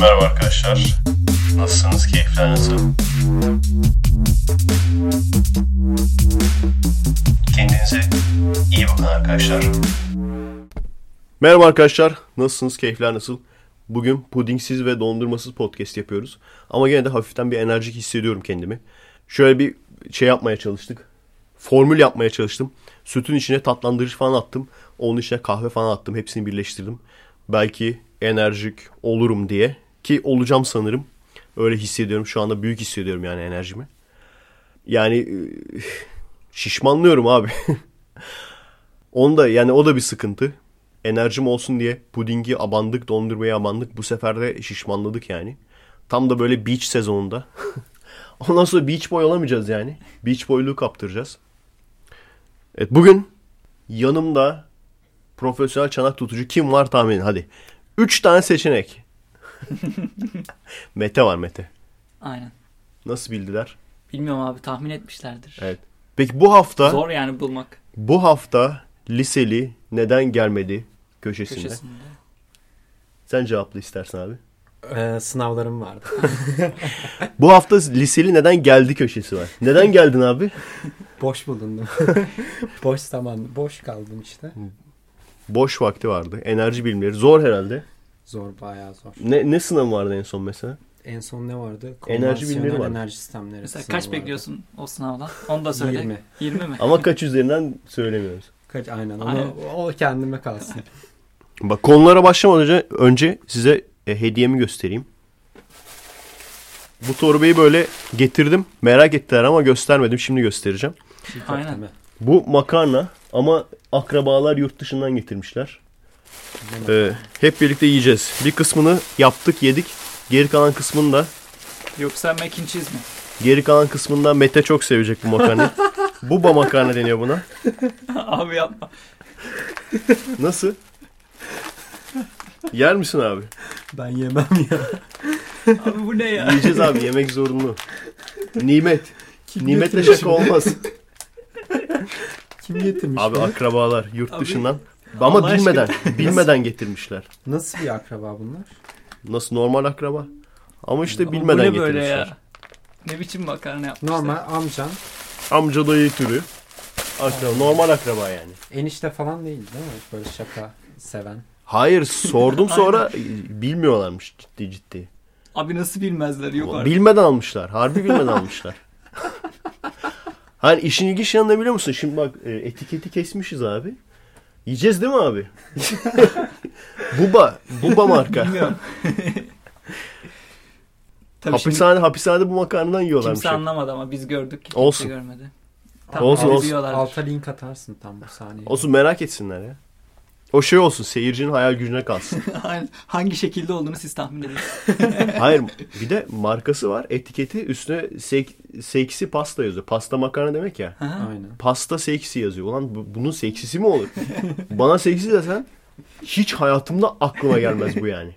Merhaba arkadaşlar. Nasılsınız? Keyifler nasıl? Kendinize iyi bakın arkadaşlar. Merhaba arkadaşlar. Nasılsınız? Keyifler nasıl? Bugün pudingsiz ve dondurmasız podcast yapıyoruz. Ama gene de hafiften bir enerjik hissediyorum kendimi. Şöyle bir şey yapmaya çalıştık. Formül yapmaya çalıştım. Sütün içine tatlandırıcı falan attım. Onun içine kahve falan attım. Hepsini birleştirdim. Belki enerjik olurum diye. Ki olacağım sanırım. Öyle hissediyorum. Şu anda büyük hissediyorum yani enerjimi. Yani e, şişmanlıyorum abi. Onda yani o da bir sıkıntı. Enerjim olsun diye pudingi abandık, dondurmayı abandık. Bu sefer de şişmanladık yani. Tam da böyle beach sezonunda. Ondan sonra beach boy olamayacağız yani. Beach boyluğu kaptıracağız. Evet bugün yanımda profesyonel çanak tutucu kim var tahmin hadi. Üç tane seçenek. Mete var Mete. Aynen. Nasıl bildiler? Bilmiyorum abi tahmin etmişlerdir. Evet. Peki bu hafta Zor yani bulmak bu hafta liseli neden gelmedi köşesinde. köşesinde. Sen cevapla istersen abi. Ee, sınavlarım vardı. Bu hafta liseli neden geldi köşesi var. Neden geldin abi? Boş bulundum. boş zaman, boş kaldım işte. Boş vakti vardı. Enerji bilimleri. Zor herhalde. Zor, bayağı zor. Ne, ne sınavı vardı en son mesela? En son ne vardı? Enerji bilimleri vardı. enerji sistemleri. Mesela kaç vardı. bekliyorsun o sınavdan? Onu da söyle. 20. 20 mi? Ama kaç üzerinden söylemiyoruz. Kaç, aynen. Onu, Aynen. O kendime kalsın. Bak konulara başlamadan önce, önce size e, hediyemi göstereyim. Bu torbayı böyle getirdim. Merak ettiler ama göstermedim. Şimdi göstereceğim. Aynen. Bu makarna ama akrabalar yurt dışından getirmişler. Ee, hep birlikte yiyeceğiz. Bir kısmını yaptık, yedik. Geri kalan kısmını da Yoksa mac and cheese mi? Geri kalan kısmında Mete çok sevecek bu makarnayı. Buba makarna deniyor buna. abi yapma. Nasıl? Yer misin abi? Ben yemem ya. Abi bu ne ya? Yiyeceğiz abi yemek zorunlu. Nimet. Nimetle getirmiş şaka olmaz. Kim getirmiş? Abi bunu? akrabalar yurt Abi, dışından. Ama Allah bilmeden, bilmeden getirmişler. Nasıl bir akraba bunlar? Nasıl normal akraba? Ama işte Ama bilmeden bu ne böyle getirmişler. ya? Ne biçim makarna yapmışlar? Normal amcan. Amca dayı türü. Akraba, normal akraba yani. Enişte falan değil değil mi? Böyle şaka seven. Hayır sordum sonra bilmiyorlarmış ciddi ciddi. Abi nasıl bilmezler yok artık. Bilmeden almışlar. Harbi bilmeden almışlar. Hani işin ilginç yanı ne biliyor musun? Şimdi bak e, etiketi kesmişiz abi. Yiyeceğiz değil mi abi? Buba. Buba marka. Bilmiyorum. Tabii şimdi Hapishane, hapishanede bu makarnadan yiyorlarmış. kimse hep. anlamadı ama biz gördük. Kimse Olsun. görmedi. Olsun, abi olsun. diyorlardır. Alta link atarsın tam bu saniye. Olsun merak etsinler ya. O şey olsun seyircinin hayal gücüne kalsın. Hangi şekilde olduğunu siz tahmin edin. Hayır bir de markası var etiketi üstüne sek, seksi pasta yazıyor. Pasta makarna demek ya. Aynen. Pasta seksi yazıyor. Ulan bu- bunun seksisi mi olur? Bana seksi desen hiç hayatımda aklıma gelmez bu yani.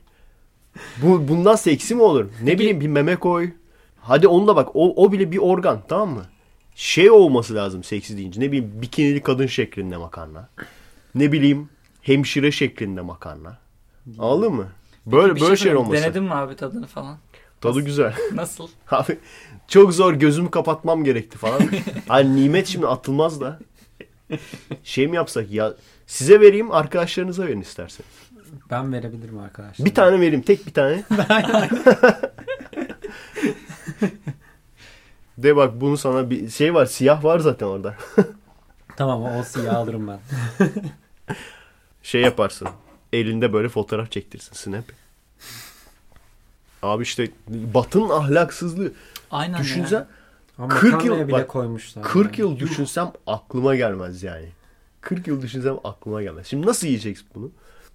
Bu bundan seksi mi olur? Ne bileyim bir meme koy. Hadi onu da bak o, o bile bir organ tamam mı? Şey olması lazım seksi deyince. Ne bileyim bikinili kadın şeklinde makarna. Ne bileyim hemşire şeklinde makarna. Anladın mı? Böyle Bir böyle şey söyleyeyim, olması. Denedin mi abi tadını falan? Tadı güzel. Nasıl? Abi çok zor gözümü kapatmam gerekti falan. Hani nimet şimdi atılmaz da. Şey mi yapsak ya size vereyim arkadaşlarınıza verin istersen. Ben verebilirim arkadaşlar. Bir tane vereyim tek bir tane. De bak bunu sana bir şey var siyah var zaten orada. Tamam o siyah alırım ben. Şey yaparsın. Elinde böyle fotoğraf çektirsin snap. Abi işte Batın ahlaksızlığı. Aynen Düşünsen ya. Ama 40 makarnaya yıl- bile bak, koymuşlar. 40 yani. yıl düşünsem aklıma gelmez yani. 40 yıl düşünsem aklıma gelmez. Şimdi nasıl yiyeceksin bunu?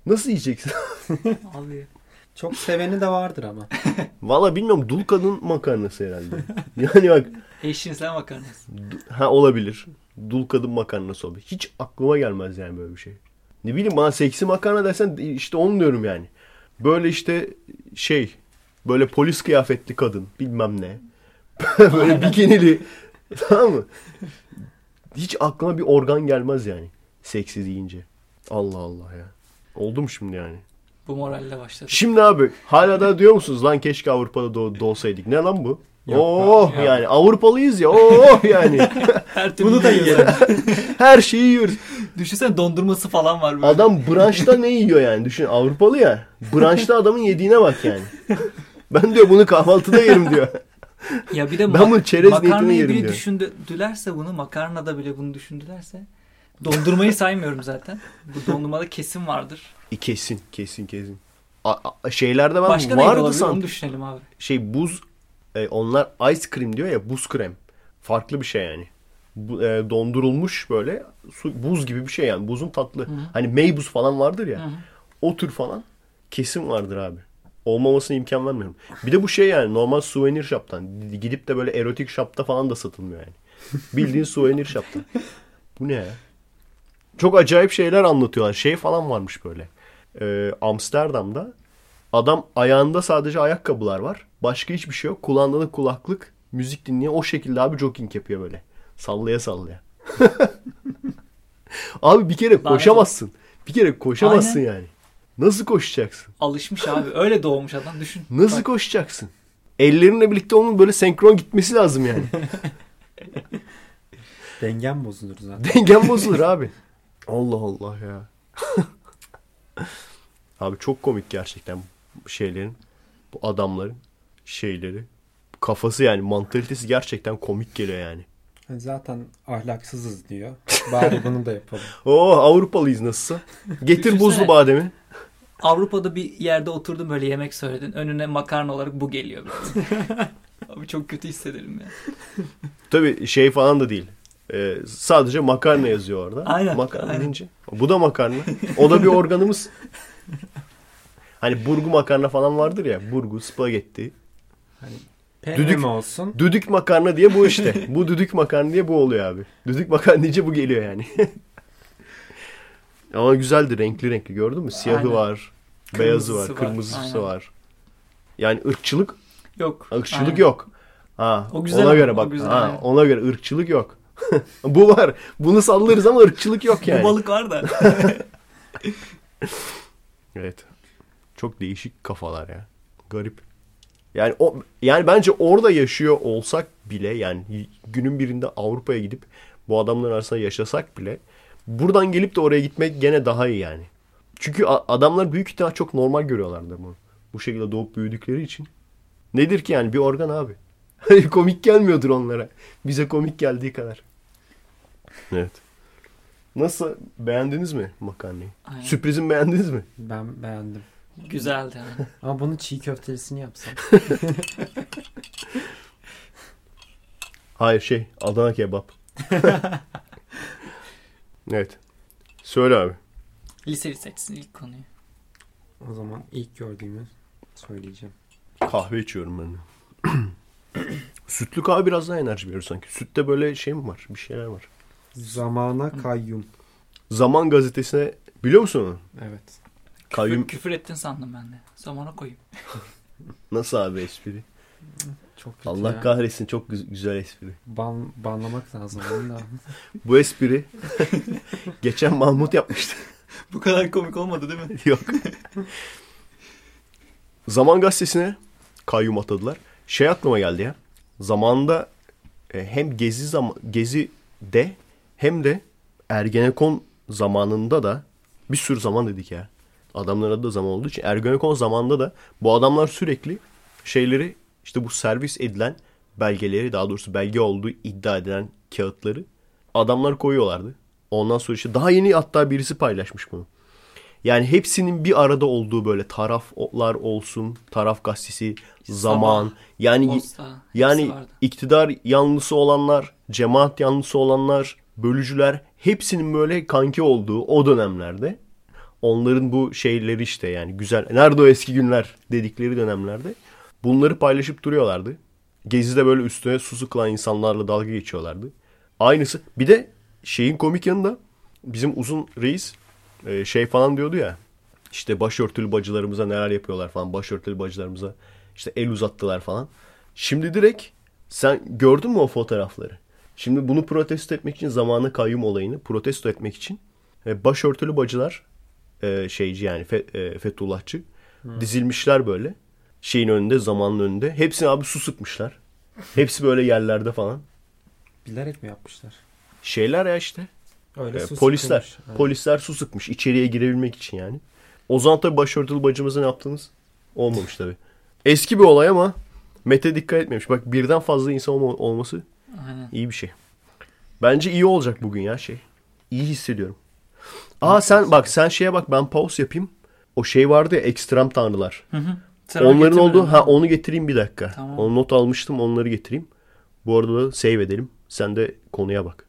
Nasıl yiyeceksin? Abi. Çok seveni de vardır ama. Valla bilmiyorum dul kadın makarnası herhalde. Yani bak Eşcinsel makarnası. ha olabilir. Dul kadın makarnası olabilir. Hiç aklıma gelmez yani böyle bir şey. Ne bileyim bana seksi makarna dersen işte onu diyorum yani. Böyle işte şey böyle polis kıyafetli kadın bilmem ne. böyle bikinili tamam mı? Hiç aklıma bir organ gelmez yani. Seksi deyince. Allah Allah ya. Oldu mu şimdi yani? Bu moralle başladık. Şimdi abi hala da diyor musunuz lan keşke Avrupa'da doğ- doğsaydık. Ne lan bu? Yok, oh yok. yani Avrupalıyız ya. Oh yani. Her türlü Bunu da yiyoruz. Her şeyi yiyoruz. Düşünsene dondurması falan var böyle. Adam branşta ne yiyor yani? Düşün Avrupalı ya. Branşta adamın yediğine bak yani. Ben diyor bunu kahvaltıda yerim diyor. Ya bir de Ben bunu çerez makarnayı bile diyor. düşündülerse bunu makarnada bile bunu düşündülerse dondurmayı saymıyorum zaten. Bu dondurmada kesin vardır. E, kesin kesin kesin. A- a- şeylerde ben Başka vardı olabilir san. onu düşünelim abi. Şey buz e, onlar ice cream diyor ya buz krem. Farklı bir şey yani. Bu, e, dondurulmuş böyle su, buz gibi bir şey yani. Buzun tatlı. Hı. Hani meybuz falan vardır ya. Hı hı. O tür falan kesin vardır abi. Olmamasına imkan vermiyorum. Bir de bu şey yani normal souvenir shop'tan. Gidip de böyle erotik shop'ta falan da satılmıyor yani. Bildiğin souvenir shop'ta. Bu ne ya? Çok acayip şeyler anlatıyorlar. Şey falan varmış böyle. Ee, Amsterdam'da adam ayağında sadece ayakkabılar var. Başka hiçbir şey yok. Kulağında da kulaklık. Müzik dinliyor. O şekilde abi jogging yapıyor böyle. Sallaya sallaya. abi bir kere koşamazsın. Bir kere koşamazsın yani. Nasıl koşacaksın? Alışmış abi. Öyle doğmuş adam. Düşün. Nasıl Bak, koşacaksın? Ellerinle birlikte onun böyle senkron gitmesi lazım yani. Dengem bozulur zaten. Dengen bozulur abi. Allah Allah ya. abi çok komik gerçekten bu şeylerin, bu adamların şeyleri. Kafası yani mantalitesi gerçekten komik geliyor yani. Zaten ahlaksızız diyor. Bari bunu da yapalım. Oo Avrupalıyız nasılsa. Getir Düşünsene. buzlu bademi. Avrupa'da bir yerde oturdun böyle yemek söyledin. Önüne makarna olarak bu geliyor. Abi çok kötü hissederim ya. Tabii şey falan da değil. Ee, sadece makarna yazıyor orada. Aynen, Makarna aynen. deyince. Bu da makarna. O da bir organımız. Hani burgu makarna falan vardır ya. Burgu, spagetti. PM Düdük- olsun. Düdük makarna diye bu işte. bu düdük makarna diye bu oluyor abi. Düdük makarna deyince bu geliyor yani. Ama güzeldi renkli renkli gördün mü? Siyahı Aynen. var, beyazı Kırmızısı var, var, kırmızısı aynen. var. Yani ırkçılık, Yok. ırkçılık Aynen. yok. Ha, O güzel ona göre bak. güzel, ha, ona göre ırkçılık yok. bu var. Bunu sallarız ama ırkçılık yok yani. Bu balık var da. Evet. Çok değişik kafalar ya. Garip. Yani o yani bence orada yaşıyor olsak bile yani günün birinde Avrupa'ya gidip bu adamların arasında yaşasak bile buradan gelip de oraya gitmek gene daha iyi yani. Çünkü adamlar büyük ihtimal çok normal görüyorlardır bunu. Bu şekilde doğup büyüdükleri için. Nedir ki yani bir organ abi. komik gelmiyordur onlara. Bize komik geldiği kadar. Evet. Nasıl beğendiniz mi makarnayı? Aynen. Sürprizimi beğendiniz mi? Ben beğendim. Güzeldi yani. Ama bunu çiğ köftelisini yapsam. Hayır şey Adana kebap. evet. Söyle abi. Liseli seçsin ilk konuyu. O zaman ilk gördüğümü söyleyeceğim. Kahve içiyorum ben. Sütlü kahve biraz daha enerji veriyor sanki. Sütte böyle şey mi var? Bir şeyler var. Zamana kayyum. Zaman gazetesine biliyor musun onu? Evet. Kayyum Küfür, küfür ettin sandım ben de. Zamana koyayım. nasıl abi espri? Çok kötü Allah ya. kahretsin çok güz- güzel espri. Ban, banlamak lazım onu da. Bu espri geçen Mahmut yapmıştı. Bu kadar komik olmadı değil mi? Yok. Zaman gazetesine kayyum atadılar. Şey aklıma geldi ya. Zamanında e, hem gezi zaman gezi de hem de Ergenekon zamanında da bir sürü zaman dedik ya. Adamların adı da zaman olduğu için Ergenekon zamanında da bu adamlar sürekli şeyleri işte bu servis edilen belgeleri daha doğrusu belge olduğu iddia edilen kağıtları adamlar koyuyorlardı. Ondan sonra işte daha yeni hatta birisi paylaşmış bunu. Yani hepsinin bir arada olduğu böyle taraflar olsun, taraf gazetesi, zaman. Sabah, yani Posta. yani vardı. iktidar yanlısı olanlar, cemaat yanlısı olanlar, bölücüler hepsinin böyle kanki olduğu o dönemlerde onların bu şeyleri işte yani güzel nerede o eski günler dedikleri dönemlerde bunları paylaşıp duruyorlardı. Gezi'de böyle üstüne su sıkılan insanlarla dalga geçiyorlardı. Aynısı bir de şeyin komik yanında bizim uzun reis e, şey falan diyordu ya işte başörtülü bacılarımıza neler yapıyorlar falan başörtülü bacılarımıza işte el uzattılar falan. Şimdi direkt sen gördün mü o fotoğrafları? Şimdi bunu protesto etmek için zamanı kayyum olayını protesto etmek için e, başörtülü bacılar e, şeyci yani Fe, Fethullahçı. Dizilmişler böyle. Şeyin önünde, zamanın önünde. Hepsine abi su sıkmışlar. Hepsi böyle yerlerde falan. Bilerek mi yapmışlar? Şeyler ya işte. Öyle E, su polisler. sıkılmış. Polisler su sıkmış içeriye girebilmek için yani. O zaman tabii başörtülü bacımıza ne yaptınız? Olmamış tabii. Eski bir olay ama Mete dikkat etmemiş. Bak birden fazla insan olma- olması Aynen. iyi bir şey. Bence iyi olacak bugün ya şey. İyi hissediyorum. Aa sen bak sen şeye bak ben pause yapayım. O şey vardı ya ekstrem tanrılar. Hı hı. Sen Onların olduğu mi? ha onu getireyim bir dakika. Tamam. Onu not almıştım onları getireyim. Bu arada da save edelim. Sen de konuya bak.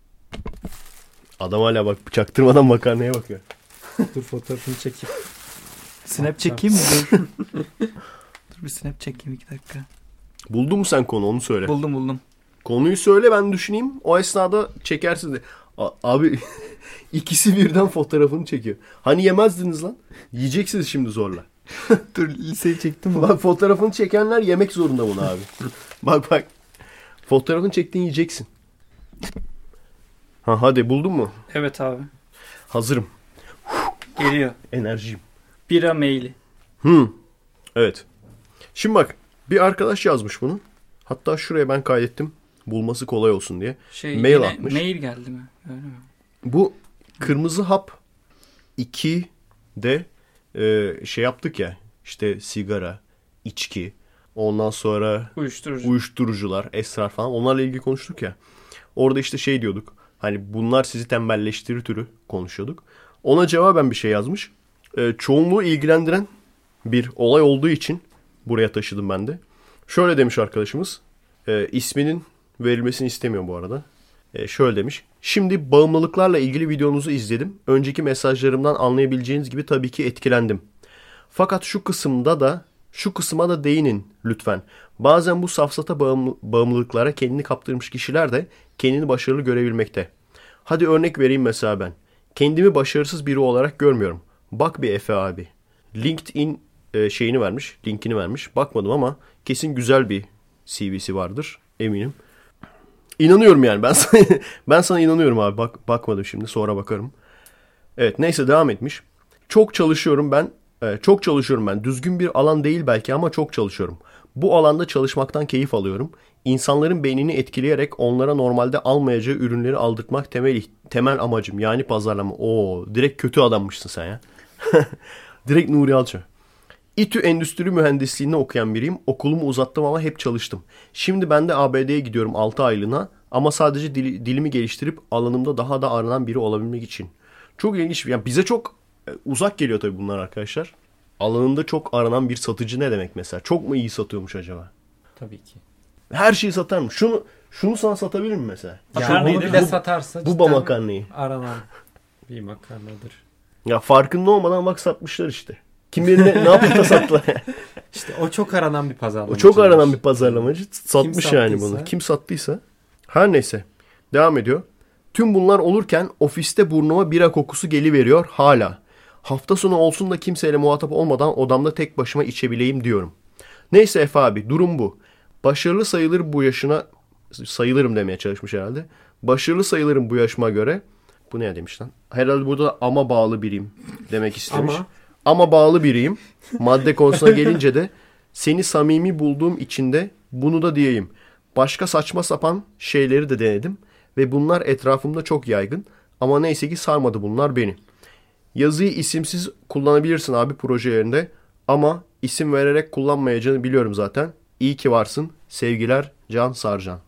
Adam hala bak çaktırmadan makarnaya bakıyor. Dur fotoğrafını çekip. Snap çekeyim mi? Dur. Dur bir snap çekeyim iki dakika. Buldun mu sen konu onu söyle. Buldum buldum. Konuyu söyle ben düşüneyim. O esnada çekersin de. A- abi ikisi birden fotoğrafını çekiyor. Hani yemezdiniz lan? Yiyeceksiniz şimdi zorla. Dur liseyi çektim Bak fotoğrafını çekenler yemek zorunda bunu abi. bak bak. Fotoğrafını çektiğin yiyeceksin. Ha hadi buldun mu? Evet abi. Hazırım. Geliyor. Enerjiyim. Bira maili. Hmm. Evet. Şimdi bak bir arkadaş yazmış bunu. Hatta şuraya ben kaydettim. Bulması kolay olsun diye. Şey, Mail yine atmış. Mail geldi mi? Öyle mi? Bu kırmızı hap 2 de e, şey yaptık ya. İşte sigara, içki, ondan sonra Uyuşturucu. uyuşturucular, esrar falan onlarla ilgili konuştuk ya. Orada işte şey diyorduk. Hani bunlar sizi tembelleştirir türü konuşuyorduk. Ona cevaben bir şey yazmış. E, çoğunluğu ilgilendiren bir olay olduğu için buraya taşıdım ben de. Şöyle demiş arkadaşımız. E, isminin verilmesini istemiyor bu arada. E, şöyle demiş. Şimdi bağımlılıklarla ilgili videonuzu izledim. Önceki mesajlarımdan anlayabileceğiniz gibi tabii ki etkilendim. Fakat şu kısımda da şu kısma da değinin lütfen. Bazen bu safsata bağımlı- bağımlılıklara kendini kaptırmış kişiler de kendini başarılı görebilmekte. Hadi örnek vereyim mesela ben. Kendimi başarısız biri olarak görmüyorum. Bak bir Efe abi. LinkedIn e, şeyini vermiş, linkini vermiş. Bakmadım ama kesin güzel bir CV'si vardır eminim. İnanıyorum yani ben sana, ben sana inanıyorum abi. Bak bakmadım şimdi sonra bakarım. Evet neyse devam etmiş. Çok çalışıyorum ben. e, çok çalışıyorum ben. Düzgün bir alan değil belki ama çok çalışıyorum. Bu alanda çalışmaktan keyif alıyorum. İnsanların beynini etkileyerek onlara normalde almayacağı ürünleri aldırtmak temel temel amacım. Yani pazarlama. Oo, direkt kötü adammışsın sen ya. direkt Nuri Alço. İTÜ Endüstri Mühendisliğini okuyan biriyim. Okulumu uzattım ama hep çalıştım. Şimdi ben de ABD'ye gidiyorum 6 aylığına ama sadece dili- dilimi geliştirip alanımda daha da aranan biri olabilmek için. Çok ilginç. Yani bize çok e, uzak geliyor tabii bunlar arkadaşlar. Alanında çok aranan bir satıcı ne demek mesela? Çok mu iyi satıyormuş acaba? Tabii ki. Her şeyi satar mı? Şunu şunu sana satabilir mi mesela? Makarnayı bunu bile mi? satarsa Bu makarnayı. aranan bir makarnadır. Ya farkında olmadan bak satmışlar işte. Kim bilir ne, ne yapıp da sattılar. İşte o çok aranan bir pazarlama. O çok aranan bir pazarlamacı. Satmış Kim yani sattıysa. bunu. Kim sattıysa. Her neyse. Devam ediyor. Tüm bunlar olurken ofiste burnuma bira kokusu geliveriyor hala. Hafta sonu olsun da kimseyle muhatap olmadan odamda tek başıma içebileyim diyorum. Neyse Efe abi durum bu. Başarılı sayılır bu yaşına sayılırım demeye çalışmış herhalde. Başarılı sayılırım bu yaşıma göre. Bu ne demiş lan? Herhalde burada da ama bağlı biriyim demek istemiş. Ama- Ama bağlı biriyim. Madde konusuna gelince de seni samimi bulduğum için de bunu da diyeyim. Başka saçma sapan şeyleri de denedim ve bunlar etrafımda çok yaygın. Ama neyse ki sarmadı bunlar beni. Yazıyı isimsiz kullanabilirsin abi projelerinde ama isim vererek kullanmayacağını biliyorum zaten. İyi ki varsın. Sevgiler Can Sarcan.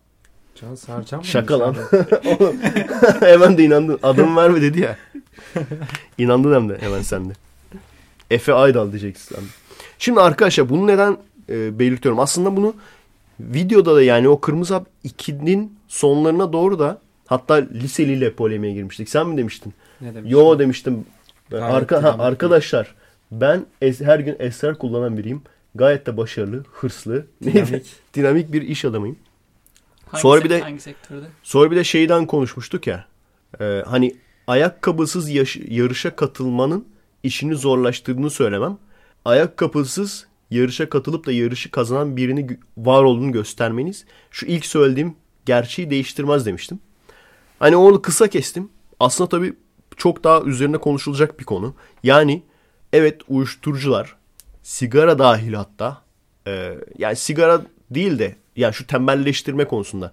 Can Sarcan mı? Şaka lan. Oğlum, hemen de inandın. Adımı verme dedi ya. İnandın hem de hemen sen de. Efe Aydal diyeceksin. Şimdi arkadaşlar bunu neden e, belirtiyorum? Aslında bunu videoda da yani o Kırmızı Hap 2'nin sonlarına doğru da hatta liseliyle polemiğe girmiştik. Sen mi demiştin? Ne demiş? Yo demiştim. Gayet Arka, ha, arkadaşlar ben es- her gün esrar kullanan biriyim. Gayet de başarılı, hırslı, Dinamik. dinamik bir iş adamıyım. Hangi Sonra bir de- hangi sektörde? Sonra bir de şeyden konuşmuştuk ya. e, hani ayakkabısız yaş- yarışa katılmanın işini zorlaştırdığını söylemem. Ayakkabısız yarışa katılıp da yarışı kazanan birini var olduğunu göstermeniz şu ilk söylediğim gerçeği değiştirmez demiştim. Hani onu kısa kestim. Aslında tabii çok daha üzerine konuşulacak bir konu. Yani evet uyuşturucular, sigara dahil hatta e, yani sigara değil de yani şu tembelleştirme konusunda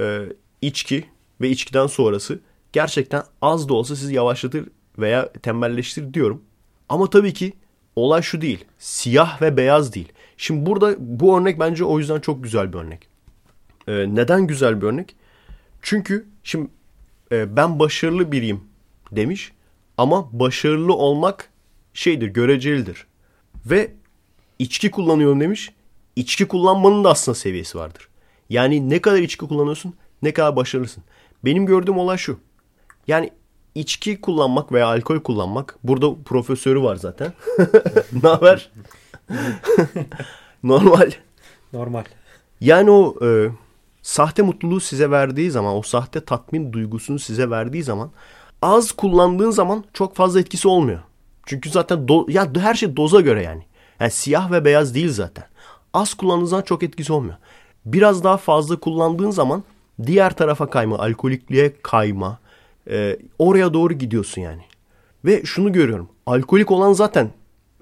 e, içki ve içkiden sonrası gerçekten az da olsa sizi yavaşlatır veya tembelleştirir diyorum. Ama tabii ki olay şu değil. Siyah ve beyaz değil. Şimdi burada bu örnek bence o yüzden çok güzel bir örnek. E, neden güzel bir örnek? Çünkü şimdi e, ben başarılı biriyim demiş ama başarılı olmak şeydir, görecelidir. Ve içki kullanıyorum demiş. İçki kullanmanın da aslında seviyesi vardır. Yani ne kadar içki kullanıyorsun, ne kadar başarılısın. Benim gördüğüm olay şu. Yani içki kullanmak veya alkol kullanmak. Burada profesörü var zaten. ne haber? Normal. Normal. Yani o e, sahte mutluluğu size verdiği zaman, o sahte tatmin duygusunu size verdiği zaman az kullandığın zaman çok fazla etkisi olmuyor. Çünkü zaten do- ya her şey doza göre yani. Yani siyah ve beyaz değil zaten. Az kullandığın zaman çok etkisi olmuyor. Biraz daha fazla kullandığın zaman diğer tarafa kayma, alkolikliğe kayma, e, oraya doğru gidiyorsun yani. Ve şunu görüyorum. Alkolik olan zaten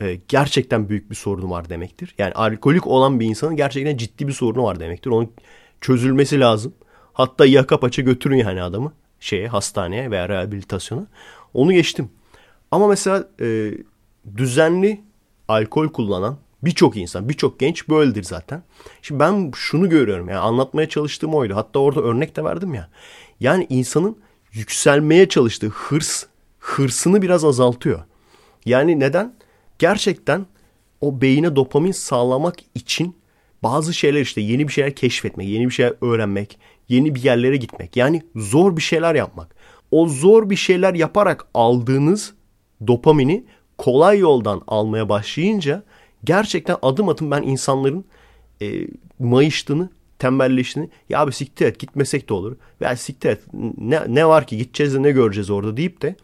e, gerçekten büyük bir sorunu var demektir. Yani alkolik olan bir insanın gerçekten ciddi bir sorunu var demektir. Onun çözülmesi lazım. Hatta yaka paça götürün yani adamı şeye hastaneye veya rehabilitasyona. Onu geçtim. Ama mesela e, düzenli alkol kullanan birçok insan, birçok genç böyledir zaten. Şimdi ben şunu görüyorum yani anlatmaya çalıştığım oydu. Hatta orada örnek de verdim ya. Yani insanın yükselmeye çalıştığı hırs, hırsını biraz azaltıyor. Yani neden? Gerçekten o beyine dopamin sağlamak için bazı şeyler işte yeni bir şeyler keşfetmek, yeni bir şeyler öğrenmek, yeni bir yerlere gitmek. Yani zor bir şeyler yapmak. O zor bir şeyler yaparak aldığınız dopamini kolay yoldan almaya başlayınca gerçekten adım adım ben insanların e, mayıştığını, tembelleştiğini ya abi siktir et gitmesek de olur. Veya siktir et ne, ne var ki gideceğiz de ne göreceğiz orada deyip de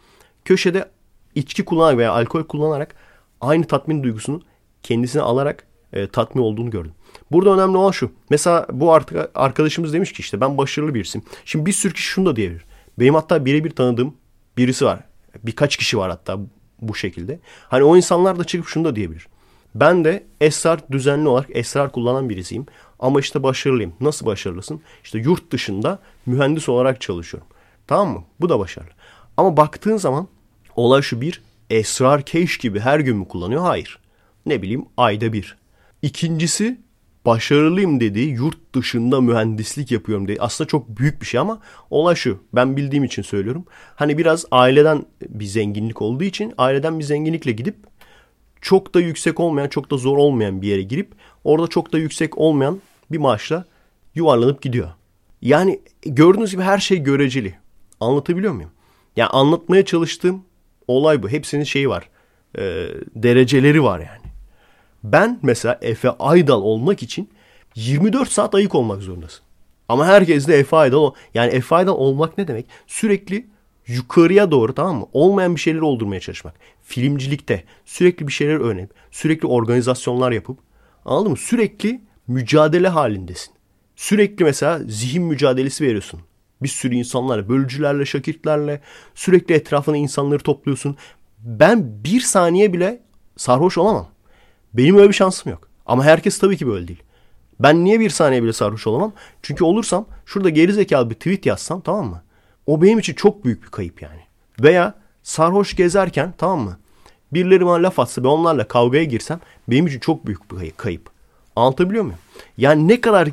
köşede içki kullanarak veya alkol kullanarak aynı tatmin duygusunu kendisine alarak e, tatmin olduğunu gördüm. Burada önemli olan şu. Mesela bu arkadaşımız demiş ki işte ben başarılı birisiyim. Şimdi bir sürü kişi şunu da diyebilir. Benim hatta birebir tanıdığım birisi var. Birkaç kişi var hatta bu şekilde. Hani o insanlar da çıkıp şunu da diyebilir. Ben de esrar düzenli olarak esrar kullanan birisiyim. Ama işte başarılıyım. Nasıl başarılısın? İşte yurt dışında mühendis olarak çalışıyorum. Tamam mı? Bu da başarılı. Ama baktığın zaman olay şu bir esrar keş gibi her gün mü kullanıyor? Hayır. Ne bileyim ayda bir. İkincisi başarılıyım dediği yurt dışında mühendislik yapıyorum dediği aslında çok büyük bir şey ama olay şu ben bildiğim için söylüyorum. Hani biraz aileden bir zenginlik olduğu için aileden bir zenginlikle gidip çok da yüksek olmayan çok da zor olmayan bir yere girip orada çok da yüksek olmayan bir maaşla yuvarlanıp gidiyor. Yani gördüğünüz gibi her şey göreceli. Anlatabiliyor muyum? Yani anlatmaya çalıştığım olay bu. Hepsinin şeyi var. E, dereceleri var yani. Ben mesela Efe Aydal olmak için 24 saat ayık olmak zorundasın. Ama herkes de Efe Aydal yani Efe Aydal olmak ne demek? Sürekli yukarıya doğru tamam mı? Olmayan bir şeyler oldurmaya çalışmak. Filmcilikte sürekli bir şeyler öğrenip, sürekli organizasyonlar yapıp anladın mı? Sürekli mücadele halindesin. Sürekli mesela zihin mücadelesi veriyorsun. Bir sürü insanlarla, bölücülerle, şakirtlerle sürekli etrafına insanları topluyorsun. Ben bir saniye bile sarhoş olamam. Benim öyle bir şansım yok. Ama herkes tabii ki böyle değil. Ben niye bir saniye bile sarhoş olamam? Çünkü olursam şurada gerizekalı bir tweet yazsam tamam mı? O benim için çok büyük bir kayıp yani. Veya sarhoş gezerken tamam mı? Birileri bana laf atsa ve onlarla kavgaya girsem benim için çok büyük bir kayıp. Anlatabiliyor muyum? Yani ne kadar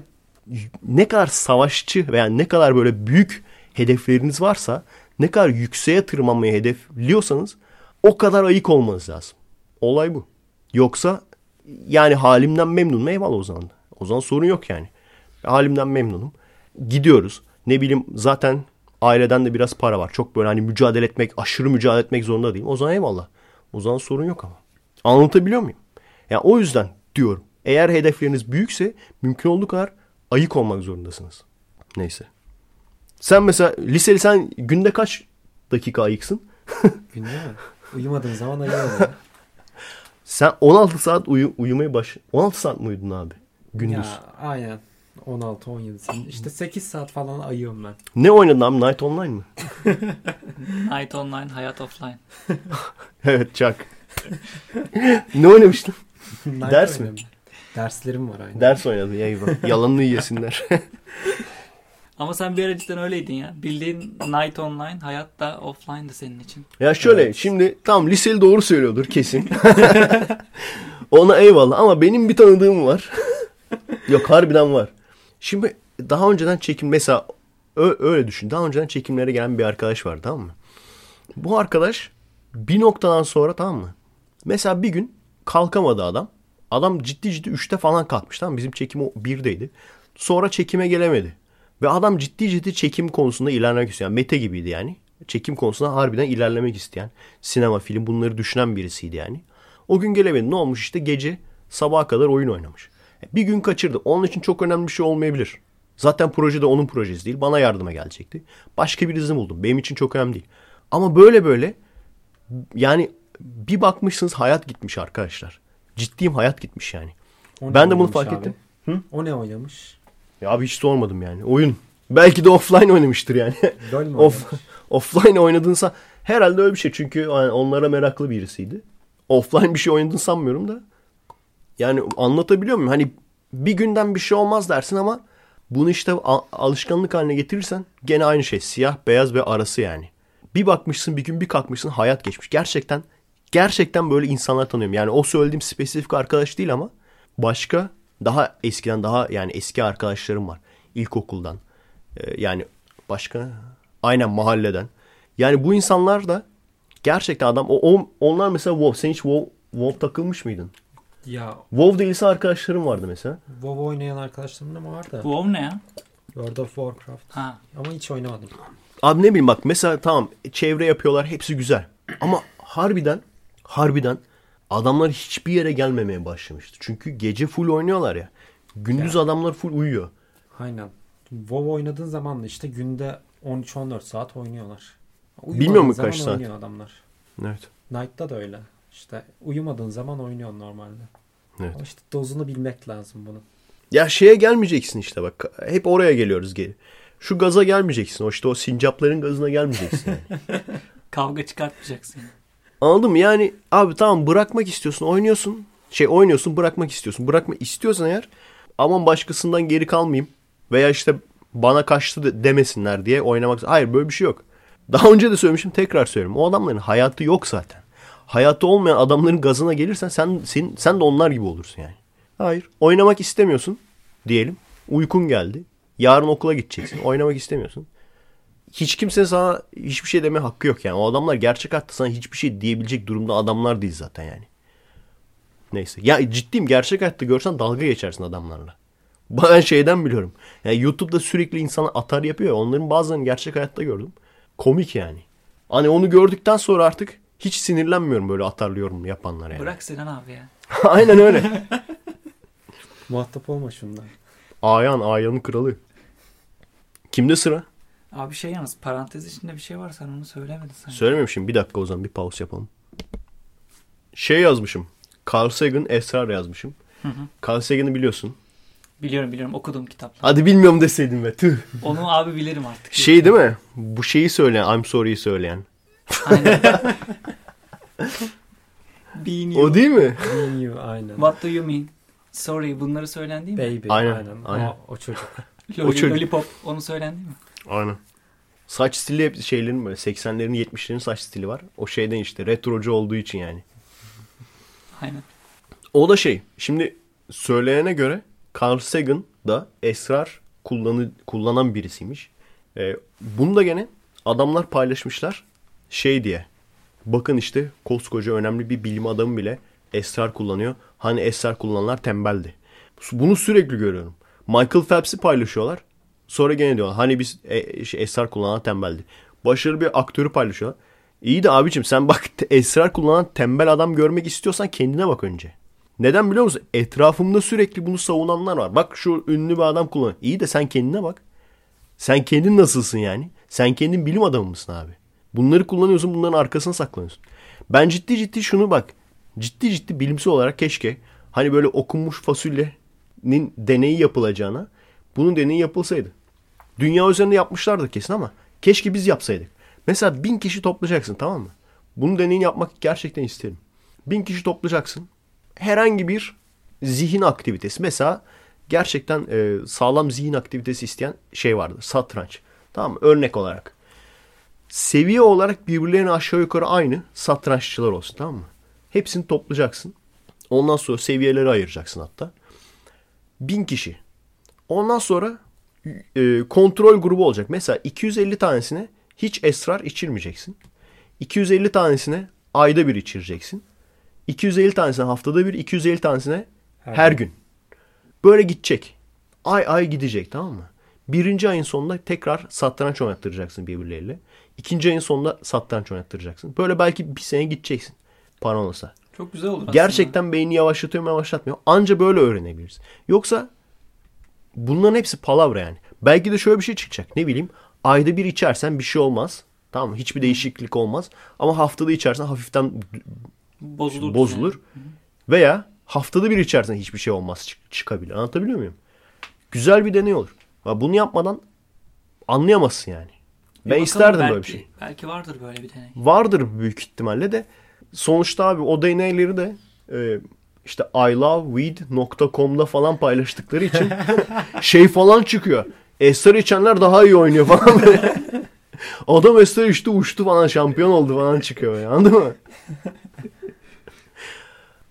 ne kadar savaşçı veya ne kadar böyle büyük hedefleriniz varsa ne kadar yükseğe tırmanmayı hedefliyorsanız o kadar ayık olmanız lazım. Olay bu. Yoksa yani halimden memnunum eyvallah o zaman. O zaman sorun yok yani. Halimden memnunum. Gidiyoruz. Ne bileyim zaten aileden de biraz para var. Çok böyle hani mücadele etmek, aşırı mücadele etmek zorunda değilim. O zaman eyvallah. O zaman sorun yok ama. Anlatabiliyor muyum? Yani o yüzden diyorum. Eğer hedefleriniz büyükse mümkün olduğu kadar ayık olmak zorundasınız. Neyse. Sen mesela liseli sen günde kaç dakika ayıksın? Günde mi? Uyumadığın zaman ayıyorum. Sen 16 saat uyu, uyumaya baş... 16 saat mi uyudun abi? Gündüz. Ya aynen. 16-17 saat. İşte 8 saat falan ayıyorum ben. Ne oynadın abi? Night Online mı? Night Online, Hayat Offline. evet Chuck. ne oynamıştın? Night Ders mi? Derslerim var aynı. Ders oynadın ya eyvah. Yalanını yesinler. Ama sen bir ara cidden öyleydin ya. Bildiğin night online, hayat da offline'dı senin için. ya şöyle Evet. şimdi tam liseli doğru söylüyordur kesin. Ona eyvallah ama benim bir tanıdığım var. Yok harbiden var. Şimdi daha önceden çekim mesela öyle düşün. Daha önceden çekimlere gelen bir arkadaş var tamam mı? Bu arkadaş bir noktadan sonra tamam mı? Mesela bir gün kalkamadı adam. Adam ciddi ciddi 3'te falan kalkmış tamam? Bizim çekim o 1'deydi. Sonra çekime gelemedi. Ve adam ciddi ciddi çekim konusunda ilerlemek isteyen. Yani Mete gibiydi yani. Çekim konusunda harbiden ilerlemek isteyen. Sinema, film bunları düşünen birisiydi yani. O gün gelemedi. Ne olmuş işte gece sabaha kadar oyun oynamış. Bir gün kaçırdı. Onun için çok önemli bir şey olmayabilir. Zaten proje de onun projesi değil. Bana yardıma gelecekti. Başka birisini buldum. Benim için çok önemli değil. Ama böyle böyle yani bir bakmışsınız hayat gitmiş arkadaşlar. Ciddiyim hayat gitmiş yani. O Ben de bunu fark abi? ettim. O ne oynamış? Ya abi hiç sormadım yani. Oyun. Belki de offline oynamıştır yani. Off, offline oynadınsa herhalde öyle bir şey. Çünkü onlara meraklı birisiydi. Offline bir şey oynadın sanmıyorum da. Yani anlatabiliyor muyum? Hani bir günden bir şey olmaz dersin ama bunu işte alışkanlık haline getirirsen gene aynı şey. Siyah, beyaz ve arası yani. Bir bakmışsın bir gün bir kalkmışsın hayat geçmiş. Gerçekten gerçekten böyle insanlar tanıyorum. Yani o söylediğim spesifik arkadaş değil ama başka daha eskiden daha yani eski arkadaşlarım var. İlkokuldan. Ee, yani başka aynen mahalleden. Yani bu insanlar da gerçekten adam o- onlar mesela WoW sen hiç WoW, WoW takılmış mıydın? Ya WoW delisi arkadaşlarım vardı mesela. WoW oynayan arkadaşlarım da var da. WoW ne ya? World of Warcraft. Ha. Ama hiç oynamadım. Abi ne bileyim bak mesela tamam çevre yapıyorlar hepsi güzel. Ama harbiden harbiden adamlar hiçbir yere gelmemeye başlamıştı. Çünkü gece full oynuyorlar ya. Gündüz adamlar full uyuyor. Aynen. WoW oynadığın zaman da işte günde 13-14 saat oynuyorlar. Bilmiyor mu kaç saat? oynuyor adamlar. Evet. Night'ta da öyle. İşte uyumadığın zaman oynuyor normalde. Evet. Ama işte dozunu bilmek lazım bunun. Ya şeye gelmeyeceksin işte bak. Hep oraya geliyoruz geri. Şu gaza gelmeyeceksin. O işte o sincapların gazına gelmeyeceksin yani. Kavga çıkartmayacaksın. Anladın mı? Yani abi tamam bırakmak istiyorsun, oynuyorsun. Şey oynuyorsun, bırakmak istiyorsun. Bırakma istiyorsan eğer aman başkasından geri kalmayayım veya işte bana kaçtı de- demesinler diye oynamak. Hayır böyle bir şey yok. Daha önce de söylemişim, tekrar söylüyorum. O adamların hayatı yok zaten. Hayatı olmayan adamların gazına gelirsen sen sen, sen de onlar gibi olursun yani. Hayır. Oynamak istemiyorsun diyelim. Uykun geldi. Yarın okula gideceksin. Oynamak istemiyorsun hiç kimse sana hiçbir şey deme hakkı yok yani. O adamlar gerçek hayatta sana hiçbir şey diyebilecek durumda adamlar değil zaten yani. Neyse. Ya ciddiyim gerçek hayatta görsen dalga geçersin adamlarla. Ben şeyden biliyorum. Yani YouTube'da sürekli insana atar yapıyor. ya, Onların bazılarını gerçek hayatta gördüm. Komik yani. Hani onu gördükten sonra artık hiç sinirlenmiyorum böyle atarlıyorum yapanlara yani. Bırak Sinan abi ya. Aynen öyle. Muhatap olma şundan. Ayan, Ayan'ın kralı. Kimde sıra? Abi şey yalnız parantez içinde bir şey var sen onu söylemedin sanki. Söylememişim. Bir dakika o zaman bir pause yapalım. Şey yazmışım. Carl Sagan Esrar yazmışım. Hı hı. Carl Sagan'ı biliyorsun. Biliyorum biliyorum okudum kitapları. Hadi bilmiyorum deseydim be. Tüh. Onu abi bilirim artık. Şey değil mi? Bu şeyi söyleyen, I'm sorry'yi söyleyen. Aynen. Being you. O değil mi? Being you aynen. What do you mean? Sorry bunları söylen değil mi? Baby Aynen, aynen. aynen. O, o çocuk. Loli- o çocuk. Lollipop onu söylen değil mi? Aynen. Saç stili hep şeylerin böyle 80'lerin 70'lerin saç stili var. O şeyden işte retrocu olduğu için yani. Aynen. O da şey. Şimdi söyleyene göre Carl Sagan da esrar kullanı, kullanan birisiymiş. Ee, bunu da gene adamlar paylaşmışlar. Şey diye. Bakın işte koskoca önemli bir bilim adamı bile esrar kullanıyor. Hani esrar kullananlar tembeldi. Bunu sürekli görüyorum. Michael Phelps'i paylaşıyorlar. Sonra gene diyorlar hani biz e, şey, esrar kullanan tembeldi. Başarılı bir aktörü paylaşıyorlar. İyi de abicim sen bak esrar kullanan tembel adam görmek istiyorsan kendine bak önce. Neden biliyor musun? Etrafımda sürekli bunu savunanlar var. Bak şu ünlü bir adam kullanıyor. İyi de sen kendine bak. Sen kendin nasılsın yani? Sen kendin bilim adamı mısın abi? Bunları kullanıyorsun bunların arkasına saklanıyorsun. Ben ciddi ciddi şunu bak. Ciddi ciddi bilimsel olarak keşke hani böyle okunmuş fasulyenin deneyi yapılacağına bunun deneyi yapılsaydı. Dünya üzerinde yapmışlardır kesin ama keşke biz yapsaydık. Mesela bin kişi toplayacaksın tamam mı? Bunun deneyini yapmak gerçekten isterim. Bin kişi toplayacaksın. Herhangi bir zihin aktivitesi. Mesela gerçekten e, sağlam zihin aktivitesi isteyen şey vardı. Satranç. Tamam mı? Örnek olarak. Seviye olarak birbirlerine aşağı yukarı aynı satranççılar olsun tamam mı? Hepsini toplayacaksın. Ondan sonra seviyeleri ayıracaksın hatta. Bin kişi. Ondan sonra e, kontrol grubu olacak. Mesela 250 tanesine hiç esrar içirmeyeceksin. 250 tanesine ayda bir içireceksin. 250 tanesine haftada bir, 250 tanesine her, Her gün. Böyle gidecek. Ay ay gidecek tamam mı? Birinci ayın sonunda tekrar satranç oynattıracaksın birbirleriyle. İkinci ayın sonunda satranç oynattıracaksın. Böyle belki bir sene gideceksin. Paran olsa. Çok güzel olur aslında. Gerçekten beyni yavaşlatıyor mu yavaşlatmıyor. Anca böyle öğrenebiliriz. Yoksa bunların hepsi palavra yani. Belki de şöyle bir şey çıkacak. Ne bileyim ayda bir içersen bir şey olmaz. Tamam mı? Hiçbir değişiklik olmaz. Ama haftada içersen hafiften bozulur. bozulur. Veya haftada bir içersen hiçbir şey olmaz çık- çıkabilir. Anlatabiliyor muyum? Güzel bir deney olur. Bunu yapmadan anlayamazsın yani. Ben bakalım, isterdim belki, böyle bir şey. Belki vardır böyle bir deney. Vardır büyük ihtimalle de. Sonuçta abi o deneyleri de e, işte iloveweed.com'da falan paylaştıkları için şey falan çıkıyor. Esrar içenler daha iyi oynuyor falan böyle. Adam esrar içti uçtu falan şampiyon oldu falan çıkıyor ya anladın mı?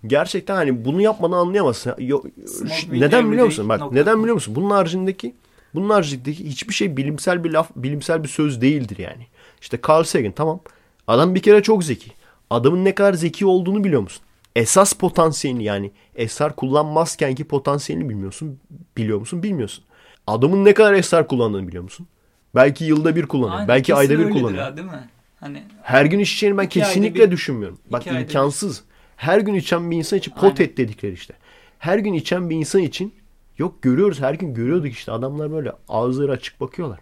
Gerçekten hani bunu yapmadan anlayamazsın. Yo- neden biliyor musun? Bak nokta neden biliyor musun? Bunun haricindeki bunun haricindeki hiçbir şey bilimsel bir laf, bilimsel bir söz değildir yani. İşte Carl Sagan tamam. Adam bir kere çok zeki. Adamın ne kadar zeki olduğunu biliyor musun? Esas potansiyelini yani esrar kullanmazken ki potansiyelini bilmiyorsun. Biliyor musun? Bilmiyorsun. Adamın ne kadar esrar kullandığını biliyor musun? Belki yılda bir kullanıyor. Aynen, belki ayda bir kullanıyor. ha, değil mi? Hani Her gün içeceğini ben kesinlikle bir- düşünmüyorum. Bak ayda bir. imkansız. Her gün içen bir insan için Aynen. potet dedikleri işte. Her gün içen bir insan için yok görüyoruz her gün görüyorduk işte adamlar böyle ağızları açık bakıyorlar.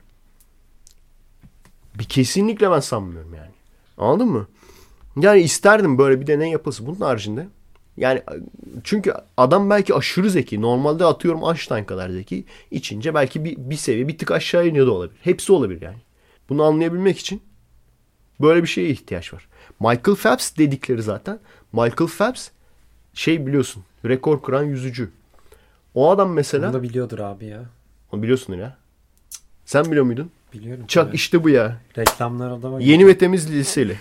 Bir kesinlikle ben sanmıyorum yani. Anladın mı? Yani isterdim böyle bir deney yapılsın. Bunun haricinde yani çünkü adam belki aşırı zeki. Normalde atıyorum Einstein kadar zeki. İçince belki bir, bir seviye bir tık aşağı iniyor da olabilir. Hepsi olabilir yani. Bunu anlayabilmek için Böyle bir şeye ihtiyaç var. Michael Phelps dedikleri zaten. Michael Phelps şey biliyorsun rekor kıran yüzücü. O adam mesela Onu da biliyordur abi ya. onu biliyorsun ya. Sen biliyor muydun? Biliyorum. Çak tabii. işte bu ya. Reklamlar adama Yeni ve temiz liseli.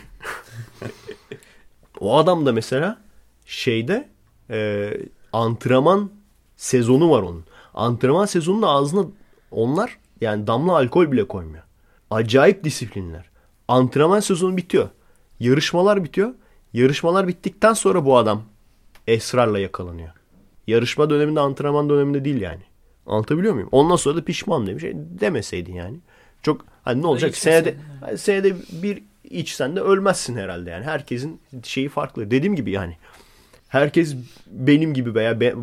o adam da mesela şeyde e, antrenman sezonu var onun. Antrenman sezonunda ağzına onlar yani damla alkol bile koymuyor. Acayip disiplinler. Antrenman sezonu bitiyor. Yarışmalar bitiyor. Yarışmalar bittikten sonra bu adam esrarla yakalanıyor. Yarışma döneminde antrenman döneminde değil yani. Anlatabiliyor muyum? Ondan sonra da pişman demiş. E, demeseydin yani. Çok hani ne olacak? Senede, hani senede bir içsen de ölmezsin herhalde yani. Herkesin şeyi farklı. Dediğim gibi yani. Herkes benim gibi veya be-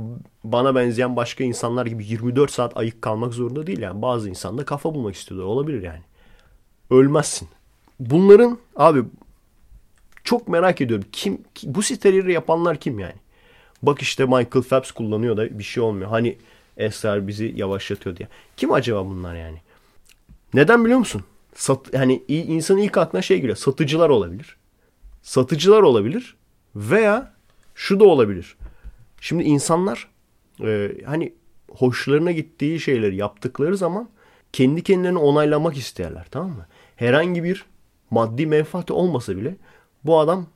bana benzeyen başka insanlar gibi 24 saat ayık kalmak zorunda değil yani. Bazı insan da kafa bulmak istiyorlar. Olabilir yani. Ölmezsin. Bunların abi çok merak ediyorum. Kim ki- bu siteleri yapanlar kim yani? Bak işte Michael Phelps kullanıyor da bir şey olmuyor. Hani esrar bizi yavaşlatıyor diye. Kim acaba bunlar yani? Neden biliyor musun? Sat, hani insanın ilk aklına şey geliyor. Satıcılar olabilir. Satıcılar olabilir. Veya şu da olabilir. Şimdi insanlar e, hani hoşlarına gittiği şeyleri yaptıkları zaman kendi kendilerini onaylamak isterler tamam mı? Herhangi bir maddi menfaati olmasa bile bu adam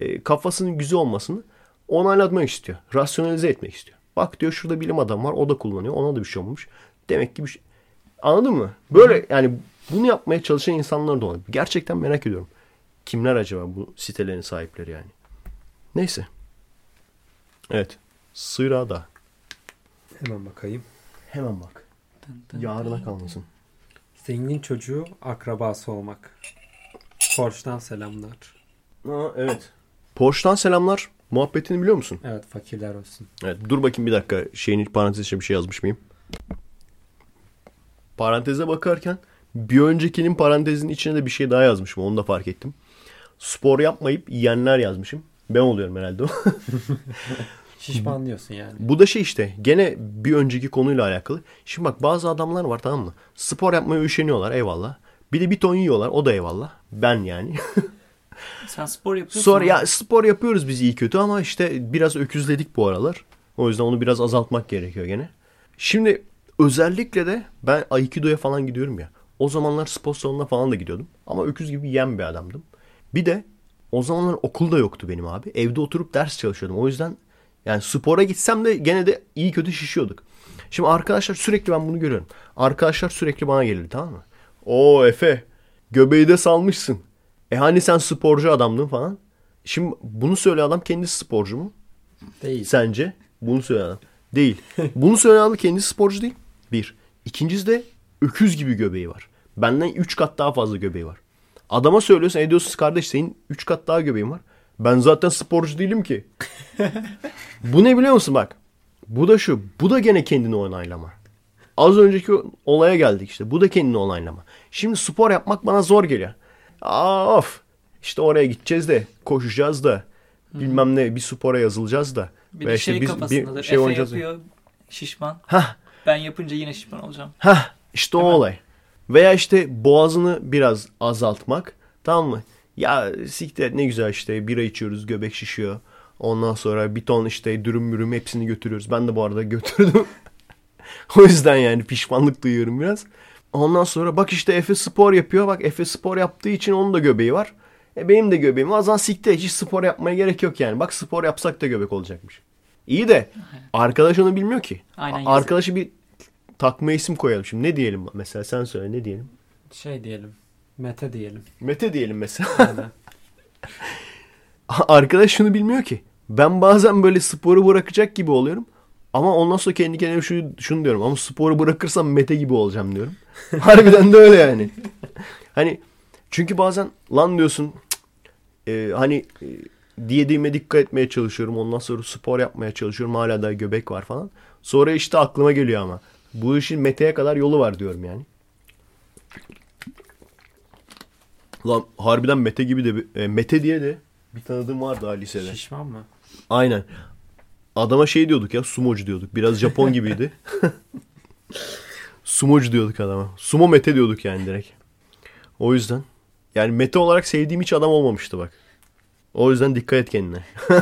e, kafasının güzel olmasını onaylatmak istiyor. Rasyonalize etmek istiyor. Bak diyor şurada bilim adam var o da kullanıyor ona da bir şey olmuş. Demek ki bir şey. Anladın mı? Böyle yani bunu yapmaya çalışan insanlar da olabilir. Gerçekten merak ediyorum. Kimler acaba bu sitelerin sahipleri yani? Neyse. Evet. Sırada. Hemen bakayım. Hemen bak. Dın dın Yarına kalmasın. Zengin çocuğu akrabası olmak. Porsche'dan selamlar. Aa, evet. Porsche'dan selamlar. Muhabbetini biliyor musun? Evet fakirler olsun. Evet, dur bakayım bir dakika. Şeyin parantez içine bir şey yazmış mıyım? Paranteze bakarken bir öncekinin parantezinin içine de bir şey daha yazmışım. Onu da fark ettim. Spor yapmayıp yiyenler yazmışım. Ben oluyorum herhalde o. Şişman diyorsun yani. Bu da şey işte gene bir önceki konuyla alakalı. Şimdi bak bazı adamlar var tamam mı? Spor yapmaya üşeniyorlar eyvallah. Bir de bir ton yiyorlar o da eyvallah. Ben yani. Sen spor yapıyorsun. Sonra ya spor yapıyoruz biz iyi kötü ama işte biraz öküzledik bu aralar. O yüzden onu biraz azaltmak gerekiyor gene. Şimdi özellikle de ben Aikido'ya falan gidiyorum ya. O zamanlar spor salonuna falan da gidiyordum. Ama öküz gibi yiyen bir adamdım. Bir de o zamanlar okul da yoktu benim abi. Evde oturup ders çalışıyordum. O yüzden yani spora gitsem de gene de iyi kötü şişiyorduk. Şimdi arkadaşlar sürekli ben bunu görüyorum. Arkadaşlar sürekli bana gelirdi tamam mı? Oo Efe göbeği de salmışsın. E hani sen sporcu adamdın falan. Şimdi bunu söyleyen adam kendisi sporcu mu? Değil. Sence? Bunu söyleyen adam. Değil. Bunu söyleyen adam kendisi sporcu değil. Bir. İkincisi de öküz gibi göbeği var. Benden 3 kat daha fazla göbeği var. Adama söylüyorsun ediyorsunuz kardeş senin 3 kat daha göbeğin var. Ben zaten sporcu değilim ki. bu ne biliyor musun bak. Bu da şu. Bu da gene kendini onaylama. Az önceki olaya geldik işte. Bu da kendini onaylama. Şimdi spor yapmak bana zor geliyor. Aa, of. İşte oraya gideceğiz de koşacağız da bilmem ne bir spora yazılacağız da. Bir Veya de işte şey biz kafasındadır. şey Efe oynayacağız. yapıyor şişman. Hah Ben yapınca yine şişman olacağım. Hah işte o Değil mi? olay. Veya işte boğazını biraz azaltmak. Tamam mı? Ya siktir ne güzel işte bira içiyoruz göbek şişiyor. Ondan sonra bir ton işte dürüm mürüm hepsini götürüyoruz. Ben de bu arada götürdüm. o yüzden yani pişmanlık duyuyorum biraz. Ondan sonra bak işte Efe spor yapıyor. Bak Efe spor yaptığı için onun da göbeği var. E benim de göbeğim var. O zaman siktir hiç spor yapmaya gerek yok yani. Bak spor yapsak da göbek olacakmış. İyi de arkadaş onu bilmiyor ki. Aynen, A- Arkadaşı bir takma isim koyalım. Şimdi ne diyelim mesela sen söyle ne diyelim? Şey diyelim. Mete diyelim. Mete diyelim mesela. Aynen. Arkadaş şunu bilmiyor ki. Ben bazen böyle sporu bırakacak gibi oluyorum. Ama ondan sonra kendi kendime şunu, şunu diyorum. Ama sporu bırakırsam Mete gibi olacağım diyorum. Harbiden de öyle yani. Hani çünkü bazen lan diyorsun e, hani e, diyediğime dikkat etmeye çalışıyorum. Ondan sonra spor yapmaya çalışıyorum. Hala da göbek var falan. Sonra işte aklıma geliyor ama. Bu işin Mete'ye kadar yolu var diyorum yani. Lan harbiden Mete gibi de e, Mete diye de bir tanıdığım vardı ha lisede. Şişman mı? Aynen. Adama şey diyorduk ya sumocu diyorduk. Biraz Japon gibiydi. sumocu diyorduk adama. Sumo Mete diyorduk yani direkt. O yüzden. Yani Mete olarak sevdiğim hiç adam olmamıştı bak. O yüzden dikkat et kendine.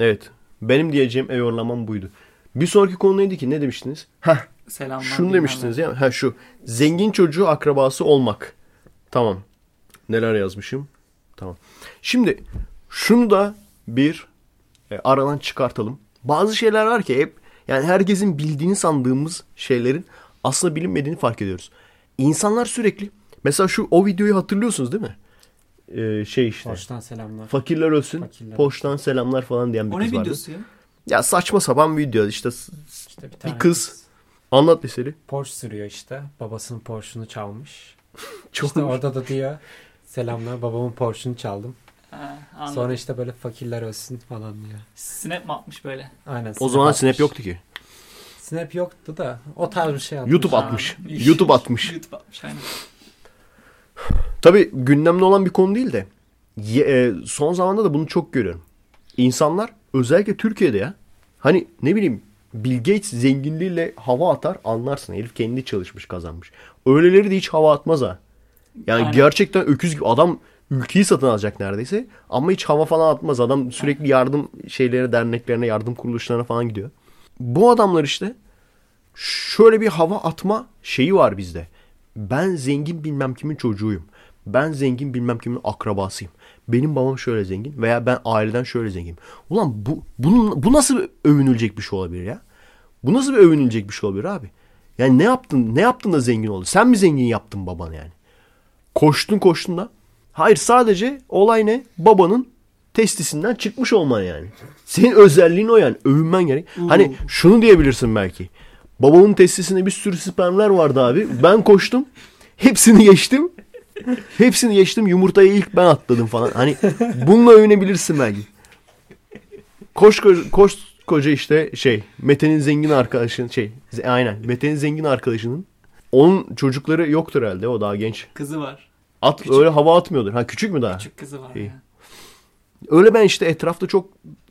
evet. Benim diyeceğim ev buydu. Bir sonraki konu neydi ki? Ne demiştiniz? Heh, Selamlar. şunu demiştiniz ya. Ha şu. Zengin çocuğu akrabası olmak. Tamam. Neler yazmışım? Tamam. Şimdi şunu da bir e, aradan çıkartalım. Bazı şeyler var ki hep yani herkesin bildiğini sandığımız şeylerin aslında bilinmediğini fark ediyoruz. İnsanlar sürekli mesela şu o videoyu hatırlıyorsunuz değil mi? Ee, şey işte. Hoştan selamlar. Fakirler ölsün. Fakirler Poştan selamlar falan diyen bir O ne kız vardı. videosu ya? Ya saçma sapan bir video işte. İşte bir, tane kız. Anlat eseri. Porsche sürüyor işte. Babasının Porsche'unu çalmış. Çok İşte orada da diyor selamlar babamın Porsche'unu çaldım. Ha, anladım. Sonra işte böyle fakirler ölsün falan diyor. Snap mı atmış böyle? Aynen. O zaman atmış. Snap yoktu ki. Snap yoktu da o tarz bir şey atmış. YouTube Ha, atmış. iyi. YouTube atmış. YouTube atmış aynen. Tabii gündemde olan bir konu değil de ye- e, son zamanda da bunu çok görüyorum. İnsanlar özellikle Türkiye'de ya hani ne bileyim Bill Gates zenginliğiyle hava atar anlarsın. Herif kendi çalışmış kazanmış. Öyleleri de hiç hava atmaz ha. Yani Aynen. gerçekten öküz gibi adam ülkeyi satın alacak neredeyse ama hiç hava falan atmaz. Adam sürekli yardım şeylere, derneklerine, yardım kuruluşlarına falan gidiyor. Bu adamlar işte şöyle bir hava atma şeyi var bizde. Ben zengin bilmem kimin çocuğuyum. Ben zengin bilmem kimin akrabasıyım. Benim babam şöyle zengin veya ben aileden şöyle zenginim. Ulan bu bunun bu nasıl övünülecek bir şey olabilir ya? Bu nasıl bir övünülecek bir şey olabilir abi? Yani ne yaptın? Ne yaptın da zengin oldun? Sen mi zengin yaptın babanı yani? Koştun koştun da. Hayır sadece olay ne? Babanın testisinden çıkmış olman yani. Senin özelliğin o yani. Övünmen gerek. Hani şunu diyebilirsin belki. Babamın testisinde bir sürü spermler vardı abi. Ben koştum. Hepsini geçtim. Hepsini geçtim. Yumurtayı ilk ben atladım falan. Hani bununla övünebilirsin belki. Koş koş, koş koca işte şey Mete'nin zengin arkadaşın şey aynen Mete'nin zengin arkadaşının onun çocukları yoktur herhalde o daha genç. Kızı var. At Küçük. öyle hava atmıyordur. Ha küçük mü daha? Küçük kızı var İyi. ya. Öyle ben işte etrafta çok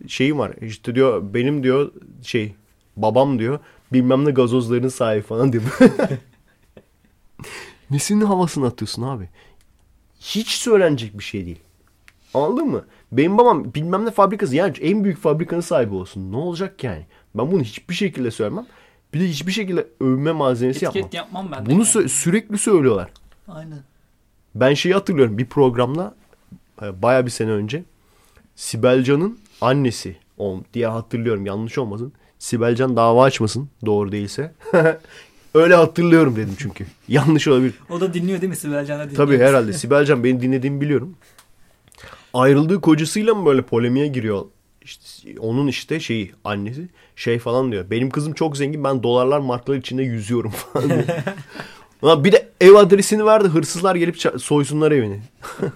şeyim var. İşte diyor benim diyor şey babam diyor bilmem ne gazozların sahibi falan diyor. Nesinin havasını atıyorsun abi? hiç söylenecek bir şey değil. Anladın mı? Benim babam bilmem ne fabrikası yani en büyük fabrikanın sahibi olsun. Ne olacak yani? Ben bunu hiçbir şekilde söylemem. Bir de hiçbir şekilde övme malzemesi Etiket yapmam. yapmam ben de. Bunu yani. sö- sürekli söylüyorlar. Aynen. Ben şeyi hatırlıyorum bir programda e, baya bir sene önce Sibel Can'ın annesi diye hatırlıyorum yanlış olmasın. Sibel Can dava açmasın doğru değilse. Öyle hatırlıyorum dedim çünkü. Yanlış olabilir. O da dinliyor değil mi Sibel Can'a dinliyor. Tabii herhalde. Sibel Can beni dinlediğimi biliyorum. Ayrıldığı kocasıyla mı böyle polemiğe giriyor? İşte onun işte şeyi annesi şey falan diyor. Benim kızım çok zengin ben dolarlar marklar içinde yüzüyorum falan diyor. Ulan bir de ev adresini verdi hırsızlar gelip ça- soysunlar evini.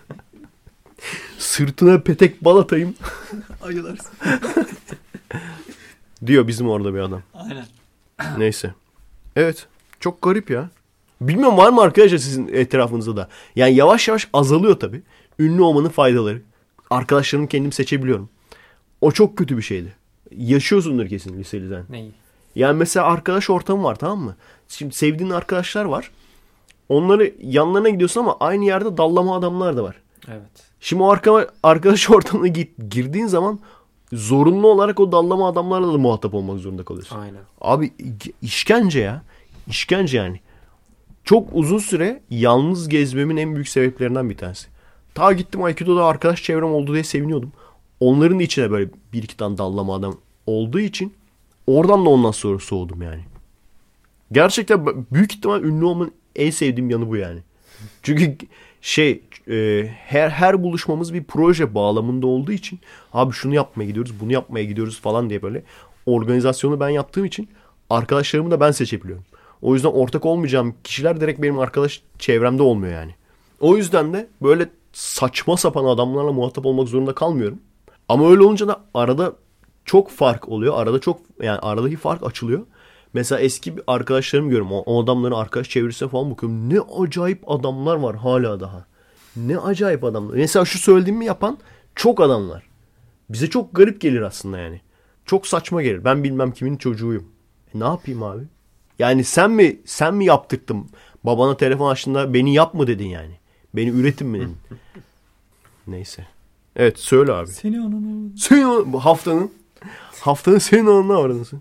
Sırtına petek bal atayım Ayılarsın. diyor bizim orada bir adam. Aynen. Neyse. Evet. Çok garip ya. Bilmiyorum var mı arkadaşlar sizin etrafınızda da? Yani yavaş yavaş azalıyor tabii. Ünlü olmanın faydaları. Arkadaşlarımı kendim seçebiliyorum. O çok kötü bir şeydi. Yaşıyorsundur kesin liseliden. Neyi? Yani mesela arkadaş ortamı var tamam mı? Şimdi sevdiğin arkadaşlar var. Onları yanlarına gidiyorsun ama aynı yerde dallama adamlar da var. Evet. Şimdi o arka, arkadaş ortamına git, girdiğin zaman zorunlu olarak o dallama adamlarla da muhatap olmak zorunda kalıyorsun. Aynen. Abi işkence ya. İşkence yani. Çok uzun süre yalnız gezmemin en büyük sebeplerinden bir tanesi. Ta gittim Aikido'da arkadaş çevrem oldu diye seviniyordum. Onların da içine böyle bir iki tane dallama adam olduğu için oradan da ondan sonra soğudum yani. Gerçekten büyük ihtimal ünlü olmanın en sevdiğim yanı bu yani. Çünkü şey e, her her buluşmamız bir proje bağlamında olduğu için abi şunu yapmaya gidiyoruz bunu yapmaya gidiyoruz falan diye böyle organizasyonu ben yaptığım için arkadaşlarımı da ben seçebiliyorum. O yüzden ortak olmayacağım kişiler direkt benim arkadaş çevremde olmuyor yani. O yüzden de böyle saçma sapan adamlarla muhatap olmak zorunda kalmıyorum. Ama öyle olunca da arada çok fark oluyor. Arada çok yani aradaki fark açılıyor. Mesela eski bir arkadaşlarım görüyorum. O, o adamların arkadaş çevresine falan bakıyorum. Ne acayip adamlar var hala daha. Ne acayip adamlar. Mesela şu söylediğimi yapan çok adamlar. Bize çok garip gelir aslında yani. Çok saçma gelir. Ben bilmem kimin çocuğuyum. E ne yapayım abi? Yani sen mi sen mi yaptırttın? Babana telefon açtığında beni yap mı dedin yani? Beni üretin mi dedin? Neyse. Evet söyle abi. Seni onun Senin o- bu haftanın haftanın senin anına aranısı.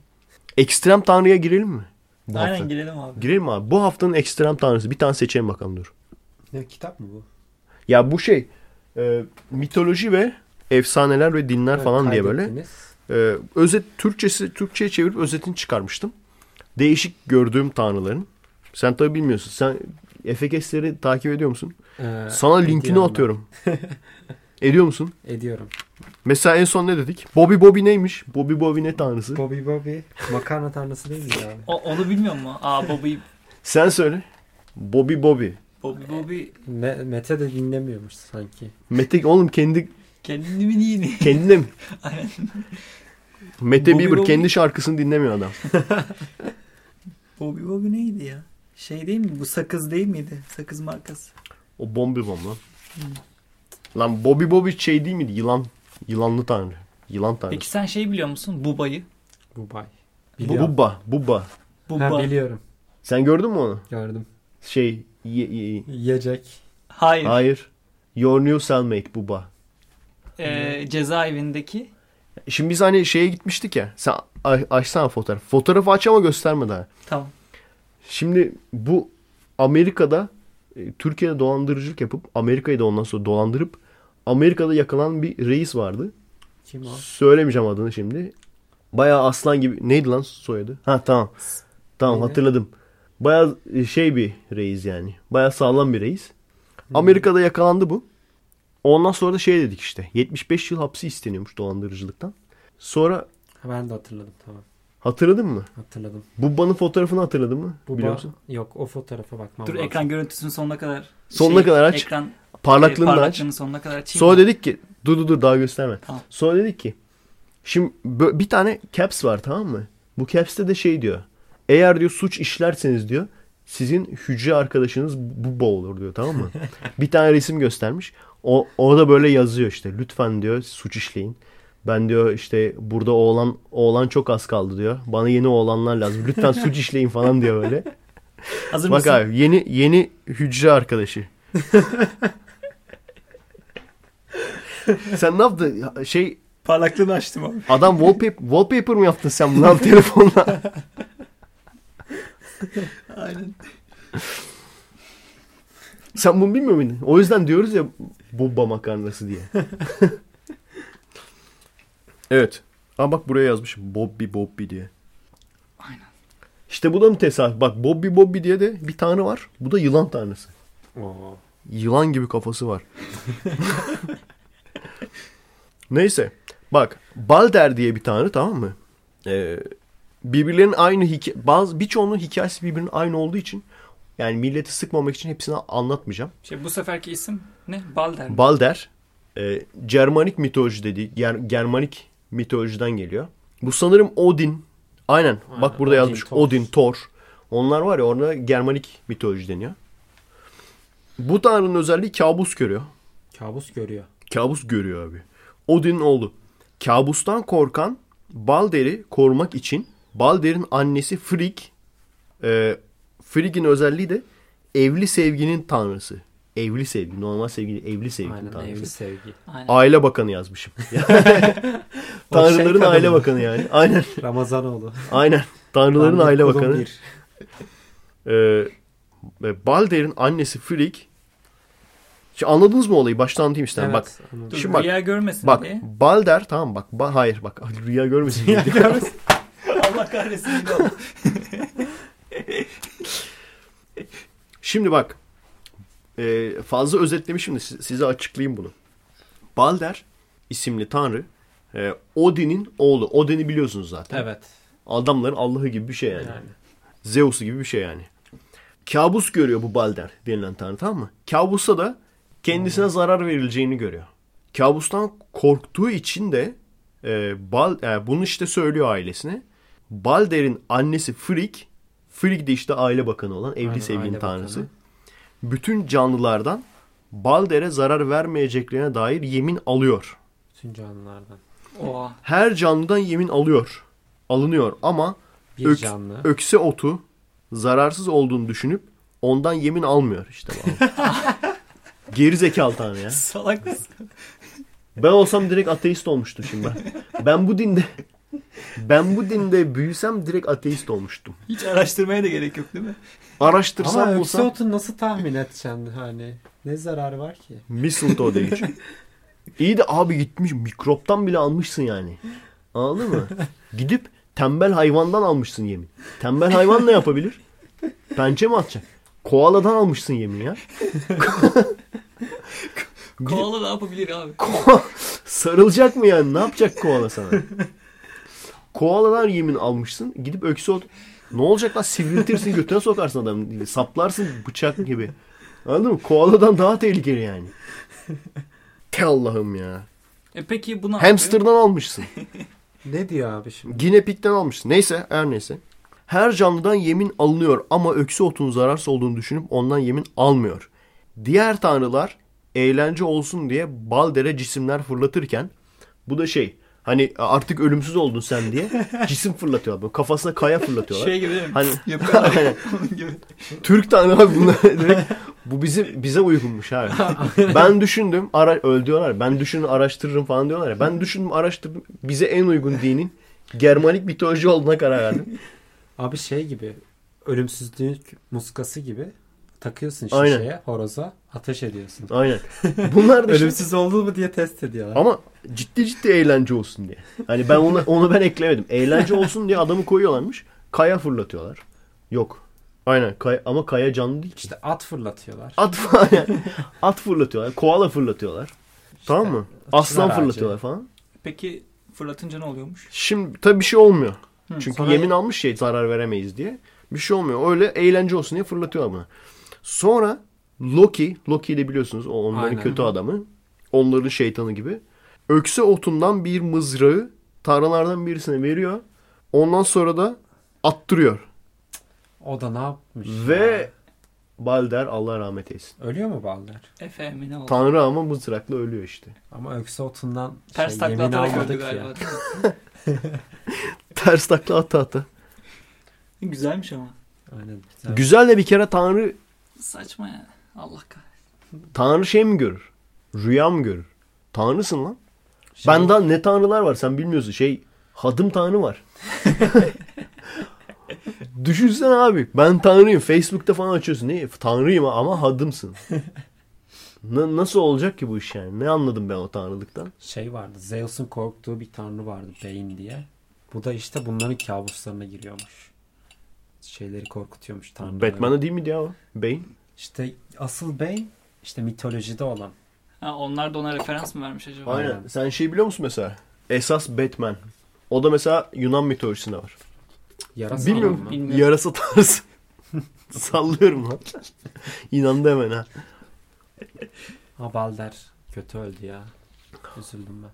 Ekstrem tanrıya girelim mi? Bu Aynen hafta. girelim abi. Girelim mi abi. Bu haftanın ekstrem tanrısı. Bir tane seçelim bakalım dur. Ne kitap mı bu? Ya bu şey e, mitoloji ve efsaneler ve dinler Ha, falan diye böyle. E, özet Türkçesi Türkçe'ye çevirip özetini çıkarmıştım. Değişik gördüğüm tanrıların. Sen tabii bilmiyorsun. Sen FKS'leri takip ediyor musun? Ee, Sana linkini atıyorum. Ediyor musun? Ediyorum. Mesela en son ne dedik? Bobby Bobby neymiş? Bobby Bobby ne tanrısı? Bobby Bobby. Makarna tanrısı değil mi abi? O, onu bilmiyor mu? Aa Bobby Sen söyle. Bobby Bobby. Bobby Bobby Me- Mete de dinlemiyormuş sanki. Mete oğlum kendi kendini mi neyini? kendine mi? Aynen. Mete Bobby Bieber Bobby. kendi şarkısını dinlemiyor adam. Bobby Bobby neydi ya? Şey değil mi? Bu sakız değil miydi? Sakız markası. O bombi bom lan. Lan Bobby Bobby şey değil miydi? Yılan. Yılanlı tanrı. Yılan tanrı. Peki sen şey biliyor musun? Buba'yı. Bubay. Bu- Biliyorum. Bubba. Bubba. Buba. Ha, biliyorum. Sen gördün mü onu? Gördüm. Şey. ye- ye- Yiyecek. Hayır. hayır. Your new cellmate Bubba. Ee, cezaevindeki Şimdi biz hani şeye gitmiştik ya. Sen açsana fotoğraf. Fotoğrafı aç ama gösterme daha. tamam. Şimdi bu Amerika'da e, Türkiye'de dolandırıcılık yapıp Amerika'yı da ondan sonra dolandırıp Amerika'da yakalanan bir reis vardı. Kim o? Söylemeyeceğim adını şimdi. Bayağı aslan gibi. Neydi lan soyadı? Ha tamam. Tamam Neydi? hatırladım. Bayağı e, şey bir reis yani. Bayağı sağlam bir reis. Amerika'da yakalandı bu. Ondan sonra da şey dedik işte. 75 yıl hapsi isteniyormuş dolandırıcılıktan. Sonra Ben de hatırladım tamam. Hatırladın mı? Hatırladım. Bubba'nın fotoğrafını hatırladın mı? Bu Biliyor musun? Yok o fotoğrafa bakmam Dur lazım. ekran görüntüsünün sonuna kadar. Sonuna kadar aç. Ekran Parlaklığını e, da aç. parlaklığını sonuna kadar açayım. Sonra mı? dedik ki dur dur dur daha gösterme. Tamam. Sonra dedik ki şimdi bir tane caps var tamam mı? Bu caps'te de şey diyor. Eğer diyor suç işlerseniz diyor sizin hücre arkadaşınız bu olur diyor tamam mı? bir tane resim göstermiş. O orada böyle yazıyor işte lütfen diyor suç işleyin. Ben diyor işte burada oğlan oğlan çok az kaldı diyor. Bana yeni oğlanlar lazım. Lütfen suç işleyin falan diyor böyle. Hazır Bak mısın? abi yeni yeni hücre arkadaşı. sen ne yaptın? Şey Parlaklığını açtım abi. adam wallpaper, wallpaper mı yaptın sen bunu telefonla? Aynen. sen bunu bilmiyor muydun? O yüzden diyoruz ya Bobba makarnası diye. evet. Ama bak buraya yazmış Bobby Bobby diye. Aynen. İşte bu da mı tesadüf? Bak Bobby Bobby diye de bir tanrı var. Bu da yılan tanrısı. Oo. Yılan gibi kafası var. Neyse. Bak Balder diye bir tanrı tamam mı? Ee, birbirlerinin aynı hikaye, bazı birçoğunun hikayesi birbirinin aynı olduğu için yani milleti sıkmamak için hepsini anlatmayacağım. Şey bu seferki isim ne? Balder. mi? Balder e, Germanik mitoloji dediği Ger- Germanik mitolojiden geliyor. Bu sanırım Odin. Aynen. Aynen, Bak burada Odin, yazmış. Thor. Odin, Thor. Onlar var ya orada Germanik mitoloji deniyor. Bu tanrının özelliği kabus görüyor. Kabus görüyor. Kabus görüyor abi. Odin'in oğlu. Kabustan korkan Balder'i korumak için Balder'in annesi Frigg e, Frigg'in özelliği de evli sevginin tanrısı. Evli sevgi. Normal sevgi evli sevginin Aynen tanrısı. evli sevgi. Aynen. Aile bakanı yazmışım. Şey Tanrıların aile bakanı yani. Aynen. Ramazanoğlu. Aynen. Tanrıların Tanrı aile bakanı. bir. Ee, Balder'in annesi Frigg. Şimdi anladınız mı olayı? Baştan anlatayım istedim. Evet, Bak. anladım. Şimdi bak- rüya görmesin Bak diye. Balder tamam bak. Ba- hayır bak. Rüya görmesin. diye. Allah kahretsin. Şimdi bak. e, fazla özetlemişim de si- size açıklayayım bunu. Balder isimli tanrı e, Odin'in oğlu. Odin'i biliyorsunuz zaten. Evet. Adamların Allah'ı gibi bir şey yani. Yani. Zeus'u gibi bir şey yani. Kabus görüyor bu Balder denilen tanrı tamam mı? Kabusta da kendisine zarar verileceğini görüyor. Kabustan korktuğu için de e, Bal, e, bunu işte söylüyor ailesine. Balder'in annesi Frigg, Frigg de işte aile bakanı olan evli Aynen, aile tanrısı. bakanı. Bütün canlılardan Balder'e zarar vermeyeceklerine dair yemin alıyor. Bütün canlılardan. Oha. Her canlıdan yemin alıyor. Alınıyor ama Bir Ök- canlı. ökse otu zararsız olduğunu düşünüp ondan yemin almıyor işte. Geri zekalı tanrı ya. Salak mısın? Ben olsam direkt ateist olmuştum şimdi ben. Ben bu dinde ben bu dinde büyüsem direkt ateist olmuştum. Hiç araştırmaya da gerek yok değil mi? Araştırsam Ama bulsam ökseotun nasıl tahmin edeceksin hani? Ne zararı var ki? mistletoe geçiyor. İyi de abi gitmiş mikroptan bile almışsın yani. Anladın mı? Gidip tembel hayvandan almışsın yemin. Tembel hayvan ne yapabilir? Pençe mi atacak? Koaladan almışsın yemin ya. Koala ne yapabilir abi? Sarılacak mı yani? Ne yapacak koala sana? Koaladan yemin almışsın. Gidip öksü ol. Ne olacak lan? Sivriltirsin götüne sokarsın adamı. Saplarsın bıçak gibi. Anladın mı? Koaladan daha tehlikeli yani. Te Allah'ım ya. E peki bu ne yapıyor? Hamster'dan almışsın. Ne diyor abi şimdi? Ginepik'ten almışsın. Neyse her neyse. Her canlıdan yemin alınıyor ama öksü otun zararsız olduğunu düşünüp ondan yemin almıyor. Diğer tanrılar eğlence olsun diye Balder'e cisimler fırlatırken bu da şey hani artık ölümsüz oldun sen diye cisim fırlatıyorlar. Böyle Kafasına kaya fırlatıyorlar. Şey gibi değil mi? Hani gibi. Türk tanrı abi bunlar direkt bu bize bize uygunmuş abi. ben düşündüm ara öl diyorlar. Ben düşünün araştırırım falan diyorlar ya. Ben düşündüm araştırdım. Bize en uygun dinin Germanik mitoloji olduğuna karar verdim. Abi şey gibi ölümsüzlük muskası gibi takıyorsun Aynen. şişeye, horoza, ateş ediyorsun. Aynen. Bunlar da Ölümsüz oldu mu diye test ediyorlar. ama ciddi ciddi eğlence olsun diye. Hani ben onu onu ben eklemedim. Eğlence olsun diye adamı koyuyorlarmış. Kaya fırlatıyorlar. Yok. Aynen. Kaya, ama kaya canlı değil ki. İşte at fırlatıyorlar. At falan yani. At fırlatıyorlar. Koala fırlatıyorlar. tamam mı? Aslan ağacı. fırlatıyorlar falan. Peki fırlatınca ne oluyormuş? Şimdi tabii bir şey olmuyor. Hı, Çünkü sonra- yemin almış şey zarar veremeyiz diye. Bir şey olmuyor. Öyle eğlence olsun diye fırlatıyorlar bunu. Sonra Loki, Loki'yi de biliyorsunuz o onların Aynen. kötü adamı. Onların şeytanı gibi. Ökse otundan bir mızrağı tanrılardan birisine veriyor. Ondan sonra da attırıyor. O da ne yapmış? Ve ya? Balder Allah rahmet eylesin. Ölüyor mu Balder? Efe mi ne oldu? Tanrı ama mızrakla ölüyor işte. Ama ökse otundan Ters şey, takla atarak öldü galiba. Ters takla ata ata. Güzelmiş ama. Aynen. Güzel. Güzel de bir kere Tanrı Saçma yani. Allah kahretsin. Tanrı şey mi görür? Rüya mı görür? Tanrısın lan. Şey- Ben daha ne tanrılar var sen bilmiyorsun. Şey hadım tanrı var. Düşünsene abi. Ben tanrıyım. Facebook'ta falan açıyorsun. Ne? Tanrıyım ama hadımsın. Na- nasıl olacak ki bu iş yani? Ne anladım ben o tanrılıktan? Şey vardı. Zeus'un korktuğu bir tanrı vardı. Bane diye. Bu da işte bunların kabuslarına giriyormuş. Şeyleri korkutuyormuş tanrıları. Batman'da değil miydi ya o? Bane. İşte asıl Bane işte mitolojide olan. Ha, onlar da ona referans mı vermiş acaba? Aynen. Aynen. Sen şey biliyor musun mesela? Esas Batman. O da mesela Yunan mitolojisinde var. Yarasa Bilmiyorum. Bilmiyorum. Yarasa tarzı. Sallıyorum lan. İnandı hemen ha. Ha Balder kötü öldü ya. Üzüldüm ben.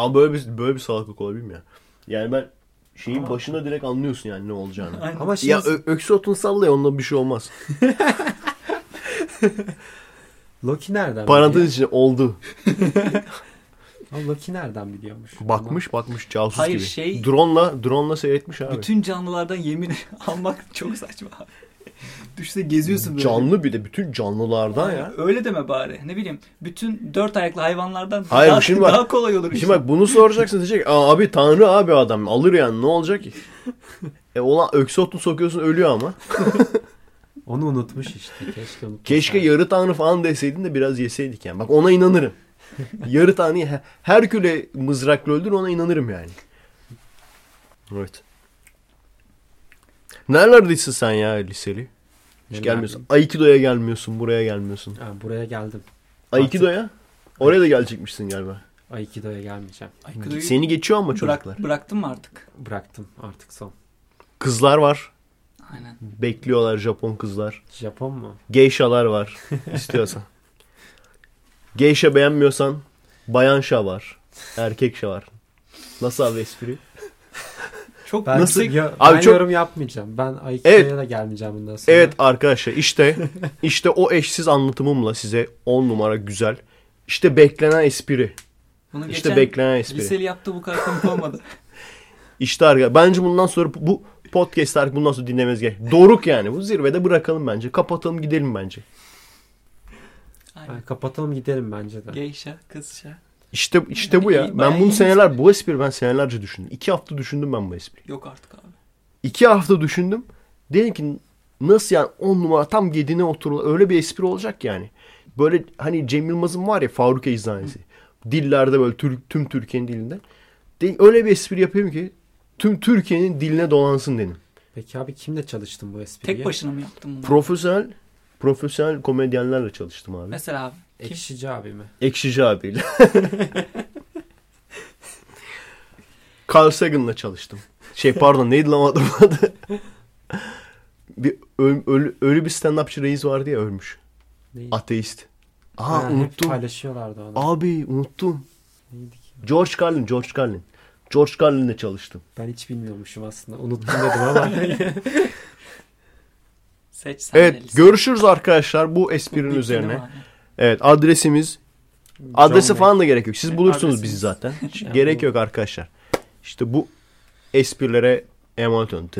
Ama böyle bir böyle bir salaklık olabilir mi ya? Yani ben şeyin başına direkt anlıyorsun yani ne olacağını. Aynen. Ama şimdi ya ö- öksü otunu salla ya onunla bir şey olmaz. Loki nereden Parantez biliyor? içinde oldu. Ama Loki nereden biliyormuş? Bakmış bakmış casus Hayır, gibi. şey- Drone'la drone'la seyretmiş abi. Bütün canlılardan yemin almak çok saçma. Düşse geziyorsun böyle. Canlı bir de bütün canlılardan ya. Öyle deme bari. Ne bileyim. Bütün dört ayaklı hayvanlardan Hayır, daha, şimdi bak- daha kolay olur. Şimdi bak bunu soracaksın diyecek. Aa, abi tanrı abi adam alır yani ne olacak ki? E olan öksü otunu sokuyorsun ölüyor ama. Onu unutmuş işte. Keşke unutmuş. Keşke yarı tanrı falan deseydin de biraz yeseydik yani. Bak ona inanırım. yarı tanrıyı he- Herküle mızrakla öldür ona inanırım yani. Evet. Nerelerdesin sen ya liseli? Hiç gelmiyorsun. Aikido'ya gelmiyorsun, buraya gelmiyorsun. Ha, buraya geldim. Aikido'ya? Oraya da gelecekmişsin galiba. Aikido'ya gelmeyeceğim. Aikido'yu Seni geçiyor ama bırak, çocuklar. bıraktın mı artık? Bıraktım artık son. Kızlar var. Aynen. Bekliyorlar Japon kızlar. Japon mu? Geishalar var istiyorsan. Geisha beğenmiyorsan bayan şa var. Erkek şa var. Nasıl abi espri? Çok Ben, Nasıl-. Ya, Abi ben çok- yorum yapmayacağım. Ben Aikido'ya Evet. da gelmeyeceğim bundan sonra. Evet arkadaşlar işte işte o eşsiz anlatımımla size 10 numara güzel. İşte beklenen espri. Bunu İşte geçen beklenen espri. liseli yaptı bu kadar komik olmadı. İşte arkadaşlar bence bundan sonra bu podcast artık bundan sonra dinlememiz gerek. Doruk yani bu zirvede bırakalım bence. Kapatalım gidelim bence. Aynen. Kapatalım gidelim bence de. Geyşa, kızşa. İşte işte bu ya. İyi, Ben bunu seneler bu espri ben senelerce düşündüm. İki hafta düşündüm ben bu espriyi. Yok artık abi. İki hafta düşündüm. Dedim ki nasıl yani on numara tam yediğine oturur. Öyle bir espri olacak yani. Böyle hani Cem Yılmaz'ın var ya Faruk Eczanesi. Dillerde böyle tüm Türkiye'nin dilinde. De, öyle bir espri yapayım ki tüm Türkiye'nin diline dolansın dedim. Peki abi kimle çalıştın bu espriyi? Tek başına mı yaptın bunu? Profesyonel profesyonel komedyenlerle çalıştım abi. Mesela abi. Kim? Ekşici abi mi? Ekşici abiyle. Carl Sagan'la çalıştım. Şey pardon neydi lan adamın adı? bir öl- ölü, ölü bir stand-upçı reis vardı ya ölmüş. Neydi? Ateist. Aa Ha, hep unuttum. paylaşıyorlardı onu. Abi unuttum. Neydi ki? George Carlin, George Carlin. George Carlin'le çalıştım. Ben hiç bilmiyormuşum aslında. Unuttum dedim ama. Seç sen Evet delisi. görüşürüz arkadaşlar bu esprinin değil üzerine. abi? Evet adresimiz adresi John falan da gerek yok. Siz bulursunuz Adresimiz. bizi zaten. Hiç Yani gerek bu- yok arkadaşlar. İşte bu esprilere emanet olun.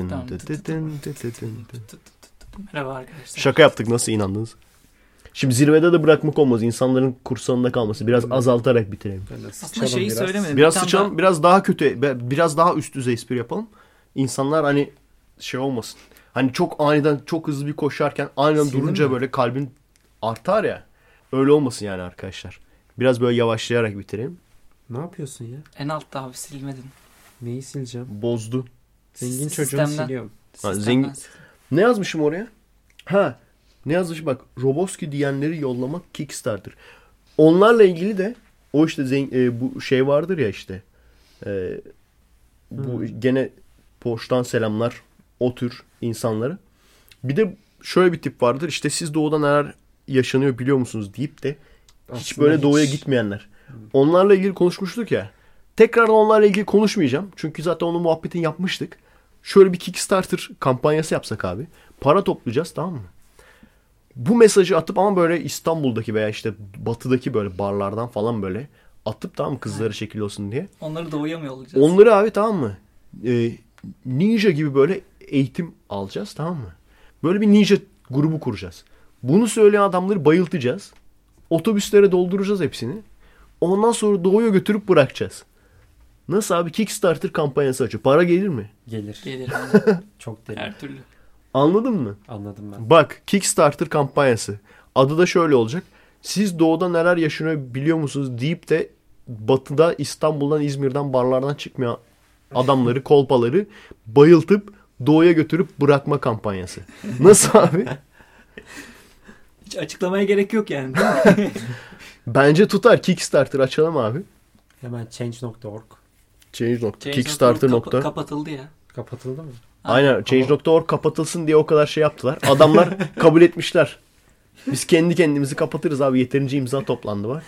Merhaba arkadaşlar. Şaka yaptık nasıl inandınız? Şimdi zirvede de bırakmak olmaz. İnsanların kursanında kalması. Biraz Hmm. azaltarak bitirelim. Aslında sıçalım şeyi biraz. söylemedim. Biraz Bir sıçalım. Biraz daha kötü. Biraz daha üst düzey espri yapalım. İnsanlar hani şey olmasın. Hani çok aniden çok hızlı bir koşarken aniden Sildin durunca mi? böyle kalbin artar ya. Öyle olmasın yani arkadaşlar. Biraz böyle yavaşlayarak bitirelim. Ne yapıyorsun ya? En altta abi silmedin. Neyi sileceğim? Bozdu. Zengin çocuğunu siliyorum. Ha, zengin-. Ne yazmışım oraya? Ha. Ne yazmışım bak. Roboski diyenleri yollamak Kickstarter. Onlarla ilgili de o işte zen- e, bu şey vardır ya işte. E, bu gene poştan selamlar o tür insanları. Bir de şöyle bir tip vardır. İşte siz doğuda neler yaşanıyor biliyor musunuz deyip de hiç Aslında böyle doğuya hiç- gitmeyenler. Onlarla ilgili konuşmuştuk ya. Tekrardan onlarla ilgili konuşmayacağım. Çünkü zaten onun muhabbetini yapmıştık. Şöyle bir Kickstarter kampanyası yapsak abi. Para toplayacağız tamam mı? Bu mesajı atıp ama böyle İstanbul'daki veya işte batıdaki böyle barlardan falan böyle atıp tamam mı kızları şekil olsun diye. Onları doğuya mı yollayacağız? Onları abi tamam mı? Ee, ninja gibi böyle eğitim alacağız tamam mı? Böyle bir ninja grubu kuracağız. Bunu söyleyen adamları bayıltacağız. Otobüslere dolduracağız hepsini. Ondan sonra doğuya götürüp bırakacağız. Nasıl abi? Kickstarter kampanyası açıyor. Para gelir mi? Gelir. Gelir abi. Çok deli. her türlü. Anladın mı? Anladım ben. Bak Kickstarter kampanyası. Adı da şöyle olacak. Siz doğuda neler yaşanıyor biliyor musunuz deyip de batıda İstanbul'dan İzmir'den barlardan çıkmayan adamları kolpaları bayıltıp doğuya götürüp bırakma kampanyası. Nasıl abi? Hiç açıklamaya gerek yok yani. değil mi? Bence tutar. Kickstarter açalım abi. Hemen change.org Change. Change.org Kickstarter. kapa- nokta. kapatıldı ya. kapatıldı mı? Aynen. Change.org kapatılsın diye o kadar şey yaptılar. Adamlar kabul etmişler. Biz kendi kendimizi kapatırız abi. Yeterince imza toplandı var.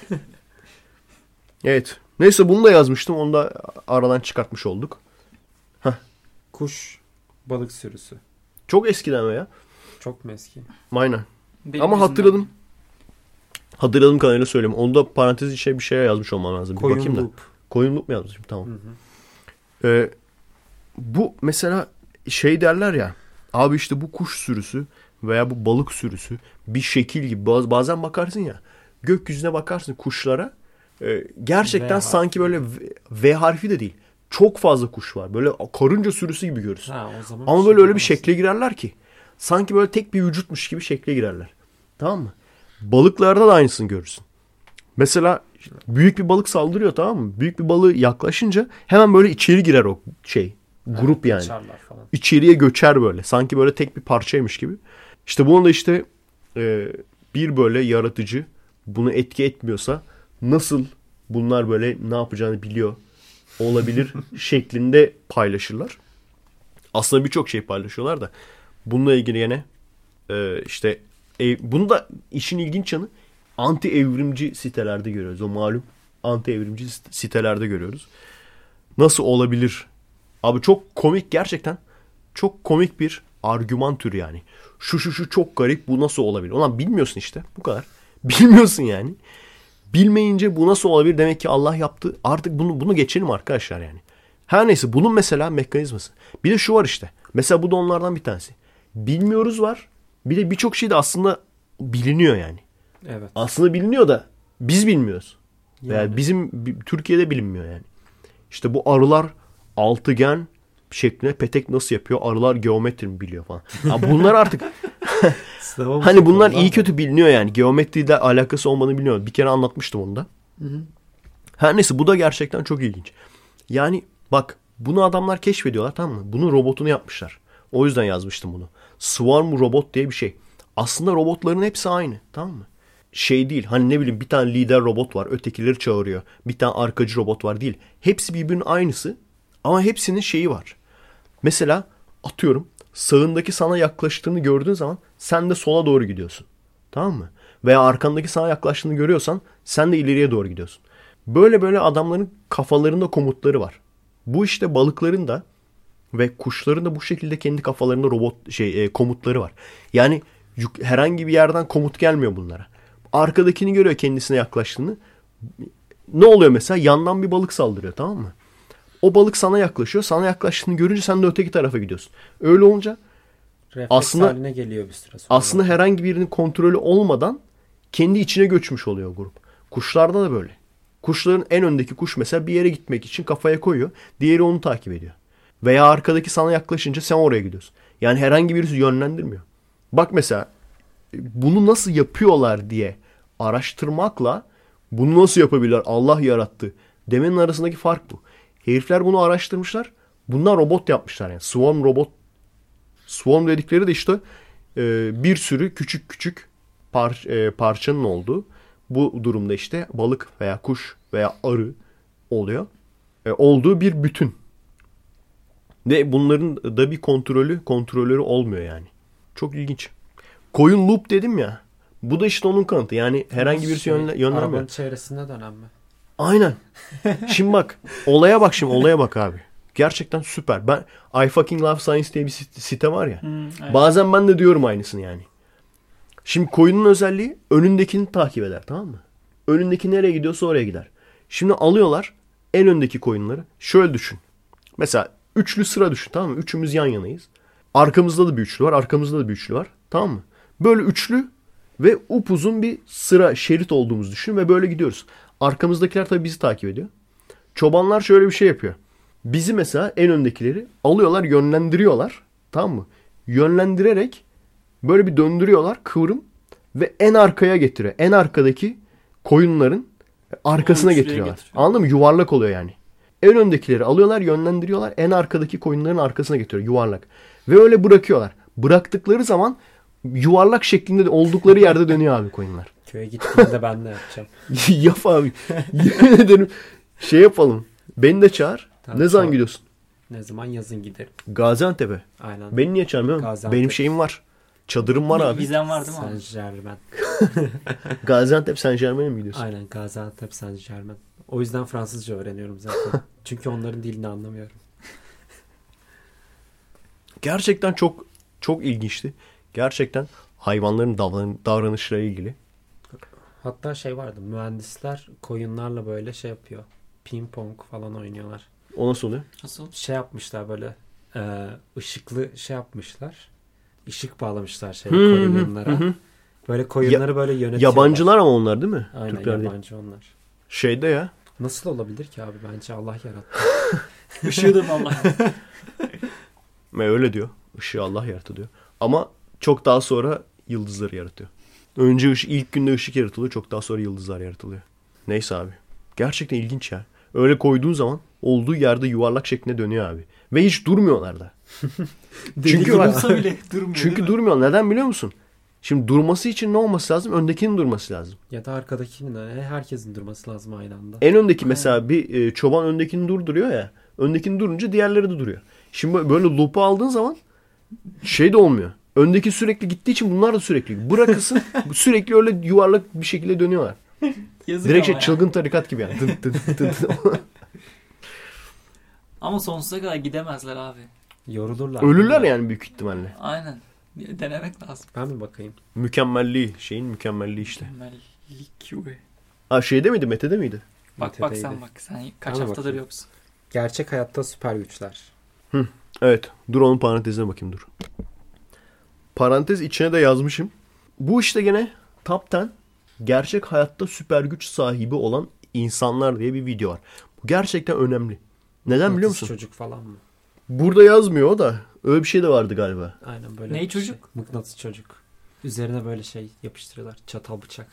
Evet. Neyse bunu da yazmıştım. Onu da aradan çıkartmış olduk. Kuş balık sürüsü. Çok eskiden veya. Çok mu eski? Aynen. Benim Ama yüzümden. hatırladım. Hatırladığım kadarıyla söyleyeyim. Onu da parantez içine bir şeye yazmış olmam lazım. Bir Koyun bakayım da. loop. Koyun loop mu yazmışım? Tamam. Hı hı. Ee, bu mesela şey derler ya. Abi işte bu kuş sürüsü veya bu balık sürüsü bir şekil gibi. Baz- Bazen bakarsın ya. Gökyüzüne bakarsın kuşlara. e, gerçekten V sanki böyle V, V harfi de değil. Çok fazla kuş var. Böyle karınca sürüsü gibi görürsün. Ha, o zaman Ama şey böyle öyle bir şekle girerler ki. Sanki böyle tek bir vücutmuş gibi şekle girerler. Tamam mı? Balıklarda da aynısını görürsün. Mesela büyük bir balık saldırıyor tamam mı? Büyük bir balığı yaklaşınca hemen böyle içeri girer o şey. Grup yani. Falan. İçeriye göçer böyle. Sanki böyle tek bir parçaymış gibi. İşte bunu da işte e, bir böyle yaratıcı bunu etki etmiyorsa nasıl bunlar böyle ne yapacağını biliyor olabilir şeklinde paylaşırlar. Aslında birçok şey paylaşıyorlar da bununla ilgili yine e, işte ev, bunu da işin ilginç yanı anti evrimci sitelerde görüyoruz. O malum anti evrimci sit- sitelerde görüyoruz. Nasıl olabilir? Abi çok komik gerçekten. Çok komik bir argüman türü yani. Şu şu şu çok garip bu nasıl olabilir? Ulan bilmiyorsun işte bu kadar. Bilmiyorsun yani. Bilmeyince bu nasıl olabilir demek ki Allah yaptı. Artık bunu bunu geçelim arkadaşlar yani. Her neyse bunun mesela mekanizması. Bir de şu var işte. Mesela bu da onlardan bir tanesi. Bilmiyoruz var. Bir de birçok şey de aslında biliniyor yani. Evet. Aslında biliniyor da biz bilmiyoruz. Yani. Yani bizim bi- Türkiye'de bilinmiyor yani. İşte bu arılar altıgen şeklinde petek nasıl yapıyor? Arılar geometri mi biliyor falan. Ha bunlar artık hani bunlar iyi kötü biliniyor yani. Geometriyle alakası olmadığını biliyor. Bir kere anlatmıştım onu da. Her neyse bu da gerçekten çok ilginç. Yani bak bunu adamlar keşfediyorlar tamam mı? Bunun robotunu yapmışlar. O yüzden yazmıştım bunu. Swarm robot diye bir şey. Aslında robotların hepsi aynı tamam mı? Şey değil hani ne bileyim bir tane lider robot var ötekileri çağırıyor. Bir tane arkacı robot var değil. Hepsi birbirinin aynısı ama hepsinin şeyi var. Mesela atıyorum sağındaki sana yaklaştığını gördüğün zaman sen de sola doğru gidiyorsun. Tamam mı? Veya arkandaki sana yaklaştığını görüyorsan sen de ileriye doğru gidiyorsun. Böyle böyle adamların kafalarında komutları var. Bu işte balıkların da ve kuşların da bu şekilde kendi kafalarında robot şey e, komutları var. Yani herhangi bir yerden komut gelmiyor bunlara. Arkadakini görüyor kendisine yaklaştığını. Ne oluyor mesela? Yandan bir balık saldırıyor tamam mı? O balık sana yaklaşıyor. Sana yaklaştığını görünce sen de öteki tarafa gidiyorsun. Öyle olunca Refleks Aslında- haline geliyor bir süre sonra. aslında herhangi birinin kontrolü olmadan kendi içine göçmüş oluyor grup. Kuşlarda da böyle. Kuşların en öndeki kuş mesela bir yere gitmek için kafaya koyuyor. Diğeri onu takip ediyor. Veya arkadaki sana yaklaşınca sen oraya gidiyorsun. Yani herhangi birisi yönlendirmiyor. Bak mesela bunu nasıl yapıyorlar diye araştırmakla bunu nasıl yapabilirler Allah yarattı demenin arasındaki fark bu. Herifler bunu araştırmışlar. Bunlar robot yapmışlar yani. Swarm robot Swarm dedikleri de işte e, bir sürü küçük küçük par, e, parçanın olduğu. Bu durumda işte balık veya kuş veya arı oluyor. E, olduğu bir bütün. Ve bunların da bir kontrolü, kontrolörü olmuyor yani. Çok ilginç. Koyun loop dedim ya. Bu da işte onun kanıtı. Yani herhangi birisi Şey, yönle, yönlenmiyor. Arabanın çevresinde dönen mi? Aynen. Şimdi bak. Olaya bak şimdi. Olaya bak abi. Gerçekten süper. Ben I fucking love science diye bir sit- site var ya. Hmm, evet. Bazen ben de diyorum aynısını yani. Şimdi koyunun özelliği önündekini takip eder tamam mı? Önündeki nereye gidiyorsa oraya gider. Şimdi alıyorlar en öndeki koyunları. Şöyle düşün. Mesela üçlü sıra düşün tamam mı? Üçümüz yan yanayız. Arkamızda da bir üçlü var. Arkamızda da bir üçlü var. Tamam mı? Böyle üçlü ve upuzun bir sıra şerit olduğumuzu düşün ve böyle gidiyoruz. Arkamızdakiler tabii bizi takip ediyor. Çobanlar şöyle bir şey yapıyor. Bizi mesela en öndekileri alıyorlar yönlendiriyorlar. Tamam mı? Yönlendirerek böyle bir döndürüyorlar kıvrım ve en arkaya getiriyor. En arkadaki koyunların arkasına getiriyorlar. getiriyor. Anladın mı? Yuvarlak oluyor yani. En öndekileri alıyorlar yönlendiriyorlar. En arkadaki koyunların arkasına getiriyor yuvarlak. Ve öyle bırakıyorlar. Bıraktıkları zaman yuvarlak şeklinde de oldukları yerde dönüyor abi koyunlar. Köye gittiğimde ben de yapacağım. Yap abi. Yemin ederim. Şey yapalım. Beni de çağır. Tamam, ne zaman gidiyorsun? Ne zaman yazın giderim. Gaziantep'e. Aynen. Beni niye çağırmıyorsun? Gaziantep. Benim şeyim var. Çadırım var abi. Vizen var değil mi? Saint Germain. Gaziantep Saint Germain'e mi gidiyorsun? Aynen Gaziantep Saint Germain. O yüzden Fransızca öğreniyorum zaten. Çünkü onların dilini anlamıyorum. Gerçekten çok çok ilginçti. Gerçekten hayvanların davran davranışları ilgili. Hatta şey vardı mühendisler koyunlarla böyle şey yapıyor. Ping pong falan oynuyorlar. O nasıl oluyor? Nasıl? Şey yapmışlar böyle e, ışıklı şey yapmışlar. Işık bağlamışlar şey koyunlara. Böyle koyunları böyle yönetiyorlar. Yabancılar ama onlar değil mi? Aynen Türkler değil. yabancı onlar. Şeyde ya. Nasıl olabilir ki abi? Bence Allah yarattı. Işığı da Allah? Öyle diyor. Işığı Allah yarattı diyor. Ama çok daha sonra yıldızları yaratıyor. Önce ışık, ilk günde ışık yaratılıyor. Çok daha sonra yıldızlar yaratılıyor. Neyse abi. Gerçekten ilginç ya. Öyle koyduğun zaman olduğu yerde yuvarlak şeklinde dönüyor abi. Ve hiç durmuyorlar da. Çünkü bak, bile durmuyor çünkü durmuyor. Neden biliyor musun? Şimdi durması için ne olması lazım? Öndekinin durması lazım. ya da arkadakinin herkesin durması lazım aynı anda. En öndeki mesela bir e, çoban öndekini durduruyor ya. Öndekini durunca diğerleri de duruyor. Şimdi böyle- böyle loop'u aldığın zaman şey de olmuyor. Öndeki sürekli gittiği için bunlar da sürekli. Bırakılsın sürekli öyle yuvarlak bir şekilde dönüyorlar. Yazık Direkt şey ama ya. çılgın tarikat gibi yani. Dın dın dın dın. Ama sonsuza kadar gidemezler abi. Yorulurlar. Ölürler yani büyük ihtimalle. Aynen. Bir Denemek lazım. Ben mi bakayım? Mükemmelliği. Şeyin mükemmelliği işte. Mükemmellik. Ha şeyde miydi? Mete'de miydi? Bak bak Mete'deydi. sen bak. Sen kaç Bana haftadır bakayım. yoksun. Gerçek hayatta süper güçler. Evet. Dur onun parantezine bakayım dur. Parantez içine de yazmışım. Bu işte gene Top 10 gerçek hayatta süper güç sahibi olan insanlar diye bir video var. Bu gerçekten önemli. Neden biliyor musun? çocuk falan mı? Burada yazmıyor o da. Öyle bir şey de vardı galiba. Aynen böyle. Ney bir çocuk? Şey. Mıknatıs çocuk. Üzerine böyle şey yapıştırıyorlar. Çatal bıçak.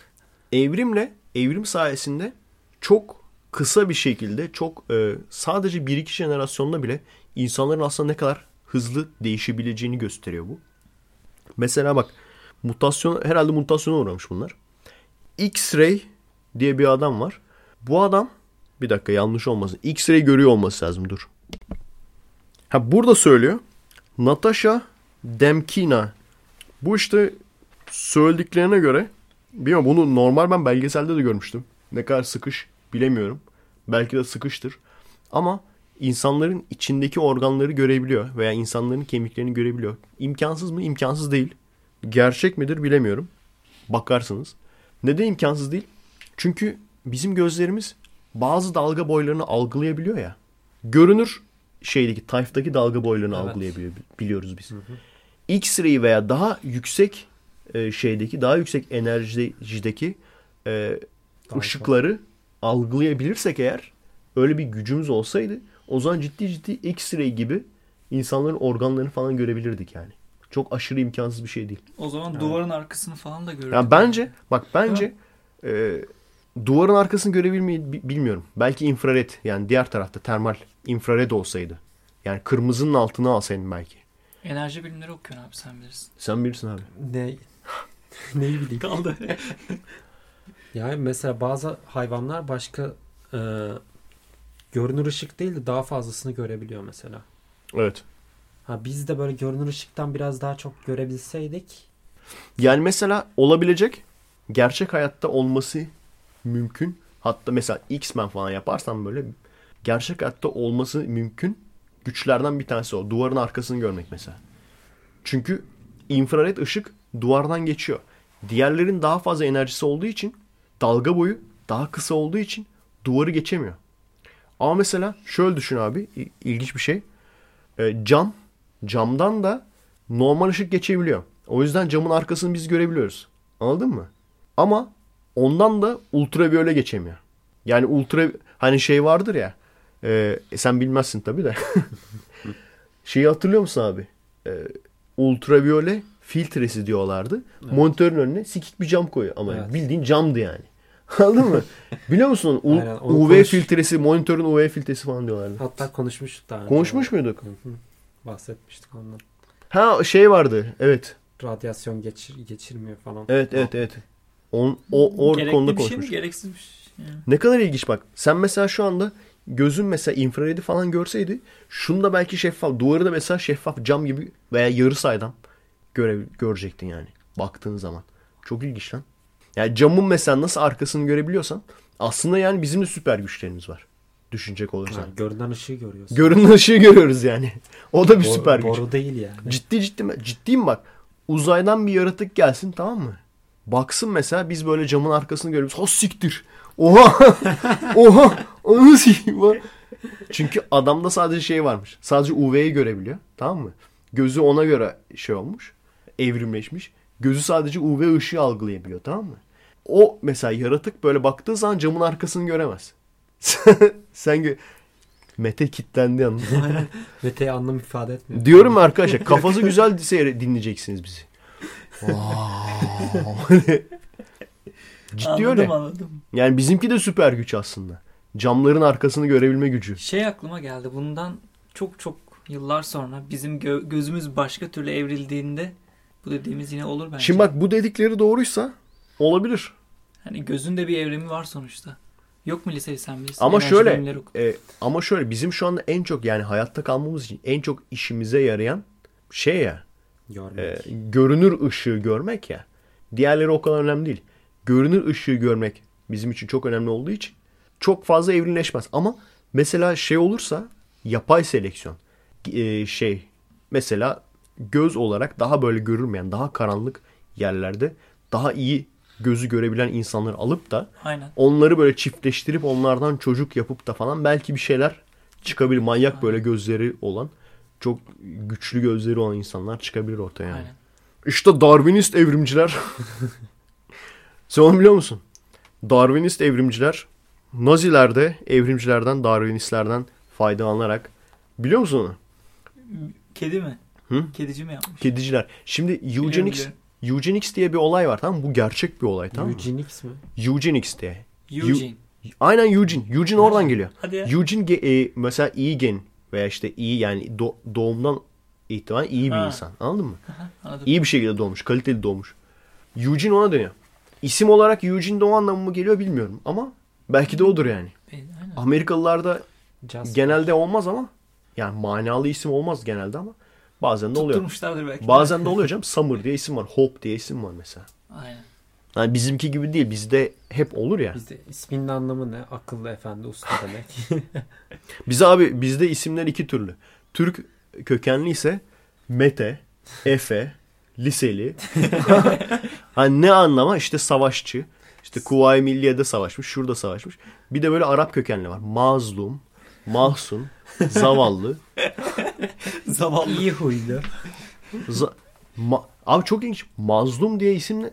Evrimle, evrim sayesinde çok kısa bir şekilde çok e, sadece 1-2 jenerasyonda bile insanların aslında ne kadar hızlı değişebileceğini gösteriyor bu. Mesela bak mutasyon herhalde mutasyona uğramış bunlar. X-ray diye bir adam var. Bu adam bir dakika yanlış olmasın. X-ray görüyor olması lazım dur. Ha burada söylüyor. Natasha Demkina. Bu işte söylediklerine göre bilmiyorum bunu normal ben belgeselde de görmüştüm. Ne kadar sıkış bilemiyorum. Belki de sıkıştır. Ama insanların içindeki organları görebiliyor veya insanların kemiklerini görebiliyor. İmkansız mı? İmkansız değil. Gerçek midir bilemiyorum. Bakarsınız. Neden imkansız değil? Çünkü bizim gözlerimiz bazı dalga boylarını algılayabiliyor ya. Görünür şeydeki, tayftaki dalga boylarını Evet. algılayabiliyoruz biz. X-ray veya daha yüksek e, şeydeki, daha yüksek enerjideki e, ışıkları algılayabilirsek eğer öyle bir gücümüz olsaydı o zaman ciddi ciddi X-ray gibi insanların organlarını falan görebilirdik yani. Çok aşırı imkansız bir şey değil. O zaman duvarın arkasını falan da görürdük. Yani bence bak bence e, duvarın arkasını görebilmeyi bi- bilmiyorum. Belki infrared yani diğer tarafta termal infrared olsaydı. Yani kırmızının altına alsaydın belki. Enerji bilimleri okuyorsun abi sen bilirsin. Sen bilirsin abi. Ne? Neyi bileyim. Kaldı. Yani mesela bazı hayvanlar başka e, görünür ışık değil de daha fazlasını görebiliyor mesela. Evet. Ha biz de böyle görünür ışıktan biraz daha çok görebilseydik Yani mesela olabilecek gerçek hayatta olması mümkün. Hatta mesela X-Men falan yaparsan böyle gerçek hayatta olması mümkün güçlerden bir tanesi o. Duvarın arkasını görmek mesela. Çünkü infrared ışık duvardan geçiyor. Diğerlerin daha fazla enerjisi olduğu için dalga boyu daha kısa olduğu için duvarı geçemiyor. Ama mesela şöyle düşün abi il- ilginç bir şey. E, cam camdan da normal ışık geçebiliyor. O yüzden camın arkasını biz görebiliyoruz. Anladın mı? Ama ondan da ultraviyole geçemiyor. Yani ultra hani şey vardır ya. e, sen bilmezsin tabii de. Şeyi hatırlıyor musun abi? E, ultraviyole filtresi diyorlardı. Monitörün önüne sikik bir cam koyuyor. Ama Evet. bildiğin camdı yani. Anladın mı? Biliyor musun? U- Aynen, onu UV konuş- filtresi, monitörün UV filtresi falan diyorlardı. Hatta konuşmuştuk daha önce. Konuşmuş muyduk? Hı hı. Bahsetmiştik ondan. Ha şey vardı. Evet. Radyasyon geçir, geçirmiyor falan. Evet evet evet. On, o, o Gerekli konuda bir şey mi konuşmuş. gereksizmiş. Yani. Ne kadar ilginç bak. Sen mesela şu anda gözün mesela infraredi falan görseydi şunu da belki şeffaf. Duvarı da mesela şeffaf cam gibi veya yarı saydam göre, görecektin yani. Baktığın zaman. Çok ilginç lan. Yani camın mesela nasıl arkasını görebiliyorsan aslında yani bizim de süper güçlerimiz var. Düşünecek olursan. Ha, görünen ışığı görüyorsun. Görünen ışığı görüyoruz yani. O da bir Boru- süper güç. Boru değil yani. Ciddi ciddi ciddiyim bak. Uzaydan bir yaratık gelsin tamam mı? Baksın mesela biz böyle camın arkasını görüyoruz. Ha siktir. Oha. Oha. Onu. Çünkü adamda sadece şey varmış. Sadece UV'yi görebiliyor. Tamam mı? Gözü ona göre şey olmuş. Evrimleşmiş. Gözü sadece UV ışığı algılayabiliyor tamam mı? O mesela yaratık böyle baktığı zaman camın arkasını göremez. Sen gö- Mete kitlendi yalnız. Mete anlam ifade etmiyor. Diyorum arkadaşlar kafası güzel seyre dinleyeceksiniz bizi. Ciddi anladım öyle. anladım. Yani bizimki de süper güç aslında. Camların arkasını görebilme gücü. Şey aklıma geldi. Bundan çok çok yıllar sonra bizim gö- gözümüz başka türlü evrildiğinde bu dediğimiz yine olur bence. Şimdi bak bu dedikleri doğruysa olabilir. Hani gözün de bir evrimi var sonuçta. Yok mu liseli sen bilirsin. Ama Enerji şöyle e, ama şöyle bizim şu anda en çok yani hayatta kalmamız için en çok işimize yarayan şey ya Görmek. e, görünür ışığı görmek ya. Diğerleri o kadar önemli değil. Görünür ışığı görmek bizim için çok önemli olduğu için çok fazla evrimleşmez. Ama mesela şey olursa yapay seleksiyon e, şey mesela göz olarak daha böyle görülmeyen daha karanlık yerlerde daha iyi gözü görebilen insanları alıp da Aynen. onları böyle çiftleştirip onlardan çocuk yapıp da falan belki bir şeyler çıkabilir. Manyak böyle gözleri olan çok güçlü gözleri olan insanlar çıkabilir ortaya yani. Aynen. İşte Darwinist evrimciler. Sen onu biliyor musun? Darwinist evrimciler Nazilerde evrimcilerden, Darwinistlerden faydalanarak biliyor musun onu? Kedi mi? Hı? Kedici mi yapmış? Kediciler. Şimdi eugenics. Eugenics diye bir olay var tamam mı? Bu gerçek bir olay tamam mı? Eugenics mi? Eugenics diye. Eugene. Aynen Eugene. Eugene oradan geliyor. Hadi ya. Eugene ge- e, mesela iyi gen veya işte iyi yani do- doğumdan itibaren iyi bir Ha. insan. Anladın mı? Anladım. İyi bir şekilde doğmuş. Kaliteli doğmuş. Eugene ona dönüyor. İsim olarak Eugene de o anlamı mı geliyor bilmiyorum ama belki de odur yani. E, Aynen. Amerikalılarda Jasper. genelde olmaz ama yani manalı isim olmaz genelde ama bazen de oluyor. Tutturmuşlardır belki. Bazen de oluyor canım. Summer diye isim var. Hope diye isim var mesela. Aynen. Yani bizimki gibi değil. Bizde hep olur ya. Bizde isminin anlamı ne? Akıllı efendi usta demek. Bize abi bizde isimler iki türlü. Türk kökenli ise Mete, Efe, liseli. hani ne anlama? İşte savaşçı. İşte Kuvayi Milliye'de savaşmış, şurada savaşmış. Bir de böyle Arap kökenli var. Mazlum, mahzun, zavallı. Zavallı. İyi huylu. za- Ma- abi çok ilginç. Mazlum diye isim ne?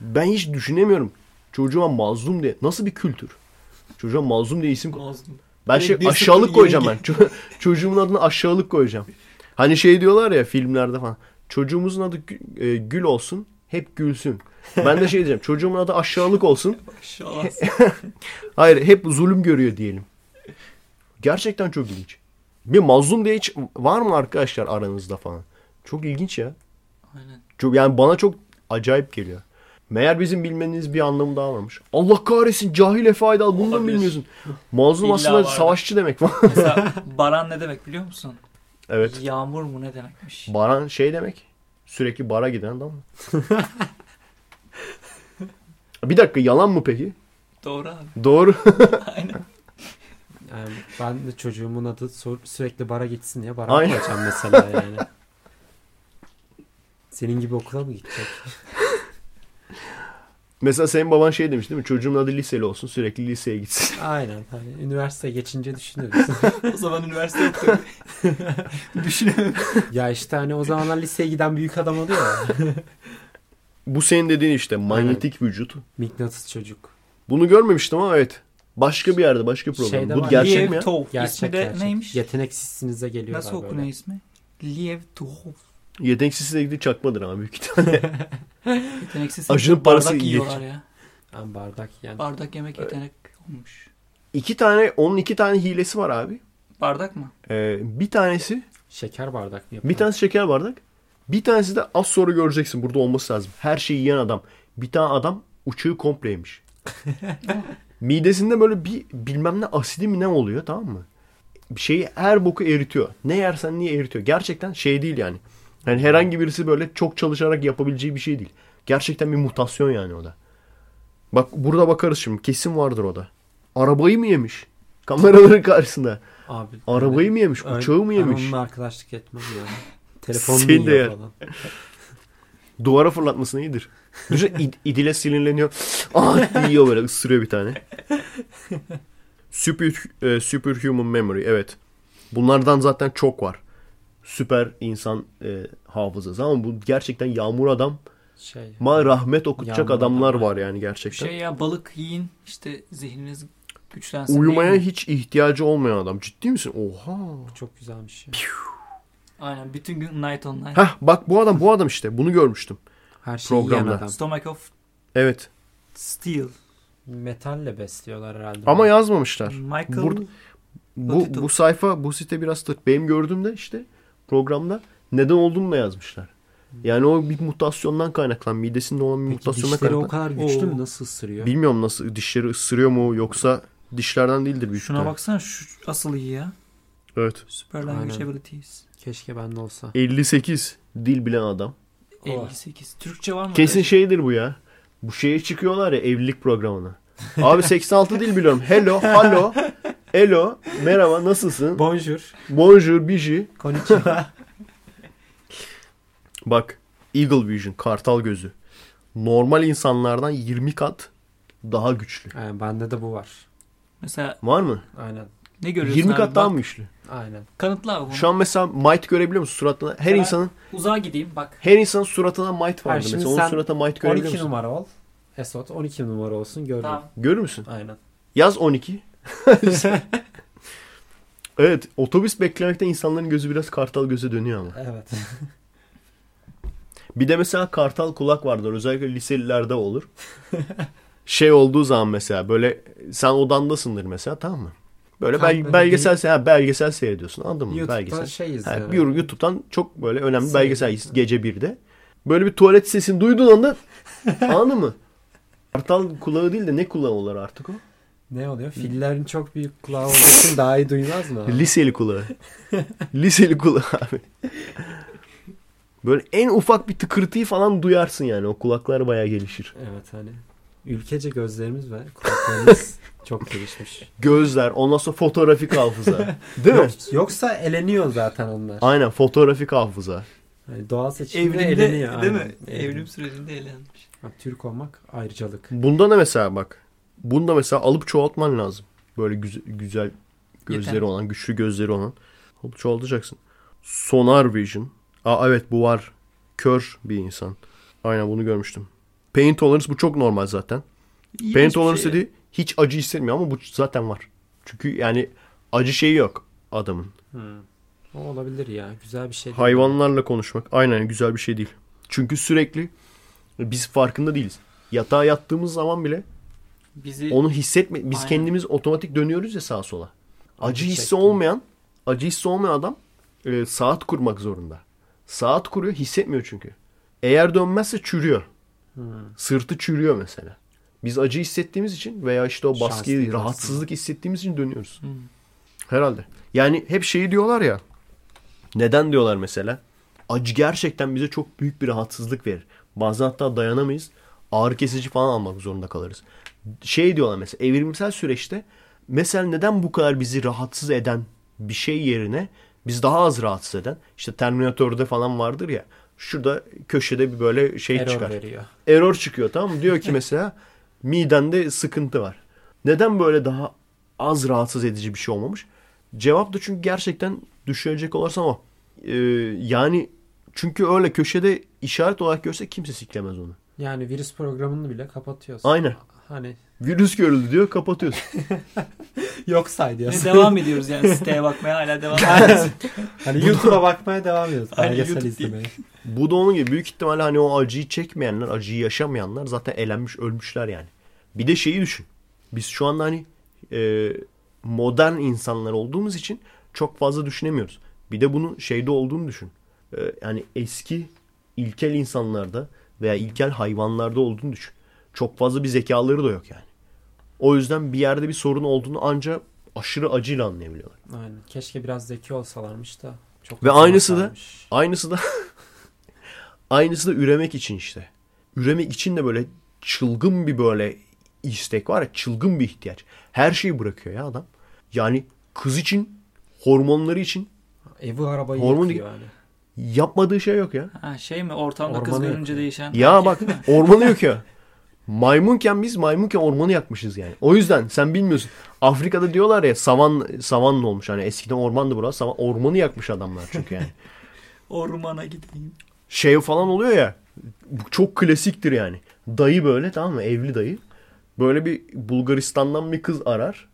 Ben hiç düşünemiyorum. Çocuğuma mazlum diye. Nasıl bir kültür? Çocuğa mazlum diye isim Mazlum. Ben şey bir aşağılık koyacağım ben. çocuğumun adını aşağılık koyacağım. Hani şey diyorlar ya filmlerde falan. Çocuğumuzun adı e, Gül olsun. Hep gülsün. Ben de şey diyeceğim. Çocuğumun adı aşağılık olsun. Şalas. Hayır hep zulüm görüyor diyelim. Gerçekten çok ilginç. Bir mazlum diye hiç var mı arkadaşlar aranızda falan? Çok ilginç ya. Aynen. Çok, yani bana çok acayip geliyor. Meğer bizim bilmeniz bir anlamı daha varmış. Allah kahretsin cahil Efe Aydal bunu da mı bilmiyorsun? Mazlum İlla aslında vardır. savaşçı demek. Mesela baran ne demek biliyor musun? evet. Yağmur mu ne demekmiş? Baran şey demek. Sürekli bara giden adam mı? bir dakika yalan mı peki? Doğru abi. Doğru. Aynen. Yani ben de çocuğumun adı sürekli bara gitsin diye bara Aynen. koyacağım mesela yani. Senin gibi okula mı gidecek? Mesela senin baban şey demiş değil mi? Çocuğumun adı liseli olsun sürekli liseye gitsin. Aynen. Hani üniversite geçince düşünürüz. O zaman üniversite yok tabii. Düşünemem. ya işte hani o zamanlar liseye giden büyük adam oluyor ya. Bu senin dediğin işte manyetik vücut. Mıknatıs çocuk. Bunu görmemiştim ama evet. Başka bir yerde başka bir program. Şeyde Bu var. gerçek Liev mi ya? Tov. Gerçek İsmi de gerçek. neymiş? Yeteneksizsinize geliyorlar Nasıl okunuyor ismi? Liev Tov. Yeteneksizle ilgili çakmadır ama büyük ihtimalle. Yeteneksiz. Aşının parası bardak iyi yiyorlar ya. Yani bardak yani. Bardak yemek yetenek olmuş. iki tane, onun iki tane hilesi var abi. Bardak mı? Ee, bir tanesi, Şeker bardak mı yapıyor? bir tanesi şeker bardak. Bir tanesi de az sonra göreceksin burada olması lazım. Her şeyi yiyen adam. Bir tane adam uçağı komple yemiş. Midesinde böyle bir bilmem ne asidi mi ne oluyor tamam mı? Şeyi her boku eritiyor. Ne yersen niye eritiyor. Gerçekten şey değil yani. Yani herhangi birisi böyle çok çalışarak yapabileceği bir şey değil. Gerçekten bir mutasyon yani o da. Bak burada bakarız şimdi. Kesin vardır o da. Arabayı mı yemiş? Kameraların karşısında. Abi. Arabayı mı yemiş? Ön- Uçağı mı Ben yemiş? onunla arkadaşlık etmem ya. Telefon mu falan. Duvara fırlatması iyidir. Düşün id- idile sinirleniyor. Ah yiyor böyle ısırıyor bir tane. Super, e, superhuman memory evet. Bunlardan zaten çok var. Süper insan e, hafızası ama bu gerçekten yağmur adam Şey. ma rahmet okutacak adamlar adam, var yani gerçekten. Şey ya balık yiyin işte zihniniz güçlensin. Uyumaya hiç ihtiyacı olmayan adam. Ciddi misin? Oha. Çok güzelmiş ya. Aynen bütün gün night on night. Heh bak bu adam bu adam işte. Bunu görmüştüm. Her şeyi yiyen Programda. adam. Stomach of Evet. Steel. Metalle besliyorlar herhalde. Ama yazmamışlar. Michael Burada- Bu, bu sayfa bu site biraz tırt. Benim gördüğümde işte programda neden olduğunu da yazmışlar. Yani o bir mutasyondan kaynaklanan midesinde olan bir Peki mutasyondan dişleri o kadar güçlü Oo. mü? Nasıl ısırıyor? Bilmiyorum nasıl dişleri ısırıyor mu yoksa dişlerden değildir büyük Şuna baksana şu asıl iyi ya. Evet. Super language abilities. Keşke bende olsa. 58 dil bilen adam. 58. Türkçe var mı? Kesin şeydir bu ya. Bu şeye çıkıyorlar ya evlilik programına. Abi 86 dil biliyorum. Hello, hello, hello, merhaba, nasılsın? Bonjour. Bonjour, biji. Konnichiwa. Bak, Eagle Vision, kartal gözü. Normal insanlardan 20 kat daha güçlü. yani bende de bu var. Mesela Var mı? Aynen. Ne görüyorsun 20 abi? kat daha Bak, mı güçlü? Aynen. Kanıtla abi bunu. Şu an mesela might görebiliyor musun suratına? Her Mesela- insanın Uzağa gideyim bak. her insanın suratına might vardır şimdi mesela. Onun sen suratına might görebiliyor 12 musun? numara ol. Esot 12 numara olsun görürüm. Tamam. Görür müsün? Aynen. Yaz 12. evet, otobüs beklemekte insanların gözü biraz kartal göze dönüyor ama. Evet. Bir de mesela kartal kulak vardır. Özellikle liselilerde olur. şey olduğu zaman mesela böyle sen odandasındır mesela tamam mı? Böyle bel- belgesel se- ha, belgesel seyrediyorsun anladın mı? YouTube'da belgesel. şey Ha, izliyorum. bir YouTube'dan çok böyle önemli Seyrediyorsun. belgesel gece 1'de. Böyle bir tuvalet sesini duyduğun anda anladın mı? Kartal kulağı değil de ne kulağı olur artık o? Ne oluyor? Fillerin çok büyük kulağı olduğu için daha iyi duymaz mı? abi? Liseli kulağı. Liseli kulağı abi. Böyle en ufak bir tıkırtıyı falan duyarsın yani. O kulaklar bayağı gelişir. Evet hani. Ülkece gözlerimiz ve kulaklarımız çok gelişmiş. Gözler, ondan sonra fotoğrafik hafıza. Değil mi? Yok- Yoksa eleniyor zaten onlar. Aynen fotoğrafik hafıza. Yani doğal seçimde Evrimde eleniyor. değil aynen. mi? Evrim sürecinde eğlenmiş. Ha, Türk olmak ayrıcalık. Bunda ne mesela bak. Bunda mesela alıp çoğaltman lazım. Böyle güzel, güzel gözleri Yeter. olan, güçlü gözleri olan. Alıp çoğaltacaksın. Sonar Vision. Aa evet bu var. Kör bir insan. Aynen bunu görmüştüm. Pain Tolerance bu çok normal zaten. İğrenç Pain bir Tolerance şey dediği hiç acı hissetmiyor ama bu zaten var. Çünkü yani acı şeyi yok adamın. Hmm. O olabilir ya. Güzel bir şey. değil. Hayvanlarla konuşmak aynen güzel bir şey değil. Çünkü sürekli biz farkında değiliz. Yatağa yattığımız zaman bile Bizi onu hissetme biz Aynen. kendimiz otomatik dönüyoruz ya sağa sola. Acı Acı hissi çektim. olmayan, acı hissi olmayan adam e, saat kurmak zorunda. Saat kuruyor, hissetmiyor çünkü. Eğer dönmezse çürüyor. Hmm. Sırtı çürüyor mesela. Biz acı hissettiğimiz için veya işte o baskıyı, Şanslıyız rahatsızlık hissettiğimiz için dönüyoruz. Hmm. Herhalde. Yani hep şeyi diyorlar ya. Neden diyorlar mesela? Acı gerçekten bize çok büyük bir rahatsızlık verir. Bazen hatta dayanamayız. Ağrı kesici falan almak zorunda kalırız. Şey diyorlar mesela evrimsel süreçte mesela neden bu kadar bizi rahatsız eden bir şey yerine biz daha az rahatsız eden işte Terminator'da falan vardır ya şurada köşede bir böyle şey Error çıkar veriyor. error çıkıyor tamam mı? Diyor ki mesela midende sıkıntı var. Neden böyle daha az rahatsız edici bir şey olmamış? Cevap da çünkü gerçekten düşünecek olursan o. Ee, yani çünkü öyle köşede işaret olarak görse kimse siklemez onu. Yani virüs programını bile kapatıyorsun. Aynen. Hani Virüs görüldü diyor kapatıyorsun. yok say Ve diyorsun. devam ediyoruz yani siteye bakmaya hala devam ediyoruz. hani YouTube'a bakmaya devam ediyoruz. Aynen, Belgesel YouTube izlemeye. Bu da onun gibi büyük ihtimalle hani o acıyı çekmeyenler, acıyı yaşamayanlar zaten elenmiş, ölmüşler yani. Bir de şeyi düşün. Biz şu anda hani e, modern insanlar olduğumuz için çok fazla düşünemiyoruz. Bir de bunun şeyde olduğunu düşün. E, yani eski ilkel insanlarda veya ilkel hayvanlarda olduğunu düşün. Çok fazla bir zekaları da yok yani. O yüzden bir yerde bir sorun olduğunu ancak aşırı acıyla anlayabiliyorlar. Aynen. Keşke biraz zeki olsalarmış da. Çok Ve aynısı da-. Aynısı da aynısı da üremek için işte. Üremek için de böyle çılgın bir böyle istek var ya çılgın bir ihtiyaç. Her şeyi bırakıyor ya adam. Yani kız için hormonları için Evi arabayı Hormon- yakıyor yani. yapmadığı şey yok ya. Ha, şey mi ortamda kız Ormanı görünce yakıyor. değişen. Ya bak ormanı yok ya. Maymunken biz maymunken ormanı yakmışız yani. O yüzden sen bilmiyorsun. Afrika'da diyorlar ya savan savanlı olmuş. Hani eskiden ormandı burası. Savan, ormanı yakmış adamlar çünkü yani. Ormana gideyim. şey falan oluyor ya. Bu çok klasiktir yani. Dayı böyle tamam mı? Evli dayı. Böyle bir Bulgaristan'dan bir kız arar.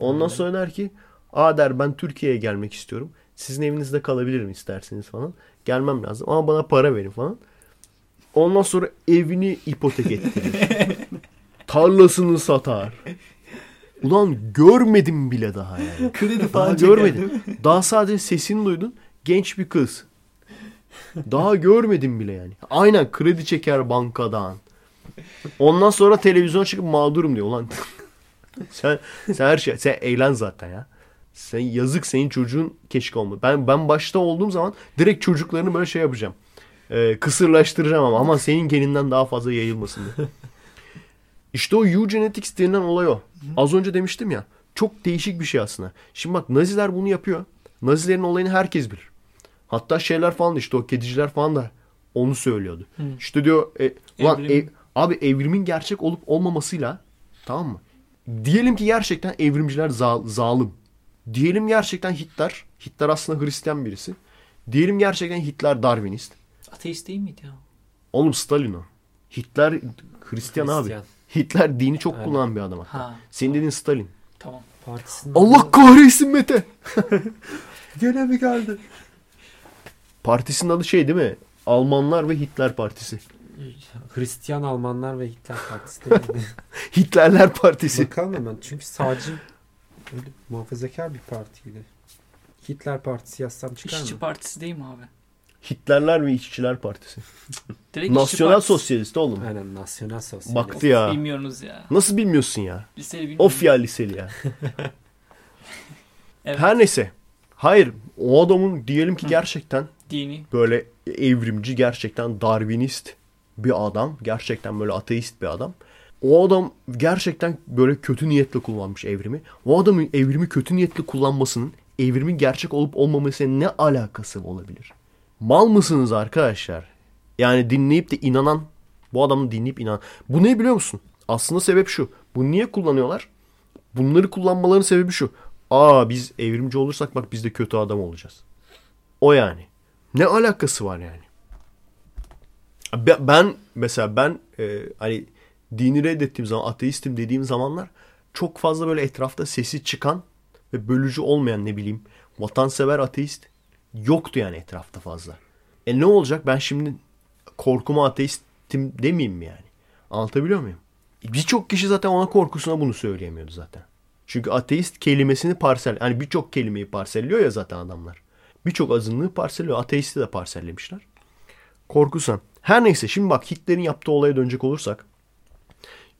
Ondan sonra der ki Aa der ben Türkiye'ye gelmek istiyorum. Sizin evinizde kalabilirim isterseniz falan. Gelmem lazım ama bana para verin falan. Ondan sonra evini ipotek ettirir. Tarlasını satar. Ulan görmedim bile daha yani. Kredi Daha falan görmedim. Daha sadece sesini duydun. Genç bir kız. Daha görmedim bile yani. Aynen kredi çeker bankadan. Ondan sonra televizyon çıkıp mağdurum diyor. Ulan sen, sen her şey sen eğlen zaten ya. Sen yazık senin çocuğun keşke olmadı. Ben ben başta olduğum zaman direkt çocuklarını böyle şey yapacağım. Ee, kısırlaştıracağım ama ama senin geninden daha fazla yayılmasın diye. İşte o eugenetics denilen olay o. Az önce demiştim ya. Çok değişik bir şey aslında. Şimdi bak Naziler bunu yapıyor. Nazilerin olayını herkes bilir. Hatta şeyler falan da işte o kediciler falan da onu söylüyordu. Hı. İşte diyor e, ulan Evrim. ev- abi evrimin gerçek olup olmamasıyla tamam mı? Diyelim ki gerçekten evrimciler za- zalim. Diyelim gerçekten Hitler. Hitler aslında Hristiyan birisi. Diyelim gerçekten Hitler Darwinist. Ateist değil miydi ya? Oğlum Stalin o. Hitler Hristiyan, abi. Hristiyan. Hitler dini çok Aynen. kullanan bir adam hatta. Ha. Senin dediğin Stalin. Tamam. Partisinin Allah kahretsin Mete. Gene mi geldi? Partisinin adı şey değil mi? Almanlar ve Hitler Partisi. Hristiyan Almanlar ve Hitler Partisi değil mi? Hitlerler Partisi. Bakalım hemen. Çünkü sağcı öyle muhafazakar bir partiydi. Hitler Partisi yazsam çıkar İşçi mı? partisi değil mi abi? Hitlerler ve İşçiler Partisi. Direkt Nasyonel partisi. sosyalist oğlum. Aynen nasyonel sosyalist. Baktı ya. Bilmiyorsunuz ya. Nasıl bilmiyorsun ya? Liseli bilmiyorum. Of ya liseli ya. Evet. Her neyse. Hayır. O adamın diyelim ki Hı. gerçekten Dini. böyle evrimci, gerçekten Darwinist bir adam. Gerçekten böyle ateist bir adam. O adam gerçekten böyle kötü niyetle kullanmış evrimi. O adamın evrimi kötü niyetli kullanmasının evrimin gerçek olup olmamasıyla ne alakası olabilir? Mal mısınız arkadaşlar? Yani dinleyip de inanan, bu adamın dinleyip inan. Bu ne biliyor musun? Aslında sebep şu. Bu niye kullanıyorlar? Bunları kullanmalarının sebebi şu. Aa biz evrimci olursak bak biz de kötü adam olacağız. O yani. Ne alakası var yani? Be- Ben mesela ben e, hani dini reddettiğim zaman ateistim dediğim zamanlar çok fazla böyle etrafta sesi çıkan ve bölücü olmayan ne bileyim vatansever ateist yoktu yani etrafta fazla. E ne olacak ben şimdi korkuma ateistim demeyeyim mi yani? Anlatabiliyor muyum? Birçok kişi zaten ona korkusuna bunu söyleyemiyordu zaten. Çünkü ateist kelimesini parsel, hani birçok kelimeyi parselliyor ya zaten adamlar. Birçok azınlığı parselliyor. Ateisti de parsellemişler. Korkusan. Her neyse şimdi bak Hitler'in yaptığı olaya dönecek olursak.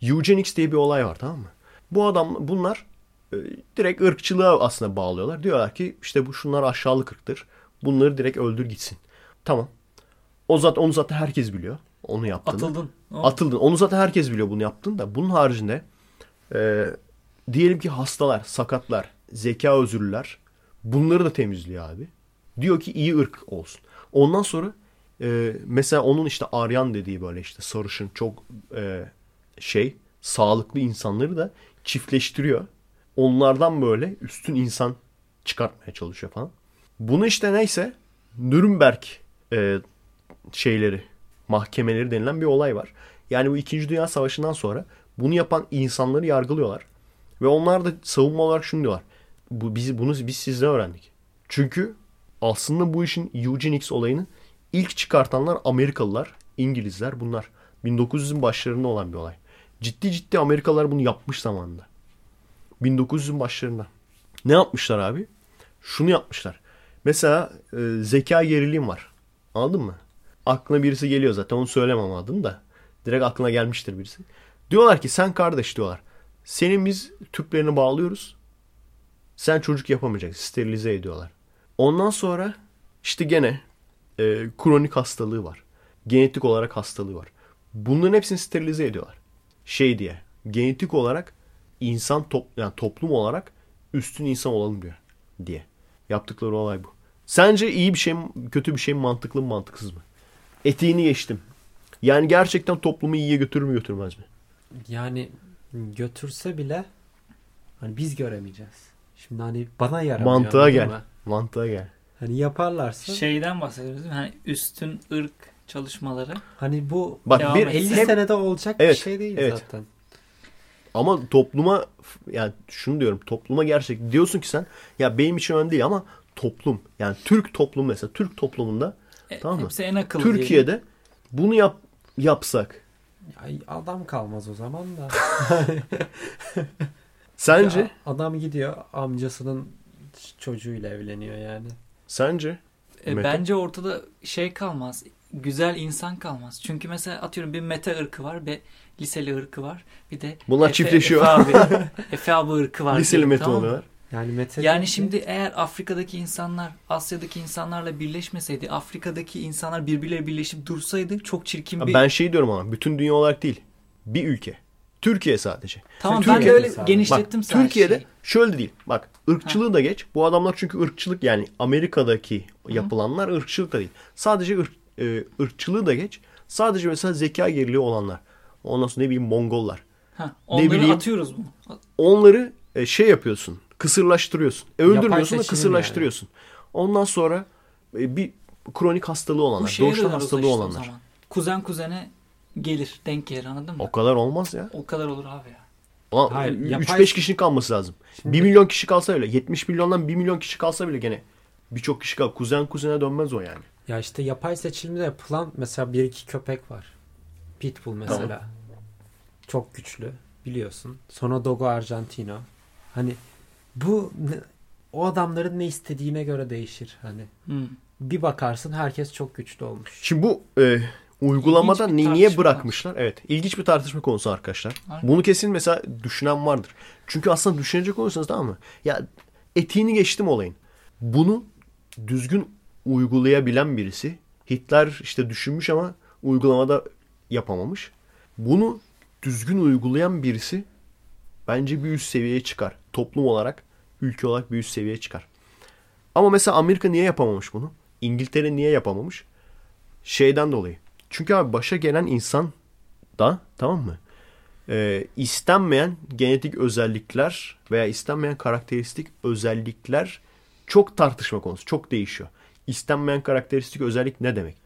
Eugenics diye bir olay var tamam mı? Bu adam bunlar e, direkt ırkçılığa aslında bağlıyorlar. Diyorlar ki işte bu şunlar aşağılık ırktır. Bunları direkt öldür gitsin. Tamam. O zaten onu zaten herkes biliyor. Onu yaptığını. Atıldın. O- Atıldın. Onu zaten herkes biliyor bunu yaptığını da. Bunun haricinde e, diyelim ki hastalar, sakatlar, zeka özürlüler bunları da temizliyor abi. Diyor ki iyi ırk olsun. Ondan sonra e, mesela onun işte Aryan dediği böyle işte sarışın çok e, şey sağlıklı insanları da çiftleştiriyor. Onlardan böyle üstün insan çıkartmaya çalışıyor falan. Bunu işte neyse Nürnberg e, şeyleri mahkemeleri denilen bir olay var. Yani bu 2. Dünya Savaşı'ndan sonra Bunu yapan insanları yargılıyorlar. Ve onlar da savunma olarak şunu diyorlar. Bu, bizi, bunu biz sizden öğrendik. Çünkü aslında bu işin eugenics olayını ilk çıkartanlar Amerikalılar, İngilizler bunlar. 1900'ün başlarında olan bir olay. Ciddi ciddi Amerikalılar bunu yapmış zamanında. 1900'ün başlarında. Ne yapmışlar abi? Şunu yapmışlar. Mesela e, zeka geriliğim var. Anladın mı? Aklına birisi geliyor zaten onu söylemem adını da. Direkt aklına gelmiştir birisi. Diyorlar ki sen kardeş diyorlar. Senin biz tüplerini bağlıyoruz. Sen çocuk yapamayacaksın. Sterilize ediyorlar. Ondan sonra işte gene e, kronik hastalığı var. Genetik olarak hastalığı var. Bunların hepsini sterilize ediyorlar. Şey diye. Genetik olarak insan top, yani toplum olarak üstün insan olalım diyor diye. Yaptıkları olay bu. Sence iyi bir şey mi, kötü bir şey mi, mantıklı mı, mantıksız mı? Etiğini geçtim. Yani gerçekten toplumu iyiye götürür mü götürmez mi? Yani götürse bile hani biz göremeyeceğiz. Şimdi hani bana yaramıyor. Mantığa gel. Mantığa gel. Hani yaparlarsa Şeyden bahsediyoruz değil mi? Hani üstün ırk çalışmaları. hani bu Bak Devam bir et. 50 hem- senede olacak Evet, bir şey değil evet. zaten. Ama topluma yani şunu diyorum topluma gerçek diyorsun ki sen ya benim için önemli değil ama toplum yani Türk toplumu mesela Türk toplumunda E, Tamam mı? Hepsi en akıllı diyelim. Türkiye'de bunu yap yapsak Ay, adam kalmaz o zaman da. sence Ya, adam gidiyor amcasının çocuğuyla evleniyor yani. Sence E, bence ortada şey kalmaz. Güzel insan kalmaz. Çünkü mesela atıyorum bir meta ırkı var ve liseli ırkı var. Bir de Bunlar Efe- çiftleşiyor. Efe abi, Efe abi ırkı var. liseli meta tamam oluyorlar. Yani Yani şimdi eğer Afrika'daki insanlar Asya'daki insanlarla birleşmeseydi, Afrika'daki insanlar birbirleriyle birleşip dursaydı çok çirkin bir... Ben şey diyorum ama bütün dünya olarak değil. Bir ülke. Türkiye sadece. tamam Türkiye- ben de öyle Sadece. genişlettim Bak sadece Türkiye'de şeyi. şöyle değil. Bak ırkçılığı da geç. Bu adamlar çünkü ırkçılık yani Amerika'daki yapılanlar ırkçılık da değil. Sadece ırk, e, ırkçılığı da geç. Sadece mesela zeka geriliği olanlar. Ondan sonra ne bileyim Mongollar. Ha, onları bileyim. atıyoruz mu? Onları e, şey yapıyorsun. Kısırlaştırıyorsun. E, öldürmüyorsun da kısırlaştırıyorsun. Ondan sonra e, bir kronik hastalığı olanlar. Doğuştan hastalığı işte olanlar. Kuzen kuzene gelir, denk gelir anladın mı? O kadar olmaz ya. O kadar olur abi ya. Ulan Hayır, 3-5 yapay- kişinin kalması lazım. Şimdi- 1 milyon kişi kalsa bile 70 milyondan 1 milyon kişi kalsa bile gene birçok kişi kal. Kuzen kuzene dönmez o yani. Ya işte yapay seçilimde yapılan mesela bir iki köpek var. Pitbull mesela. Çok güçlü biliyorsun. Sonra Dogo Argentino. Hani bu o adamların ne istediğine göre değişir hani. Hı. Bir bakarsın herkes çok güçlü olmuş. Şimdi bu e, uygulamada ni- niye bırakmışlar? Evet. ilginç bir tartışma konusu arkadaşlar. Aynen. Bunu kesin mesela düşünen vardır. Çünkü aslında düşünecek olursanız tamam mı? Ya etiğini geçtim olayın. Bunu düzgün uygulayabilen birisi Hitler işte düşünmüş ama uygulamada yapamamış. Bunu düzgün uygulayan birisi bence bir üst seviyeye çıkar. Toplum olarak, ülke olarak bir üst seviyeye çıkar. Ama mesela Amerika niye yapamamış bunu? İngiltere niye yapamamış? Şeyden dolayı. Çünkü abi başa gelen insan da tamam mı? Ee, istenmeyen genetik özellikler veya istenmeyen karakteristik özellikler çok tartışma konusu. Çok değişiyor. İstenmeyen karakteristik özellik ne demek?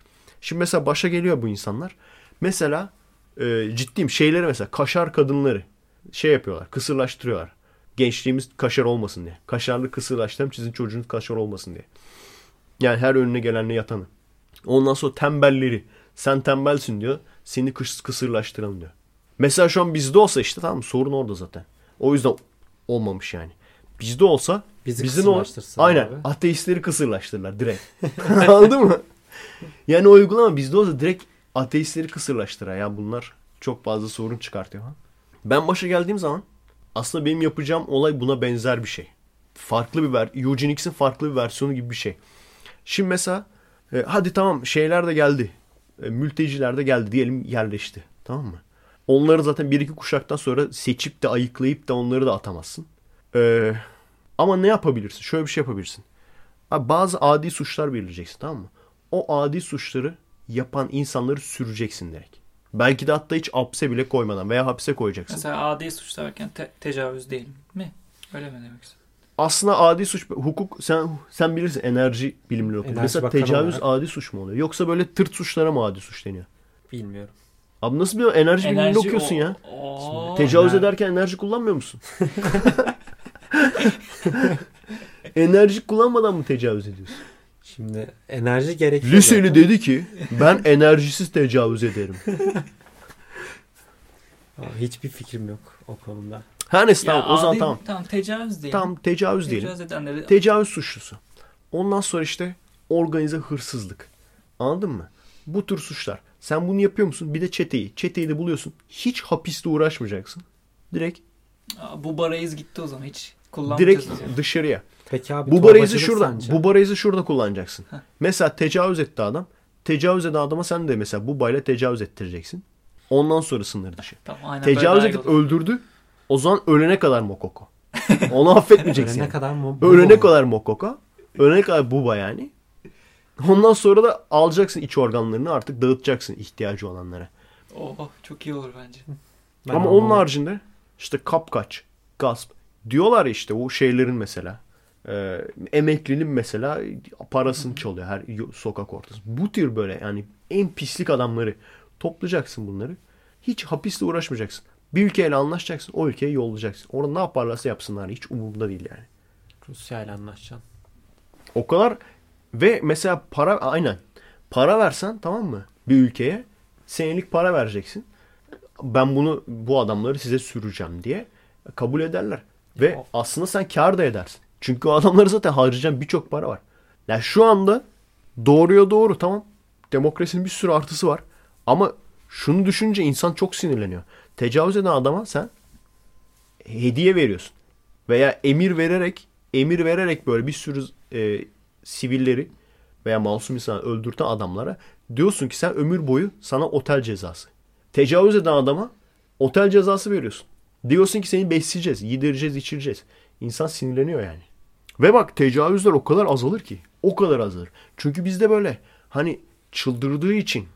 Şimdi mesela başa geliyor bu insanlar. Mesela e, ciddiyim şeyleri mesela kaşar kadınları şey yapıyorlar kısırlaştırıyorlar. Gençliğimiz kaşar olmasın diye. Kaşarlı kısırlaştıralım sizin çocuğunuz kaşar olmasın diye. Yani her önüne gelenle yatanı. Ondan sonra tembelleri. Sen tembelsin diyor. Seni kıs kısırlaştıralım diyor. Mesela şu an bizde olsa işte tamam sorun orada zaten. O yüzden olmamış yani. Bizde olsa Bizi olur? kısırlaştırsın Aynen. abi. Ateistleri kısırlaştırırlar direkt. Anladın mı? Yani o uygulama bizde olsa direkt ateistleri kısırlaştırar. Ya bunlar çok fazla sorun çıkartıyor. Ha? Ben başa geldiğim zaman aslında benim yapacağım olay buna benzer bir şey. Farklı bir ver Eugenics'in farklı bir versiyonu gibi bir şey. Şimdi mesela e, hadi tamam şeyler de geldi. E, mülteciler de geldi diyelim yerleşti. Tamam mı? Onları zaten bir iki kuşaktan sonra seçip de ayıklayıp da onları da atamazsın. E, ama ne yapabilirsin? Şöyle bir şey yapabilirsin. Abi bazı adi suçlar belirleyeceksin tamam mı? O adi suçları yapan insanları süreceksin direkt. Belki de hatta hiç hapse bile koymadan veya hapse koyacaksın. Mesela adi suç derken te- tecavüz değil mi? Öyle mi demek istiyorsun? Aslında adi suç hukuk sen sen bilirsin enerji bilimleri okudun. Enerji Mesela Bakanı tecavüz olarak. adi suç mu oluyor? Yoksa böyle tırt suçlara mı adi suç deniyor? Bilmiyorum. Abi nasıl bir enerji, biliminde okuyorsun o- ya? Oo. Tecavüz enerji- ederken enerji kullanmıyor musun? enerji kullanmadan mı tecavüz ediyorsun? Şimdi enerji gerekiyor. Liseli zaten. dedi ki ben enerjisiz tecavüz ederim. Hiçbir fikrim yok o konuda. Her neyse Ya tamam o zaman tamam. Tamam tecavüz diyelim. Tamam tecavüz diyelim. Tecavüz edenleri Tecavüz suçlusu. Ondan sonra işte organize hırsızlık. Anladın mı? Bu tür suçlar. Sen bunu yapıyor musun? Bir de çeteyi. Çeteyi de buluyorsun. Hiç hapiste uğraşmayacaksın. Direkt Aa, bu barayız gitti o zaman hiç kullanmayacağız. direkt zaman. dışarıya. Peki abi Bu barayızı torbacılık şurada. sence? Bu barayızı şurada kullanacaksın. Heh. Mesela tecavüz etti adam. Tecavüz eden adama sen de mesela bu bayla tecavüz ettireceksin. Ondan sonra sınır dışı. Tamam, aynen Tecavüz edip öldürdü. O zaman ölene kadar mokoko. Onu affetmeyeceksin. Ölene yani. kadar mı? Ölene kadar mokoko. Ölene kadar buba yani. Ondan sonra da alacaksın iç organlarını artık dağıtacaksın ihtiyacı olanlara. Oh çok iyi olur bence. Ben Ama onun haricinde işte kapkaç, gasp diyorlar işte o şeylerin mesela. E, emeklinin mesela parasını çalıyor her sokak ortası. Bu tür böyle yani en pislik adamları toplayacaksın bunları. Hiç hapisle uğraşmayacaksın. Bir ülkeyle anlaşacaksın. O ülkeye yollayacaksın. Orada ne yaparlarsa yapsınlar. Hiç umurumda değil yani. Rusya ile anlaşacaksın. O kadar ve mesela para aynen para versen tamam mı bir ülkeye senelik para vereceksin. Ben bunu bu adamları size süreceğim diye kabul ederler. Ve aslında sen kar da edersin. Çünkü o adamları zaten harcayacağın birçok para var. Yani şu anda doğruya doğru tamam. Demokrasinin bir sürü artısı var. Ama şunu düşününce insan çok sinirleniyor. Tecavüz eden adama sen hediye veriyorsun. Veya emir vererek emir vererek böyle bir sürü e, sivilleri veya masum insanı öldürten adamlara diyorsun ki sen ömür boyu sana otel cezası. Tecavüz eden adama otel cezası veriyorsun. Diyorsun ki seni besleyeceğiz, yedireceğiz, içireceğiz. İnsan sinirleniyor yani. Ve bak tecavüzler o kadar azalır ki. O kadar azalır. Çünkü bizde böyle hani çıldırdığı için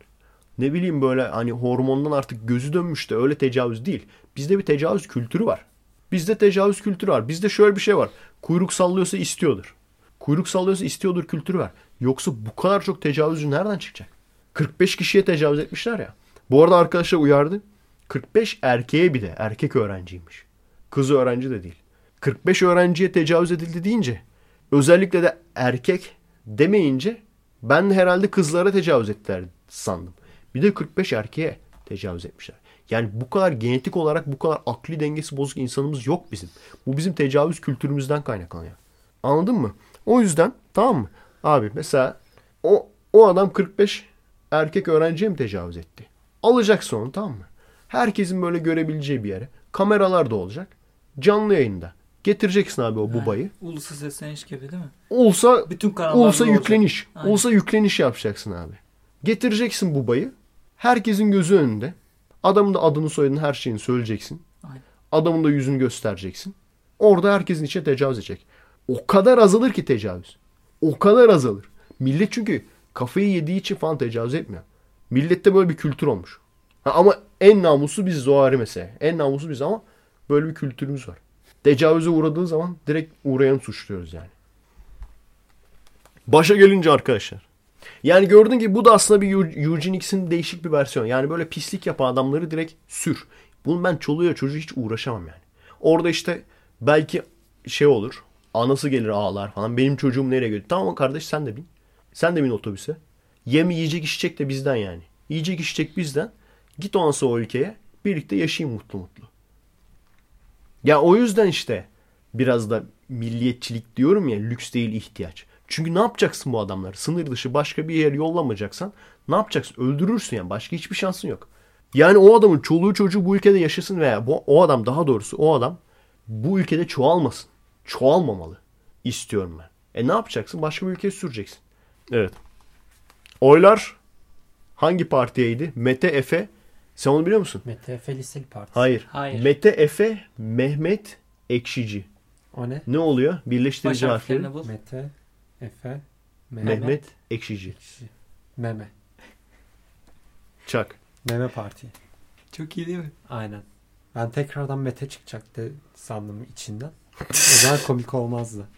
ne bileyim böyle hani hormondan artık gözü dönmüş de öyle tecavüz değil. Bizde bir tecavüz kültürü var. Bizde tecavüz kültürü var. Bizde şöyle bir şey var. Kuyruk sallıyorsa istiyordur. Kuyruk sallıyorsa istiyordur kültürü var. Yoksa bu kadar çok tecavüzcü nereden çıkacak? 45 kişiye tecavüz etmişler ya. Bu arada arkadaşlar uyardı. 45 erkeğe bir de erkek öğrenciymiş. Kız öğrenci de değil. 45 öğrenciye tecavüz edildi deyince özellikle de erkek demeyince ben de herhalde kızlara tecavüz ettiler sandım. Bir de 45 erkeğe tecavüz etmişler. Yani bu kadar genetik olarak bu kadar akli dengesi bozuk insanımız yok bizim. Bu bizim tecavüz kültürümüzden kaynaklanıyor. Anladın mı? O yüzden tamam mı? Abi mesela o, o adam 45 erkek öğrenciye mi tecavüz etti? Alacaksın onu tamam mı? Herkesin böyle görebileceği bir yere. Kameralar da olacak. Canlı yayında. Getireceksin abi o bubayı. Ulusal sesleniş gibi değil mi? Olsa Bütün kanallarda olsa olacak. yükleniş. Aynen. Olsa yükleniş yapacaksın abi. Getireceksin bubayı. Herkesin gözü önünde. Adamın da adını soyadını her şeyini söyleyeceksin. Aynen. Adamın da yüzünü göstereceksin. Orada herkesin içine tecavüz edecek. O kadar azalır ki tecavüz. O kadar azalır. Millet çünkü kafayı yediği için falan tecavüz etmiyor. Millette böyle bir kültür olmuş. Ha, ama en namuslu biziz o ayrı mesele. En namuslu biz ama böyle bir kültürümüz var. Tecavüze uğradığı zaman direkt uğrayanı suçluyoruz yani. Başa gelince arkadaşlar. Yani gördün ki bu da aslında bir Eu- Eugenics'in değişik bir versiyonu. Yani böyle pislik yapan adamları direkt sür. Bunu ben çoluğa çocuğu hiç uğraşamam yani. Orada işte belki şey olur. Anası gelir ağlar falan. Benim çocuğum nereye gidiyor? Tamam kardeş sen de bin. Sen de bin otobüse. Yem yiyecek içecek de bizden yani. Yiyecek içecek bizden. Git sonra o ülkeye. Birlikte yaşayın mutlu mutlu. Ya o yüzden işte biraz da milliyetçilik diyorum ya lüks değil ihtiyaç. Çünkü ne yapacaksın bu adamları? Sınır dışı başka bir yer yollamayacaksan ne yapacaksın? Öldürürsün yani. Başka hiçbir şansın yok. Yani o adamın çoluğu çocuğu bu ülkede yaşasın veya bu, o adam daha doğrusu o adam bu ülkede çoğalmasın. Çoğalmamalı istiyorum ben. E ne yapacaksın? Başka bir ülkeye süreceksin. Evet. Oylar hangi partiyeydi? Mete Efe. Sen onu biliyor musun? MTF Liseli Partisi. Hayır. Hayır. Mete Efe Mehmet Ekşici. O ne? Ne oluyor? Birleştirici harfleri. harflerini bul. Mete, Efe, Mehmet, Mehmet, Mehmet. Ekşici. Meme. Çak. Meme Parti. Çok iyi değil mi? Aynen. Ben tekrardan Mete çıkacaktı sandım içinden. O zaman komik olmazdı.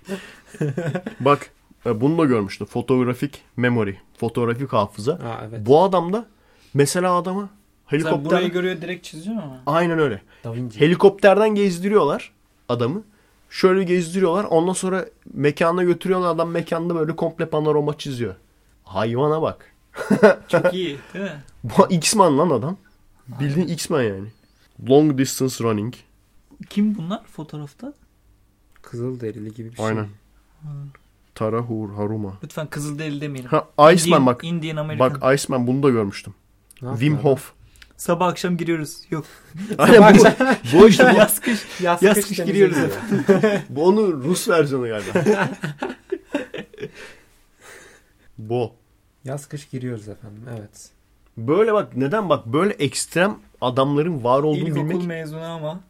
Bak e, bunu da görmüştüm. Fotografik memory. Fotoğrafik hafıza. Aa evet. Bu adamda mesela adama Sen Helikopter. burayı görüyor direkt çiziyor ama. Aynen öyle. Da Vinci. Helikopterden gezdiriyorlar adamı. Şöyle gezdiriyorlar. Ondan sonra mekana götürüyorlar. Adam mekanda böyle komple panorama çiziyor. Hayvana bak. Çok iyi değil mi? Bu X-Men lan adam. Bildiğin X-Men yani. Long distance running. Kim bunlar fotoğrafta? Kızıl derili gibi bir şey. Aynen. Tara Hur Haruma. Lütfen Kızılderili demeyelim. Ha Iceman Indian- bak. Indian American. Bak Iceman bunu da görmüştüm. Wim adam? Hof. Sabah akşam giriyoruz. Yok. Aynen bu, bu işte bu, Yaz kış. Yaz, Yaz kış kış giriyoruz giriyor. bu onun Rus versiyonu galiba. bu. Yaz kış giriyoruz efendim. Evet. Böyle bak neden bak böyle ekstrem adamların var olduğunu İlkokul bilmek. mezunu ama.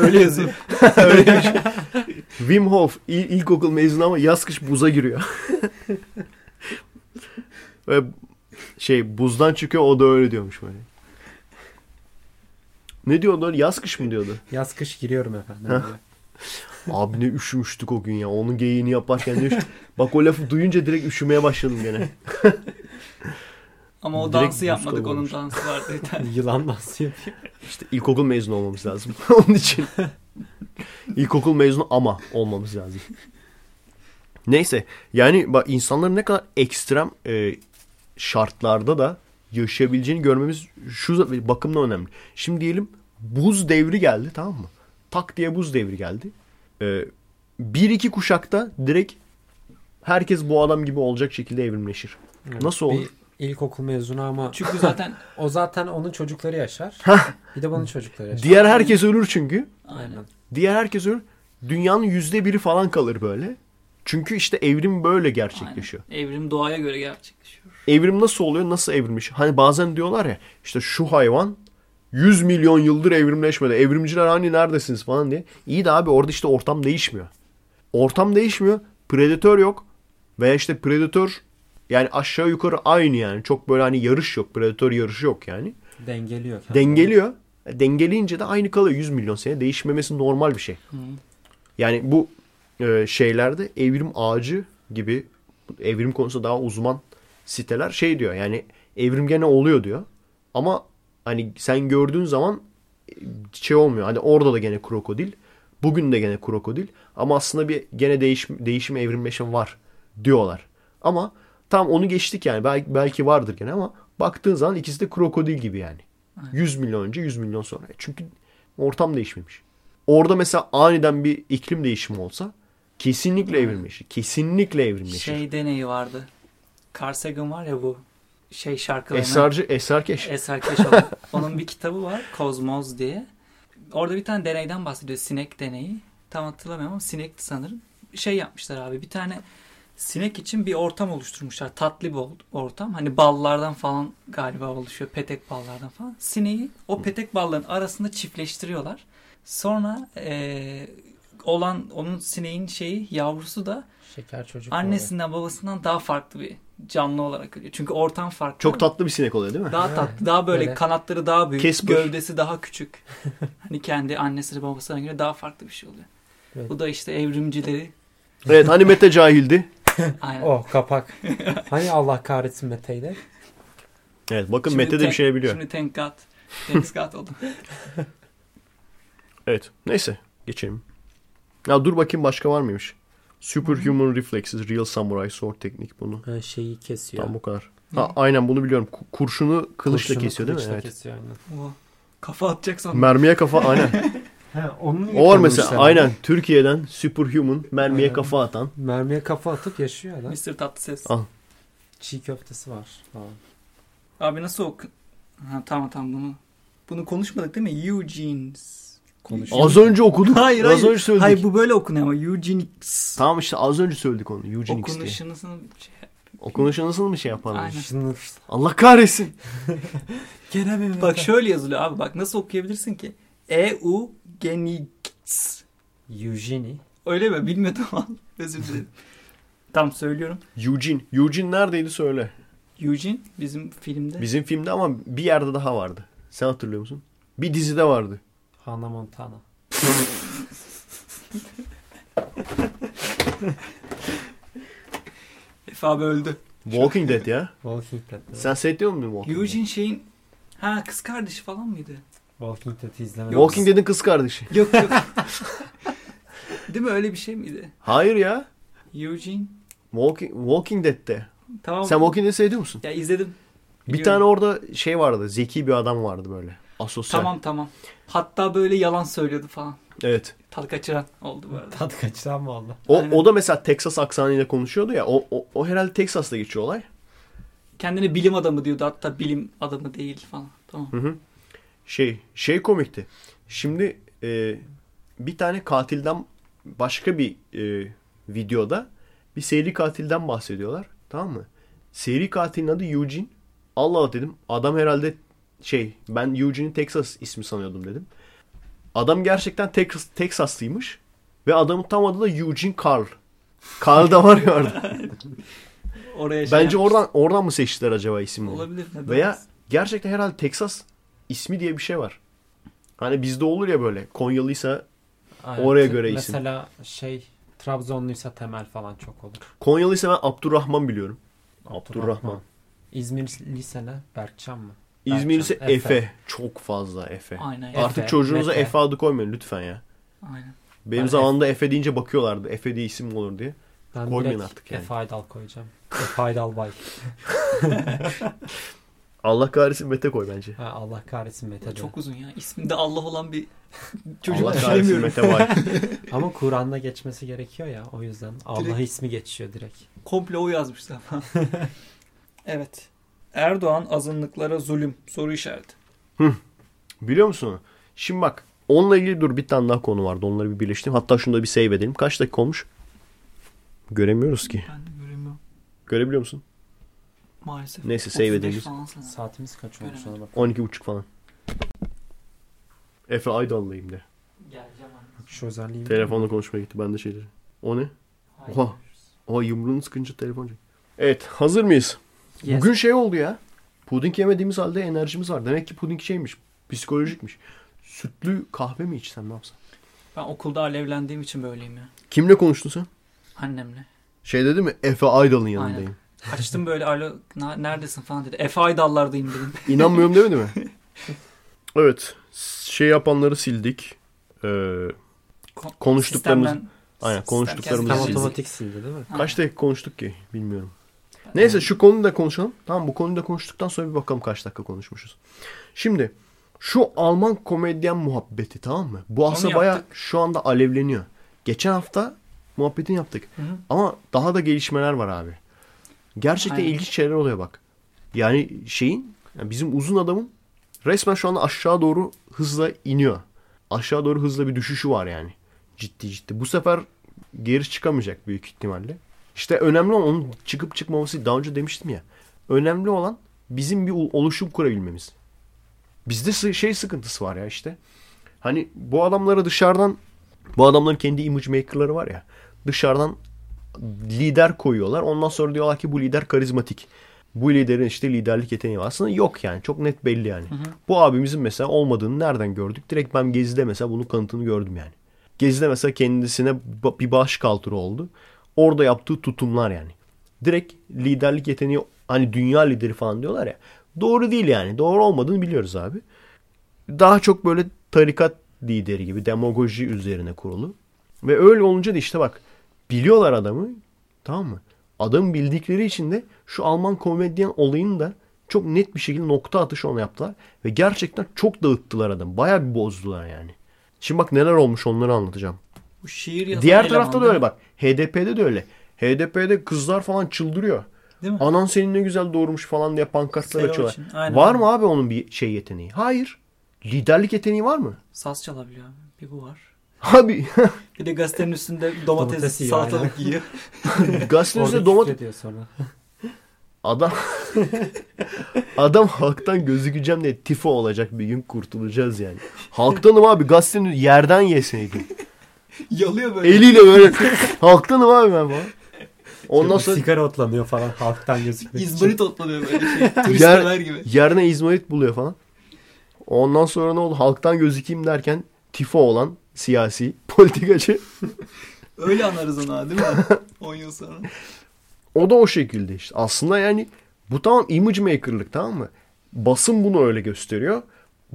Öyle yazıyor. Öyle bir şey. Wim Hof il- ilkokul mezunu ama yaz kış buza giriyor. Ve şey buzdan çıkıyor o da öyle diyormuş böyle. Ne diyordu? Yaz kış mı diyordu? Yaz kış giriyorum efendim. Abi ne üşümüştük o gün ya. Onun geyiğini yaparken üş- Bak o lafı duyunca direkt üşümeye başladım gene. Ama o Direkt dansı yapmadık. Onun kavurmuş. dansı vardı. tane. Yılan dansı yapıyor. İşte ilkokul mezunu olmamız lazım. Onun için. İlkokul mezunu ama olmamız lazım. Neyse. Yani bak insanların ne kadar ekstrem e, şartlarda da yaşayabileceğini görmemiz şu bakımdan önemli. Şimdi diyelim buz devri geldi tamam mı? Tak diye buz devri geldi. E, bir iki kuşakta direkt herkes bu adam gibi olacak şekilde evrimleşir. Nasıl olur? Bir ilkokul mezunu ama Çünkü zaten o zaten onun çocukları yaşar. bir de bunun çocukları yaşar. Diğer herkes ölür çünkü. aynen. Diğer herkes ölür. Dünyanın yüzde biri falan kalır böyle. Çünkü işte evrim böyle gerçekleşiyor. Aynen. Evrim doğaya göre gerçekleşiyor. Evrim nasıl oluyor? Nasıl evrilmiş? Hani bazen diyorlar ya işte şu hayvan 100 milyon yıldır evrimleşmedi. Evrimciler hani neredesiniz falan diye. İyi de abi orada işte ortam değişmiyor. Ortam değişmiyor. Predatör yok. Veya işte predatör yani aşağı yukarı aynı yani. Çok böyle hani yarış yok. Predatör yarışı yok yani. Dengeliyor. kendini. Dengeliyor. Dengeleyince de aynı kalıyor 100 milyon sene. Değişmemesi normal bir şey. Hı. Yani bu e, şeylerde evrim ağacı gibi evrim konusunda daha uzman siteler şey diyor. Yani evrim gene oluyor diyor. Ama hani sen gördüğün zaman e, şey olmuyor. Hani orada da gene krokodil. Bugün de gene krokodil. Ama aslında bir gene değişim, değişim evrimleşme var diyorlar. Ama tam onu geçtik yani. Belki, belki vardır gene ama baktığın zaman ikisi de krokodil gibi yani. 100 milyon önce 100 milyon sonra. Çünkü ortam değişmemiş. Orada mesela aniden bir iklim değişimi olsa kesinlikle evrimleşir. Kesinlikle evrimleşir. Şey deneyi vardı. Carl Sagan var ya bu şey şarkılarını. Esrarcı, esrarkeş. Eserkeş olan. Onun bir kitabı var. Kozmoz diye. Orada bir tane deneyden bahsediyor. Sinek deneyi. Tam hatırlamıyorum ama sinekti sanırım. Şey yapmışlar abi. Bir tane sinek için bir ortam oluşturmuşlar. Tatlı bir ortam. Hani ballardan falan galiba oluşuyor. Petek ballardan falan. Sineği o petek balların arasında çiftleştiriyorlar. Sonra eee, olan onun sineğin şeyi yavrusu da Şeker çocuk. annesinden babasından daha farklı bir canlı olarak ölüyor. Çünkü ortam farklı. Çok tatlı bir sinek oluyor değil mi? Daha tatlı, daha böyle Böyle. kanatları daha büyük, Casper. gövdesi daha küçük. hani kendi annesi babasına göre daha farklı bir şey oluyor. Evet. Bu da işte evrimcileri Evet hani Mete cahildi. aynen. Oh kapak. hani Allah kahretsin Mete'yi de. Evet bakın Şimdi Mete de bir şey biliyor. Şimdi thank God. Thanks God oldu. Evet neyse geçelim. Ya dur bakayım başka var mıymış? Superhuman Reflexes Real Samurai Sword teknik bunu. Ha, şeyi kesiyor. Tam bu kadar. Ha, aynen bunu biliyorum. Ku- Kurşunu kılıçla Kurşunu kesiyor değil mi? kılıçla Evet. kesiyor aynen. O kafa atacak sandım. Mermiye kafa aynen. Ha, onun O var mesela aynen Türkiye'den Superhuman mermiye Aynen. kafa atan. Mermiye kafa atıp yaşıyor adam. Mr. Tatlıses. Al. Çiğ köftesi var. Falan. Abi nasıl oku... Ha, tamam tamam bunu. Bunu konuşmadık değil mi? Eugene's. Konuşuyor. Az önce okuduk. Hayır az hayır. önce söyledik. Hayır bu böyle okunuyor ama Eugenics. Tamam işte az önce söyledik onu. Eugenics diye. Okunuşunu şey... Okunuşu nasıl mı şey yapalım? Aynen. Allah kahretsin. gene mi? Bak şöyle yazılıyor abi bak nasıl okuyabilirsin ki? Eugenics. Eugenie. Öyle mi? Bilmiyordum ama. Özür dilerim. Tamam söylüyorum. Eugene. Eugene neredeydi söyle. Eugene bizim filmde. Bizim filmde ama bir yerde daha vardı. Sen hatırlıyor musun? Bir dizide vardı. Hannah Montana. Efe abi öldü. Walking Dead ya. Walking Dead. Sen seyrediyor musun Walking Dead? Eugene şeyin Ha kız kardeşi falan mıydı? Walking Dead'i izlemedim. Walking Dead'in kız kardeşi. Yok yok. Değil mi öyle bir şey miydi? Hayır ya. Eugene. Walking, Walking Dead'te. Tamam. Sen Walking Dead'i seviyor musun? Ya izledim. Bir Biliyorum. tane orada şey vardı. Zeki bir adam vardı böyle. Asosyal. Tamam tamam. Hatta böyle yalan söylüyordu falan. Evet. Tad kaçıran oldu bu arada. Tat kaçıran mı oldu? O, Aynen. o da mesela Texas aksanıyla konuşuyordu ya. O, o, o herhalde Texas'ta geçiyor olay. Kendine bilim adamı diyordu. Hatta bilim adamı değil falan. Tamam. Hı hı. Şey, şey komikti. Şimdi e, bir tane katilden başka bir e, videoda bir seri katilden bahsediyorlar. Tamam mı? Seri katilin adı Eugene. Allah Allah dedim. Adam herhalde şey ben Eugene'i Texas ismi sanıyordum dedim. Adam gerçekten Texas, Texaslıymış. Ve adamın tam adı da Eugene Carl. Carl da var ya orada. Oraya şey Bence yapmış. oradan oradan mı seçtiler acaba isimleri? olabilir. neden Veya gerçekten herhalde Texas ismi diye bir şey var. Hani bizde olur ya böyle Konyalıysa Aynen. Oraya göre isim. Mesela şey Trabzonluysa Temel falan çok olur. Konyalıysa ben Abdurrahman biliyorum. Abdurrahman. İzmir lisene Berkcan mı? İzmir ise Berkcan, Efe. Efe. Çok fazla Efe. Aynen. Efe. Artık çocuğunuza Mete. Efe adı koymayın lütfen ya. Aynen. Benim Ben zamanımda Efe deyince bakıyorlardı. Efe diye isim mi olur diye. Ben Koymayın artık yani. Efe Aydal koyacağım. Efe Aydal Bay. Allah kahretsin Mete koy bence. Ha, Allah kahretsin Mete de. Çok uzun ya. İsminde Allah olan bir çocuk Allah kahretsin. Mete vay. Ama Kur'an'da geçmesi gerekiyor ya o yüzden. Allah Direkt- ismi geçiyor direkt. Komple o yazmışlar falan. evet. Erdoğan azınlıklara zulüm soru işareti. Biliyor musun? Şimdi bak onunla ilgili dur bir tane daha konu vardı. Onları bir birleştireyim. Hatta şunu da bir save edelim. Kaç dakika olmuş? Göremiyoruz ki. Ben de göremiyorum Görebiliyor musun? maalesef. Neyse, save 35 edelim. Saatimiz kaç olmuş ona bak. 12.30 falan. Efe Aydal'layım de. Geleceğim. Şu özelliği Telefonla konuşmaya gitti. Ben de şeyleri. O ne? Hayır. Oha. Oha yumruğunu sıkınca telefon çek. Evet hazır mıyız? Yes. Bugün şey oldu ya. Puding yemediğimiz halde enerjimiz var. Demek ki puding şeymiş. Psikolojikmiş. Sütlü kahve mi içsem ne yapsam? Ben okulda alevlendiğim için böyleyim ya. Kimle konuştun sen? Annemle. Şey dedi mi? Efe Aydal'ın yanındayım. Açtım böyle alo na- neredesin falan dedi. Efe Aydallardayım dedim. İnanmıyorum demedi mi? evet. Şey yapanları sildik. Ee, Ko- Konuştuklarımız- sistemden- Aynen, konuştuklarımızı sildik. otomatik sildi değil mi? Kaç dakika konuştuk ki? Bilmiyorum. Neyse şu konuyu da konuşalım. Tamam bu konuyu da konuştuktan sonra bir bakalım kaç dakika konuşmuşuz. Şimdi şu Alman komedyen muhabbeti tamam mı? Bu aslında baya şu anda alevleniyor. Geçen hafta muhabbetini yaptık. Hı hı. Ama daha da gelişmeler var abi. Gerçekten Aynen. ilginç şeyler oluyor bak. Yani şeyin yani bizim uzun adamın resmen şu anda aşağı doğru hızla iniyor. Aşağı doğru hızla bir düşüşü var yani. Ciddi ciddi. Bu sefer geri çıkamayacak büyük ihtimalle. İşte önemli olan onun çıkıp çıkmaması daha önce demiştim ya. Önemli olan bizim bir oluşum kurabilmemiz. Bizde şey sıkıntısı var ya işte. Hani bu adamlara dışarıdan bu adamların kendi image maker'ları var ya. Dışarıdan lider koyuyorlar. Ondan sonra diyorlar ki bu lider karizmatik. Bu liderin işte liderlik yeteneği var. Aslında yok yani. Çok net belli yani. Bu abimizin mesela olmadığını nereden gördük? Direkt ben Gezi'de mesela bunun kanıtını gördüm yani. Gezi'de mesela kendisine bir baş kaldırı oldu. Orada yaptığı tutumlar yani. Direkt liderlik yeteneği hani dünya lideri falan diyorlar ya. Doğru değil yani. Doğru olmadığını biliyoruz abi. Daha çok böyle tarikat lideri gibi demagoji üzerine kurulu. Ve öyle olunca da işte bak biliyorlar adamı tamam mı? Adamı bildikleri için de şu Alman komedyen olayını da çok net bir şekilde nokta atışı ona yaptılar. Ve gerçekten çok dağıttılar adamı. Bayağı bir bozdular yani. Şimdi bak neler olmuş onları anlatacağım. Bu şiir yazan Diğer tarafta da öyle bak. HDP'de de öyle. HDP'de kızlar falan çıldırıyor. Değil mi? Anan seni ne güzel doğurmuş falan diye pankartlar açıyorlar. Var mı abi onun bir şey yeteneği? Hayır. Liderlik yeteneği var mı? Saz çalabiliyor abi. Bir bu var. Abi Bir de gazetenin üstünde domates, Domates yiyor, salatalık yiyor. gazetenin Orada üstünde domates... sonra. Adam adam halktan gözükeceğim diye tifo olacak bir gün kurtulacağız yani. Halktanım abi gazetenin yerden yeseydim. Yalıyor böyle. Eliyle böyle halktanım abi ben falan. Ondan sonra sigara otlanıyor falan halktan gözükmek için. İzmarit otlanıyor böyle şey. Yer, Turistler gibi. yerine izmarit buluyor falan. Ondan sonra ne oldu? Halktan gözükeyim derken tifo olan siyasi politikacı. Öyle anarız onu ha, değil mi? 10 yıl sonra. O da o şekilde işte. Aslında yani bu tamam image maker'lık tamam mı? Basın bunu öyle gösteriyor.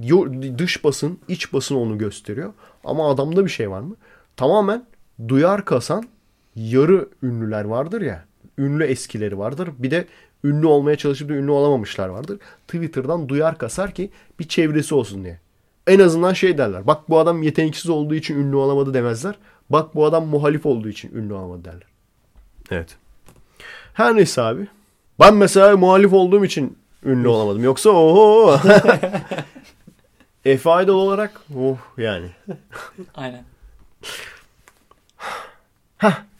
Yo- Dış basın, iç basın onu gösteriyor. Ama adamda bir şey var mı? Tamamen duyar kasan yarı ünlüler vardır ya. Ünlü eskileri vardır. Bir de ünlü olmaya çalışıp da ünlü olamamışlar vardır. Twitter'dan duyar kasar ki bir çevresi olsun diye. En azından şey derler. Bak bu adam yeteneksiz olduğu için ünlü olamadı demezler. Bak bu adam muhalif olduğu için ünlü olamadı derler. Evet. Her neyse abi. Ben mesela muhalif olduğum için ünlü olamadım. Yoksa oho. Efe Aydal olarak oh yani. Aynen.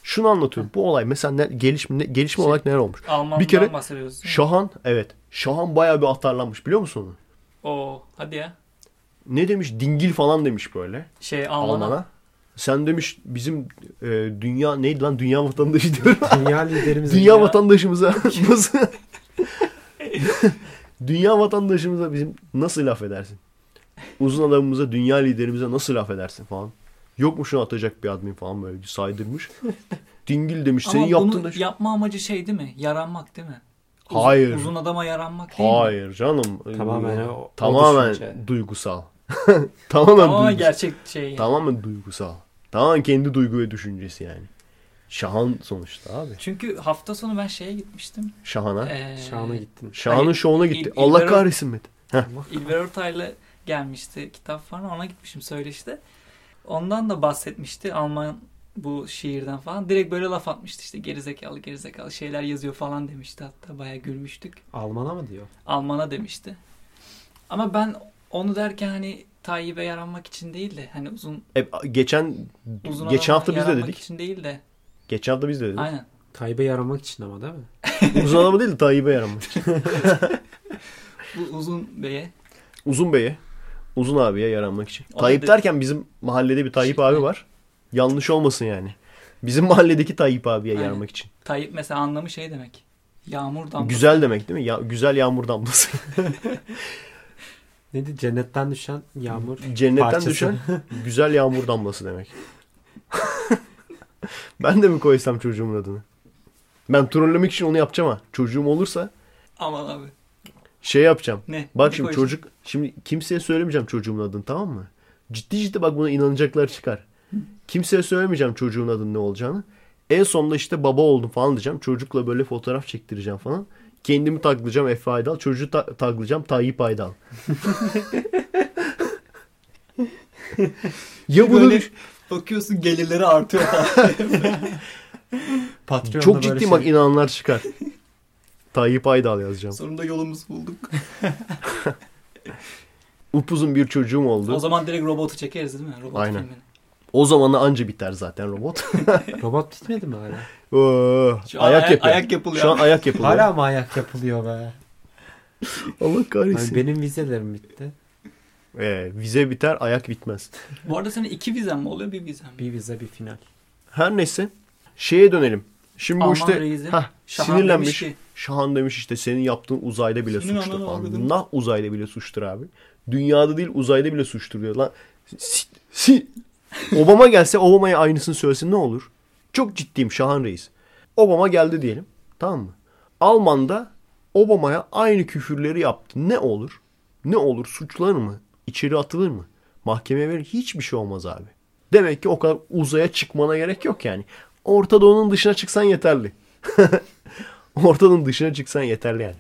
Şunu anlatıyorum. Bu olay mesela ne, gelişme, ne- gelişme olarak neler olmuş? Alman'dan Bir kere bahsediyoruz. Şahan evet. Şahan bayağı bir atarlanmış biliyor musun onu? Oo, hadi ya. Ne demiş? Dingil falan demiş böyle. Şey Alman'a. Alman'a. Sen demiş bizim e, dünya neydi lan dünya vatandaşı diyorum. Dünya liderimiz. dünya Ya. vatandaşımıza nasıl dünya vatandaşımıza bizim nasıl laf edersin? Uzun adamımıza, dünya liderimize nasıl laf edersin falan. Yok mu şunu atacak bir admin falan böyle bir saydırmış. Dingil demiş. Ama Senin yaptığın da şu- yapma amacı şey değil mi? Yaranmak değil mi? Uzun- Hayır. Uzun adama yaranmak değil mi? Hayır canım. Tamamen Ee, o- o tamamen düşünce. duygusal. tamamen Ama duygusal. gerçek şey. yani. Tamamen duygusal. Tamamen kendi duygu ve düşüncesi yani. Şahan sonuçta abi. Çünkü hafta sonu ben şeye gitmiştim. Şahan'a. Ee, Şahına gittin. Şahan'ın şovuna İl- gitti. İlber Allah Or- kahretsin Mete. İlber Ortaylı gelmişti kitap falan ona gitmişim söyleşte. Ondan da bahsetmişti Alman bu şiirden falan. Direkt böyle laf atmıştı işte gerizekalı gerizekalı şeyler yazıyor falan demişti hatta bayağı gülmüştük. Alman'a mı diyor? Alman'a demişti. Ama ben onu derken hani Tayyip'e yaranmak için değil de hani uzun E, geçen uzun geçen hafta biz de dedik. için değil de Geçen hafta biz de dedik. aynen. Tayyip'e yaramak için ama değil mi? Uzun adamı değil de Tayyip'e yaramak için. Bu uzun beye Uzun Bey'e. Uzun abiye yaranmak için. Da Tayyip dedi- derken bizim mahallede bir Tayyip Şey- abi var. Yanlış olmasın yani. Bizim mahalledeki Tayyip abiye Aynen. yaranmak için. Tayyip mesela anlamı şey demek. Yağmur damlası. Güzel demek değil mi? Ya, güzel yağmur damlası. Neydi? Cennetten düşen yağmur. Cennetten Parçası. düşen güzel yağmur damlası demek. ben de mi koysam çocuğumun adını? Ben trollemek için onu yapacağım ha. Çocuğum olursa Aman abi. Şey yapacağım. Ne? Bak Ne şimdi koyacaksın? çocuk şimdi kimseye söylemeyeceğim çocuğumun adını tamam mı? Ciddi ciddi bak buna inanacaklar çıkar. Kimseye söylemeyeceğim çocuğun adının ne olacağını. En sonunda işte baba oldum falan diyeceğim. Çocukla böyle fotoğraf çektireceğim falan. Kendimi taklayacağım Efe Aydal. Çocuğu ta- taklayacağım Tayyip Aydal. ya bunu Böyle bakıyorsun gelirleri artıyor falan. Patreon'da çok ciddi şey- bak inananlar çıkar. Tayyip Aydal yazacağım. Sonunda yolumuzu bulduk. Upuzun bir çocuğum oldu. O zaman direkt robotu çekeriz değil mi? Robot Aynen. filmini. O zaman da anca biter zaten robot. Robot bitmedi mi hala? Oo, Şu an ayak ayak- yapıyor. ayak yapılıyor. Şu an ayak yapılıyor. Hala mı ayak yapılıyor be? Allah kahretsin. benim vizelerim bitti. Ee, vize biter ayak bitmez. Bu arada senin iki vizen mi oluyor bir vizen mi? Bir vize bir final. Her neyse şeye dönelim. Şimdi bu Alman işte reisi hah, Şahan sinirlenmiş. ki- Şahan demiş işte senin yaptığın uzayda bile Senin suçtur falan. Nah uzayda bile suçtur abi. Dünyada değil uzayda bile suçtur diyor. Lan si, si- Obama gelse Obama'ya aynısını söylesin ne olur? Çok ciddiyim Şahan Reis. Obama geldi diyelim. Tamam mı? Alman'da Obama'ya aynı küfürleri yaptı. Ne olur? Ne olur? Suçlanır mı? İçeri atılır mı? Mahkemeye verir. Hiçbir şey olmaz abi. Demek ki o kadar uzaya çıkmana gerek yok yani. Orta Doğu'nun dışına çıksan yeterli. Ortanın dışına çıksan yeterli yani.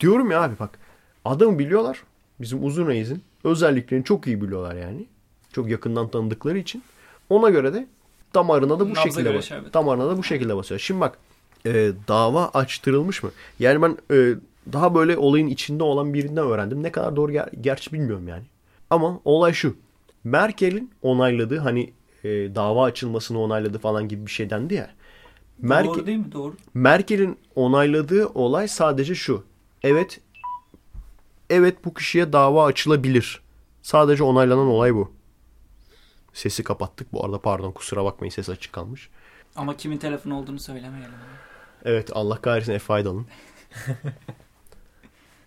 Diyorum ya abi bak. Adamı biliyorlar. Bizim uzun reisin özelliklerini çok iyi biliyorlar yani. Çok yakından tanıdıkları için. Ona göre de damarına da bu Nabza şekilde göre bas- şerbet. damarına da bu şekilde basıyor. Şimdi bak e, dava açtırılmış mı? Yani ben e, daha böyle olayın içinde olan birinden öğrendim. Ne kadar doğru ger- gerçi bilmiyorum yani. Ama olay şu. Merkel'in onayladığı hani e, dava açılmasını onayladı falan gibi bir şey dendi ya. Merkel, Doğru değil mi? Doğru. Merkel'in onayladığı olay sadece şu. Evet evet bu kişiye dava açılabilir. Sadece onaylanan olay bu. Sesi kapattık bu arada pardon kusura bakmayın ses açık kalmış. Ama kimin telefon olduğunu söylemeyelim. Evet Allah kahretsin Efe Aydal'ın.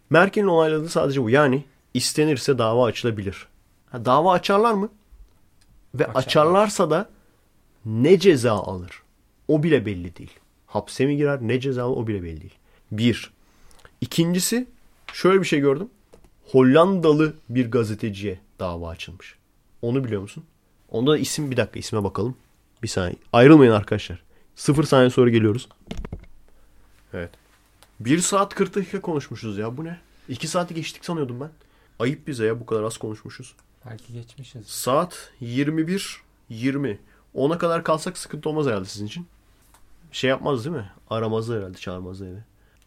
Merkel'in onayladığı sadece bu. Yani istenirse dava açılabilir. Ha, dava açarlar mı? Ve Açarlar. açarlarsa da ne ceza alır? O bile belli değil. Hapse mi girer ne ceza alır o bile belli değil. Bir. İkincisi şöyle bir şey gördüm. Hollandalı bir gazeteciye dava açılmış. Onu biliyor musun? Onda da isim bir dakika isme bakalım. Bir saniye. Ayrılmayın arkadaşlar. Sıfır saniye sonra geliyoruz. Evet. 1 saat 40 dakika konuşmuşuz ya. Bu ne? 2 saati geçtik sanıyordum ben. Ayıp bize ya bu kadar az konuşmuşuz. Belki geçmişiz. Saat 21 20. 10'a kadar kalsak sıkıntı olmaz herhalde sizin için. Şey yapmaz değil mi? Aramazlar herhalde çağırmazlar eve.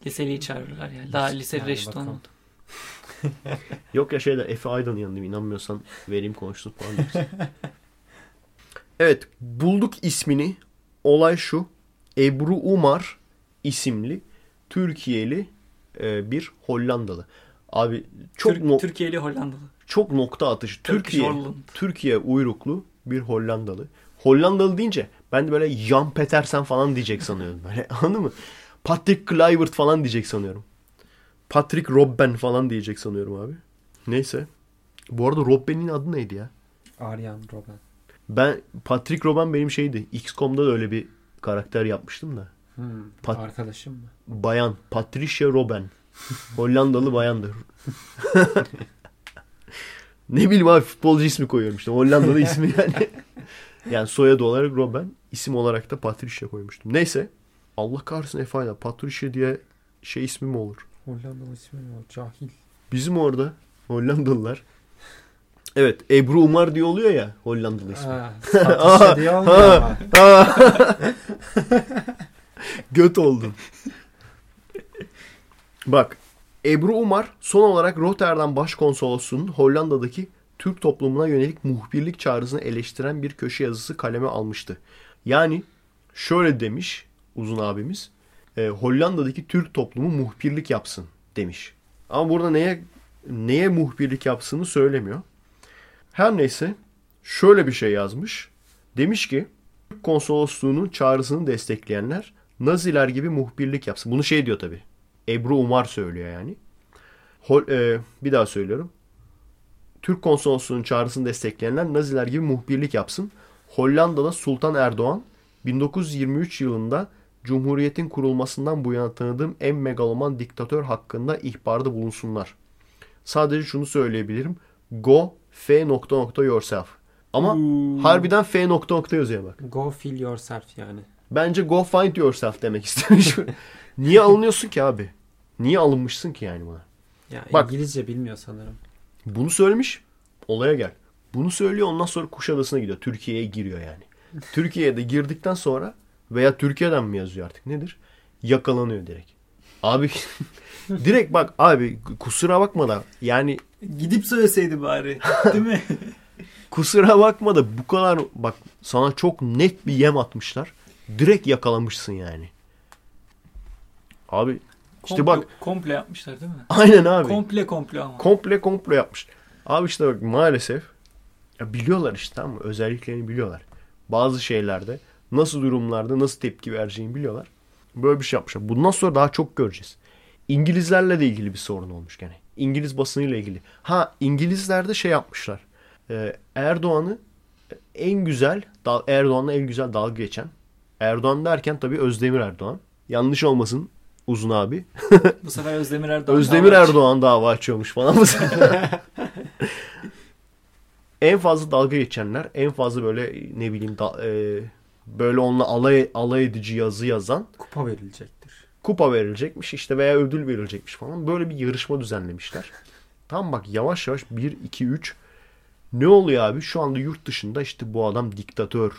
Liseliyi çağırırlar yani. Daha lise Yani reşit bakalım. olmadı. Yok ya şeyler Efe Aydan'ın yanındayım. İnanmıyorsan vereyim konuşsun falan evet bulduk ismini. Olay şu. Ebru Umar isimli Türkiye'li e, bir Hollandalı. Abi çok Türk, no- Türkiye'li Hollandalı. çok nokta atışı. Türkiye. Türkiye uyruklu bir Hollandalı. Hollandalı deyince ben de böyle Jan Petersen falan diyecek sanıyorum. Böyle anladın mı? Patrick Kluivert falan diyecek sanıyorum. Patrick Robben falan diyecek sanıyorum abi. Neyse. Bu arada Robben'in adı neydi ya? Aryan Robben. Ben Patrick Robben benim şeydi. XCOM'da da öyle bir karakter yapmıştım da. Hmm, Pat- Arkadaşım mı? Bayan. Patricia Robben. Hollandalı bayandır. ne bileyim abi futbolcu ismi koyuyorum işte. Hollandalı ismi yani. Yani soyadı olarak Robben. isim olarak da Patricia koymuştum. Neyse. Allah kahretsin Efayla. Patricia diye şey ismi mi olur? Hollandalı ismi mi o? Cahil. Bizim orada Hollandalılar. Evet Ebru Umar diye oluyor ya Hollandalı ismi. Ha, satışa diye olmuyor. Göt oldun. Bak Ebru Umar son olarak Rotterdam Başkonsolosluğu'nun Hollanda'daki Türk toplumuna yönelik muhbirlik çağrısını eleştiren bir köşe yazısı kaleme almıştı. Yani şöyle demiş uzun abimiz. e, Hollanda'daki Türk toplumu muhbirlik yapsın demiş. Ama burada neye neye muhbirlik yapsını söylemiyor. Her neyse şöyle bir şey yazmış. Demiş ki Türk konsolosluğunun çağrısını destekleyenler Naziler gibi muhbirlik yapsın. Bunu şey diyor tabi. Ebru Umar söylüyor yani. Hol, e, bir daha söylüyorum. Türk konsolosluğunun çağrısını destekleyenler Naziler gibi muhbirlik yapsın. Hollanda'da Sultan Erdoğan 1923 yılında Cumhuriyet'in kurulmasından bu yana tanıdığım en megaloman diktatör hakkında ihbarda bulunsunlar. Sadece şunu söyleyebilirim. Go f nokta nokta yourself. Ama harbiden f nokta nokta yazıyor bak. Go feel yourself yani. Bence go find yourself demek istemiş. Niye alınıyorsun ki abi? Niye alınmışsın ki yani buna? Ya Bak. İngilizce bilmiyor sanırım. Bunu söylemiş. Olaya gel. Bunu söylüyor ondan sonra Kuşadası'na gidiyor. Türkiye'ye giriyor yani. Türkiye'de girdikten sonra veya Türkiye'den mi yazıyor artık nedir? Yakalanıyor direkt. Abi direkt bak abi kusura bakma da yani Gidip söyleseydi bari. Değil mi? kusura bakma da bu kadar bak sana çok net bir yem atmışlar. Direkt yakalamışsın yani. Abi işte Komplo- bak Komple yapmışlar değil mi? aynen abi. Komple komple ama. Komple komplo yapmış. Abi işte bak maalesef ya biliyorlar işte tamam mı? Özelliklerini biliyorlar. Bazı şeylerde nasıl durumlarda nasıl tepki vereceğini biliyorlar. Böyle bir şey yapmışlar. Bundan sonra daha çok göreceğiz. İngilizlerle de ilgili bir sorun olmuş gene. İngiliz basınıyla ilgili. Ha İngilizler de şey yapmışlar. Ee, Erdoğan'ı en güzel Erdoğan'la en güzel dalga geçen. Erdoğan derken tabii Özdemir Erdoğan. Yanlış olmasın uzun abi. Bu sefer Özdemir Erdoğan. Özdemir dava Erdoğan dava açıyormuş falan. en fazla dalga geçenler, en fazla böyle ne bileyim da- e, böyle onunla alay, alay edici yazı yazan Kupa verilecektir. kupa verilecekmiş işte veya ödül verilecekmiş falan. Böyle bir yarışma düzenlemişler. Tam bak yavaş yavaş 1, 2, 3 ne oluyor abi? Şu anda yurt dışında işte bu adam diktatör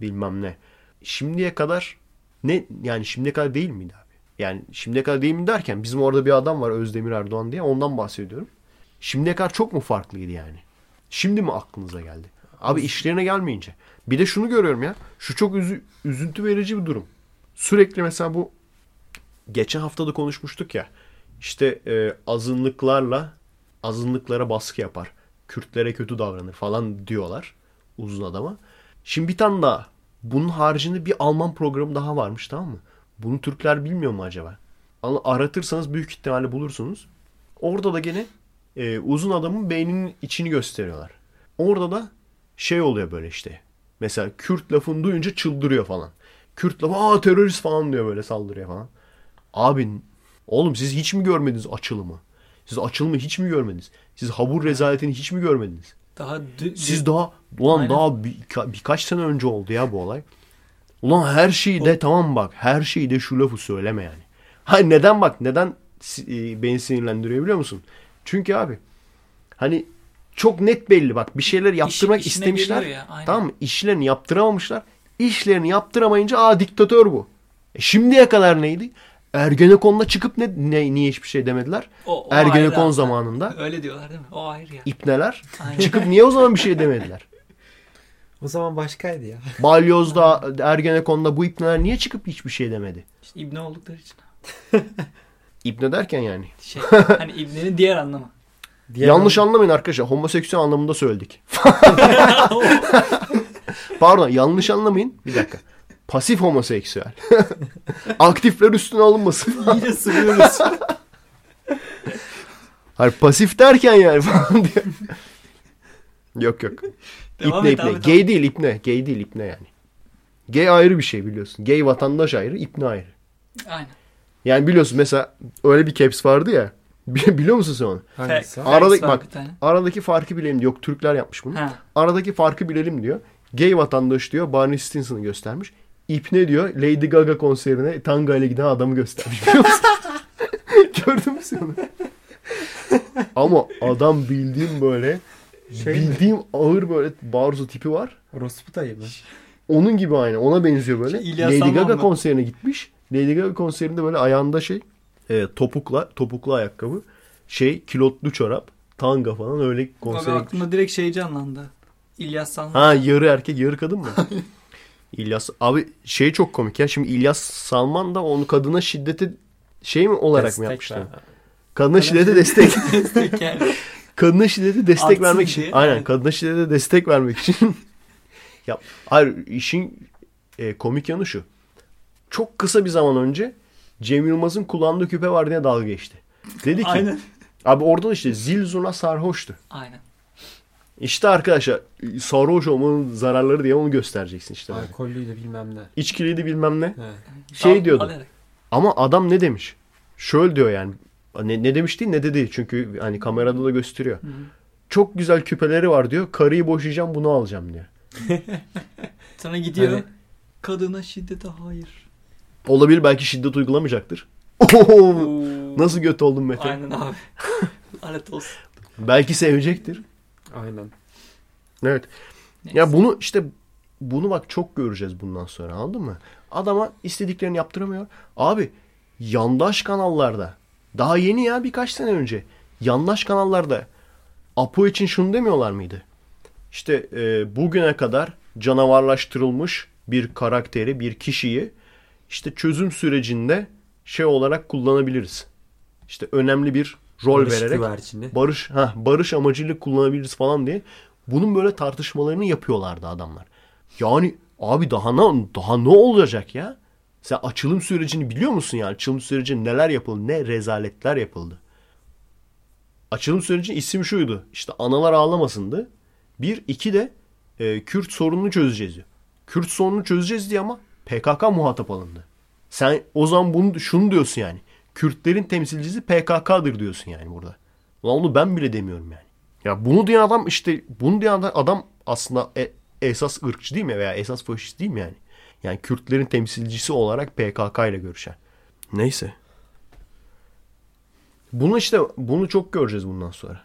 bilmem ne. Şimdiye kadar ne yani şimdiye kadar değil miydi? Yani şimdiye kadar değil mi derken bizim orada bir adam var Özdemir Erdoğan diye ondan bahsediyorum. Şimdiye kadar çok mu farklıydı yani? Şimdi mi aklınıza geldi? Abi işlerine gelmeyince. Bir de şunu görüyorum ya. Şu çok üzü- üzüntü verici bir durum. Sürekli mesela bu geçen hafta da konuşmuştuk ya. İşte e, azınlıklarla azınlıklara baskı yapar. Kürtlere kötü davranır falan diyorlar uzun adama. Şimdi bir tane daha bunun haricinde bir Alman programı daha varmış tamam mı? Bunu Türkler bilmiyor mu acaba? Aratırsanız büyük ihtimalle bulursunuz. Orada da gene e, uzun adamın beyninin içini gösteriyorlar. Orada da şey oluyor böyle işte. Mesela Kürt lafını duyunca çıldırıyor falan. Kürt lafı aa terörist falan diyor böyle saldırıyor falan. Abi oğlum siz hiç mi görmediniz açılımı? Siz açılımı hiç mi görmediniz? Siz habur rezaletini hiç mi görmediniz? Daha Siz daha ulan Aynen. daha bir, birkaç sene önce oldu ya bu olay. Ulan her şeyi de tamam bak her şeyi de şu lafı söyleme yani. Hayır neden bak neden e, beni sinirlendiriyor biliyor musun? Çünkü abi hani çok net belli bak bir şeyler yaptırmak işine istemişler. ya, aynen. tamam mı? İşlerini yaptıramamışlar. İşlerini yaptıramayınca aa diktatör bu. E, şimdiye kadar neydi? Ergenekon'da çıkıp ne, ne niye hiçbir şey demediler? O- o Ergenekon ayrı zamanında Öyle diyorlar değil mi? O ayrı ya. ipneler Aynen. çıkıp niye o zaman bir şey demediler? O zaman başkaydı ya. Balyoz'da, Ergenekon'da bu ipneler niye çıkıp hiçbir şey demedi? İşte İbne oldukları için. İpne derken yani. Şey, hani İbne'nin diğer anlamı. Diğer Yanlış anlamayın arkadaşlar. Homoseksüel anlamında söyledik. Pardon yanlış anlamayın. Bir dakika. Pasif homoseksüel. Aktifler üstüne alınmasın. Yine sığıyoruz. Hayır pasif derken yani falan diye. yok yok. Devam İpne et ipne. abi, Gay değil ipne. Gay değil ipne yani. Gay ayrı bir şey biliyorsun. Gay vatandaş ayrı, ipne ayrı. Aynen. Yani biliyorsun mesela öyle bir caps vardı ya. Biliyor musun sen onu? Hangisi? Aradaki- bak-. Aradaki farkı bilelim diyor. Yok Türkler yapmış bunu. Ha. Aradaki farkı bilelim diyor. Gay vatandaş diyor. Barney Stinson'ı göstermiş. İpne diyor. Lady Gaga konserine tanga ile giden adamı göstermiş. Biliyor musun? Gördün mü sen onu? Ama adam bildiğim böyle Şey mi? bildiğim ağır böyle barzo tipi var. Orospu dayı mı? Onun gibi aynı. Ona benziyor böyle. Şey, İlyas Lady Gaga mı? konserine gitmiş. Lady Gaga konserinde böyle ayağında şey e, topukla topuklu ayakkabı şey kilotlu çorap tanga falan öyle Abi konsere gitmiş. aklımda direkt şey canlandı. İlyas Salman. Ha yarı erkek yarı kadın mı? İlyas abi şey çok komik ya şimdi İlyas Salman da onu kadına şiddete şey mi olarak Destek mı yapmışlar? ver. Kadına şiddete destek. Destek yani. kadına şiddete destek Artsın vermek için. diye. Aynen kadına şiddete destek vermek için. ya hayır işin e, komik yanı şu. Çok kısa bir zaman önce Cem Yılmaz'ın kullandığı küpe var diye dalga geçti. Dedi ki Aynen. abi orada da işte zil zurna sarhoştu. Aynen. İşte arkadaşlar sarhoş olmanın zararları diye onu göstereceksin işte. Alkollüydü bilmem ne. İçkiliydi bilmem ne. He. Şey diyordu. Ama adam ne demiş? Şöyle diyor yani. Ne, ne demiş değil ne dedi. Çünkü hani kamerada da gösteriyor. Hı. Çok güzel küpeleri var diyor. Karıyı boşayacağım bunu alacağım diyor. Sonra gidiyor. Hani- Kadına şiddete hayır. Olabilir belki şiddet uygulamayacaktır. Oo, nasıl göt oldun Mete? Aynen abi. Lanet olsun. Belki sevecektir. Aynen. Evet. Neyse. Ya bunu işte bunu bak çok göreceğiz bundan sonra anladın mı? Adama istediklerini yaptıramıyor. Abi yandaş kanallarda daha yeni ya birkaç sene önce yandaş kanallarda Apo için şunu demiyorlar mıydı? İşte e, bugüne kadar canavarlaştırılmış bir karakteri, bir kişiyi işte çözüm sürecinde şey olarak kullanabiliriz. İşte önemli bir rol Barış vererek güvercini. barış ha barış amacıyla kullanabiliriz falan diye bunun böyle tartışmalarını yapıyorlardı adamlar. Yani abi daha ne daha ne olacak ya? Sen açılım sürecini biliyor musun yani? Açılım süreci neler yapıldı? Ne rezaletler yapıldı? Açılım sürecinin isim şuydu. İşte analar ağlamasındı. Bir, iki de e, Kürt sorununu çözeceğiz diyor. Kürt sorununu çözeceğiz diye ama PKK muhatap alındı. Sen o zaman bunu şunu diyorsun yani. Kürtlerin temsilcisi PKK'dır diyorsun yani burada. Ulan onu ben bile demiyorum yani. Ya bunu diyen adam işte bunu diyen adam aslında e- esas ırkçı değil mi veya esas faşist değil mi yani? Yani Kürtlerin temsilcisi olarak PKK ile görüşen. Neyse. Bunu işte bunu çok göreceğiz bundan sonra.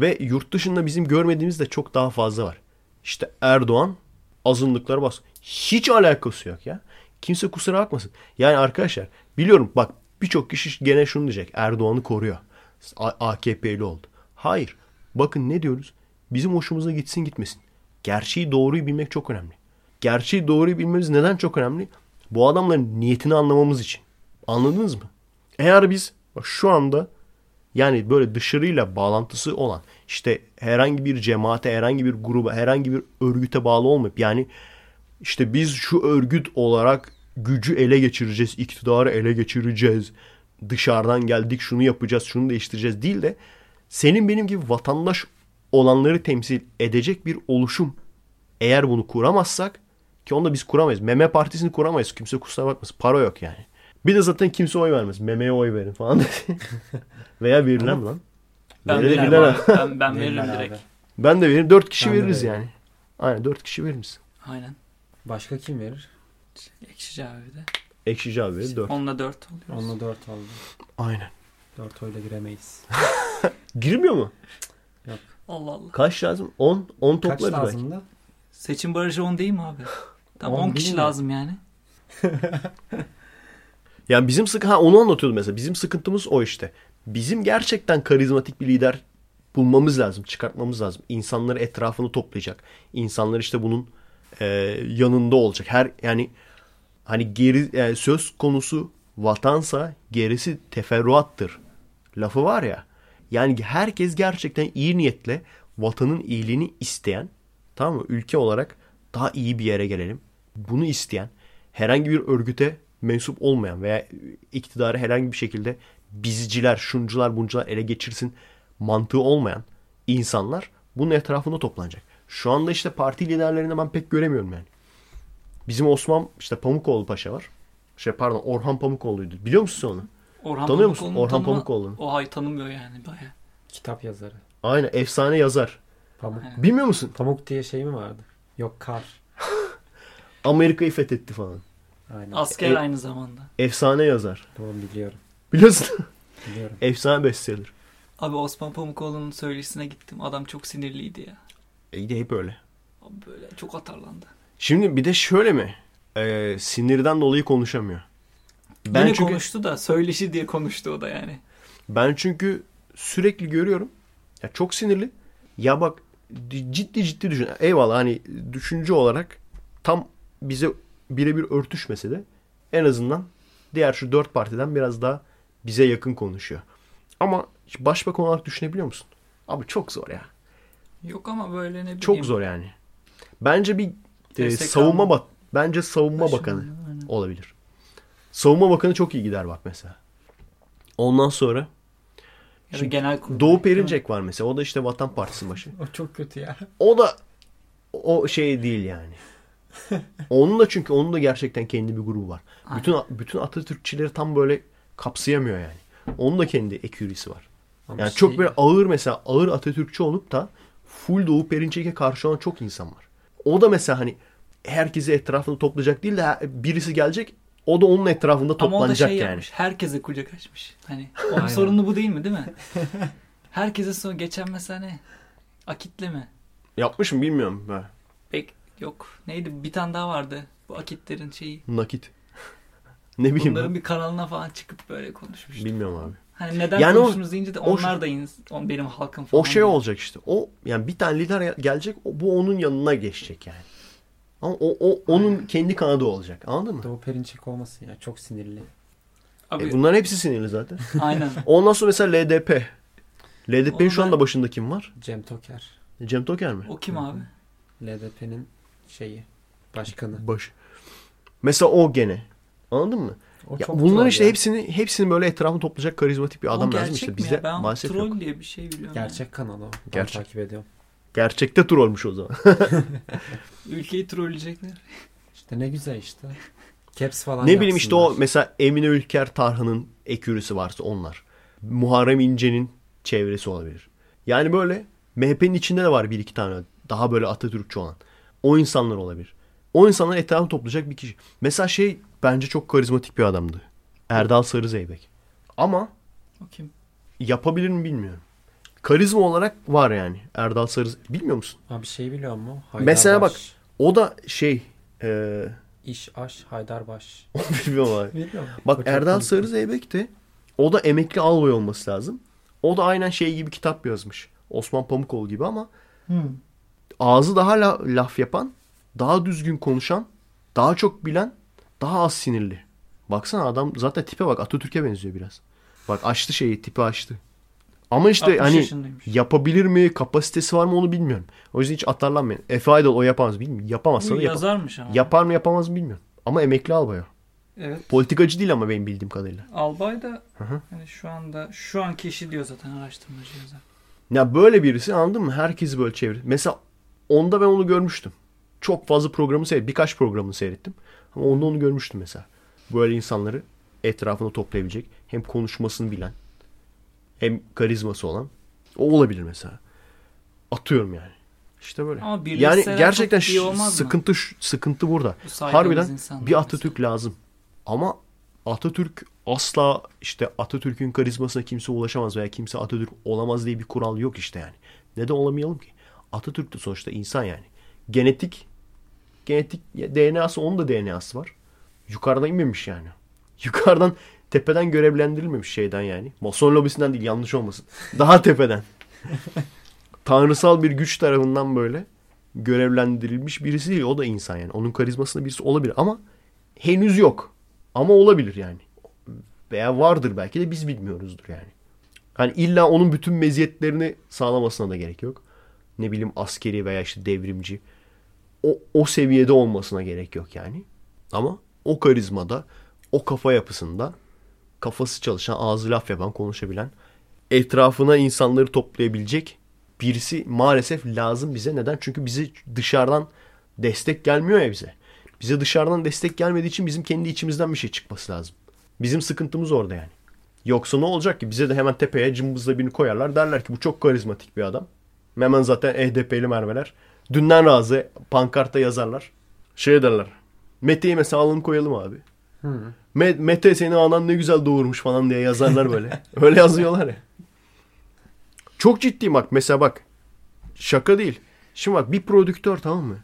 Ve yurt dışında bizim görmediğimiz de çok daha fazla var. İşte Erdoğan azınlıklara bas. Hiç alakası yok ya. Kimse kusura bakmasın. Yani arkadaşlar biliyorum bak birçok kişi gene şunu diyecek. Erdoğan'ı koruyor. AKP'li oldu. Hayır. Bakın ne diyoruz? Bizim hoşumuza gitsin gitmesin. Gerçeği doğruyu bilmek çok önemli. Gerçeği doğruyu bilmemiz neden çok önemli? Bu adamların niyetini anlamamız için. Anladınız mı? Eğer biz şu anda yani böyle dışarıyla bağlantısı olan işte herhangi bir cemaate, herhangi bir gruba, herhangi bir örgüte bağlı olmayıp yani işte biz şu örgüt olarak gücü ele geçireceğiz, iktidarı ele geçireceğiz. Dışarıdan geldik şunu yapacağız, şunu değiştireceğiz değil de senin benim gibi vatandaş olanları temsil edecek bir oluşum. Eğer bunu kuramazsak ki onu da biz kuramayız. Meme partisini kuramayız. Kimse kusura bakmasın. Para yok yani. Bir de zaten kimse oy vermez. Memeye oy verin falan dedi. Veya verilen mi lan? Ben Verelim veririm. Ben, ben veririm direkt. abi. Ben de veririm. Dört kişi Ben veririz yani. Aynen dört kişi veririz. Aynen. Başka kim verir? Ekşici abi de. Ekşici abi verir. Dört. Onunla dört oluyoruz. Onunla 4 oldu. Aynen. 4 oyla giremeyiz. Girmiyor mu? Allah Allah. Kaç lazım? 10. 10 Kaç toplarız belki. lazım da? Seçim barajı 10 değil mi abi? Tamam 10 10 kişi mi? lazım yani. Yani bizim sıkı ha onu anlatıyordum mesela. Bizim sıkıntımız o işte. Bizim gerçekten karizmatik bir lider bulmamız lazım, çıkartmamız lazım. İnsanları etrafını toplayacak. İnsanlar işte bunun e, yanında olacak. Her yani hani geri yani söz konusu vatansa gerisi teferruattır. Lafı var ya. Yani herkes gerçekten iyi niyetle vatanın iyiliğini isteyen, tamam mı? Ülke olarak daha iyi bir yere gelelim. Bunu isteyen, herhangi bir örgüte mensup olmayan veya iktidarı herhangi bir şekilde bizciler, şuncular, buncular ele geçirsin mantığı olmayan insanlar bunun etrafında toplanacak. Şu anda işte parti liderlerini ben pek göremiyorum yani. Bizim Osman işte Pamukoğlu Paşa var. Şey pardon Orhan Pamukoğlu'ydu. Biliyor musun sen onu? Orhan Tanıyor musun Pamukoğlu'nu Orhan Pamukoğlu'nu? O hay tanımıyor yani baya. Kitap yazarı. Aynen efsane yazar. Pamuk. Aynen. Bilmiyor musun? Pamuk diye şey mi vardı? Yok kar. Amerika'yı fethetti falan. Aynen. Asker E- aynı zamanda. Efsane yazar. Doğru biliyorum. Biliyorsun. Biliyorum. efsane bestseller. Abi Osman Pamukoğlu'nun söyleşisine gittim. Adam çok sinirliydi ya. E de hep öyle. Abi böyle çok atarlandı. Şimdi bir de şöyle mi? Ee, sinirden dolayı konuşamıyor. Ben Ben çünkü konuştu da söyleşi diye konuştu o da yani. ben çünkü sürekli görüyorum. Ya çok sinirli. Ya bak ciddi ciddi düşün. Eyvallah hani düşünce olarak tam bize birebir örtüşmese de en azından diğer şu dört partiden biraz daha bize yakın konuşuyor. Ama başbakan olarak düşünebiliyor musun? Abi çok zor ya. Yok ama böyle ne bileyim. Çok zor yani. Bence bir e, savunma bak bence savunma Başım bakanı aynen. olabilir. Savunma bakanı çok iyi gider bak mesela. Ondan sonra Ya Şimdi genel kurul. Doğu? Perinçek var mesela. O da işte Vatan Partisi'nin başı. O çok kötü ya. O da o şey değil yani. Onun da çünkü onun da gerçekten kendi bir grubu var. Aynen. Bütün bütün Atatürkçileri tam böyle kapsayamıyor yani. Onun da kendi ekürisi var. Ama Yani şey- çok böyle ağır mesela ağır Atatürkçü olup da full Doğu Perinçek'e karşı olan çok insan var. O da mesela hani herkesi etrafında toplayacak değil de birisi gelecek o da onun etrafında Ama o da toplanacak şey yani. yapmış. Herkese kucak açmış. Hani onun sorunu bu değil mi değil mi? Herkese son geçen mesela ne? Akitle mi? Yapmış mı bilmiyorum. Ha, Pek yok. Neydi? Bir tane daha vardı. Bu akitlerin şeyi. nakit. ne bileyim Bunların ben. bir kanalına falan çıkıp böyle konuşmuş. Bilmiyorum abi. Hani neden Yani konuştunuz deyince de o onlar da ins- on benim halkım falan. O şey diyor. olacak işte. O yani bir tane lider gelecek, o- bu onun yanına geçecek yani. Ama o, o onun kendi kanadı olacak. Anladın mı? Doğu Perinçek olmasın ya. Çok sinirli. Abi, E bunların hepsi sinirli zaten. aynen. Ondan sonra mesela LDP. LDP'nin şu anda başında kim var? Cem Toker. Cem Toker mi? O kim abi? LDP'nin şeyi. Başkanı. Baş. Mesela o gene. Anladın mı? O Ya bunların işte ya. hepsini hepsini böyle etrafını toplayacak karizmatik bir adam lazım işte. Bizde ya? Ben maalesef troll yok. diye bir şey biliyorum. Gerçek kanal o. Ben Gerçek. takip ediyorum. Gerçekte trollmüş o zaman. Ülkeyi trolleyecekler. İşte ne güzel işte. Caps falan ne bileyim işte o mesela Emine Ülker Tarhan'ın ekürüsü varsa onlar. Muharrem İnce'nin çevresi olabilir. Yani böyle MHP'nin içinde de var bir iki tane daha böyle Atatürkçü olan. O insanlar olabilir. O insanlar etrafını toplayacak bir kişi. Mesela şey bence çok karizmatik bir adamdı. Erdal Sarı Zeybek. Ama kim? yapabilir mi bilmiyorum. Karizma olarak var yani. Erdal Sarı Bilmiyor musun? Abi şey biliyor musun? Mesela bak-. O da şey e, İş aş Haydarbaş. bilmiyorum abi. O Bak Erdal komik. Sarı Zeybek de o da emekli albay olması lazım. O da aynen şey gibi kitap yazmış. Osman Pamukoğlu gibi ama ağzı daha la- laf yapan, daha düzgün konuşan, daha çok bilen, daha az sinirli. Baksana adam zaten tipe bak Atatürk'e benziyor biraz. Bak açtı şeyi, tipi açtı. Ama işte 60 hani yapabilir mi, kapasitesi var mı onu bilmiyorum. O yüzden hiç atarlanmayın. Efe Aydal o yapamaz bilmiyorum. Yapamazsa Bu da yapar. yazarmış ama. Yapar mı yapamaz mı bilmiyorum. Ama emekli albay o. Evet. Politikacı değil ama benim bildiğim kadarıyla. Albay da Hı hı. hani şu anda şu an kişi diyor zaten araştırmacı yazar. Ya böyle birisi anladın mı? Herkesi böyle çevir. Mesela onda ben onu görmüştüm. Çok fazla programı seyrettim. Birkaç programını seyrettim. Ama onda onu görmüştüm mesela. Böyle insanları etrafına toplayabilecek. Hem konuşmasını bilen. Hem karizması olan. O olabilir mesela. Atıyorum yani. İşte böyle. Ama Yani gerçekten olmaz mı? sıkıntı sıkıntı burada. Harbiden bir Atatürk lazım. Ama Atatürk asla işte Atatürk'ün karizmasına kimse ulaşamaz veya kimse Atatürk olamaz diye bir kural yok işte yani. Neden olamayalım ki? Atatürk de sonuçta insan yani. Genetik genetik DNA'sı onun da DNA'sı var. Yukarıdan inmemiş yani. Yukarıdan tepeden görevlendirilmemiş şeyden yani. Mason lobisinden değil yanlış olmasın. Daha tepeden. Tanrısal bir güç tarafından böyle görevlendirilmiş birisi değil. O da insan yani. Onun karizmasında birisi olabilir ama henüz yok. Ama olabilir yani. Veya vardır belki de biz bilmiyoruzdur yani. Hani illa onun bütün meziyetlerini sağlamasına da gerek yok. Ne bileyim askeri veya işte devrimci. O, o seviyede olmasına gerek yok yani. Ama o karizmada, o kafa yapısında kafası çalışan, ağzı laf yapan, konuşabilen, etrafına insanları toplayabilecek birisi maalesef lazım bize. Neden? Çünkü bize dışarıdan destek gelmiyor ya bize. Bize dışarıdan destek gelmediği için bizim kendi içimizden bir şey çıkması lazım. Bizim sıkıntımız orada yani. Yoksa ne olacak ki? Bize de hemen tepeye cımbızla birini koyarlar. Derler ki bu çok karizmatik bir adam. Hemen zaten HDP'li merveler. Dünden razı pankartta yazarlar. Şey derler. Mete'yi mesela alalım koyalım abi. Hı. Me- Mete seni anan ne güzel doğurmuş falan diye yazarlar böyle. Öyle yazıyorlar ya. Çok ciddiyim bak. Mesela bak. Şaka değil. Şimdi bak bir prodüktör tamam mı?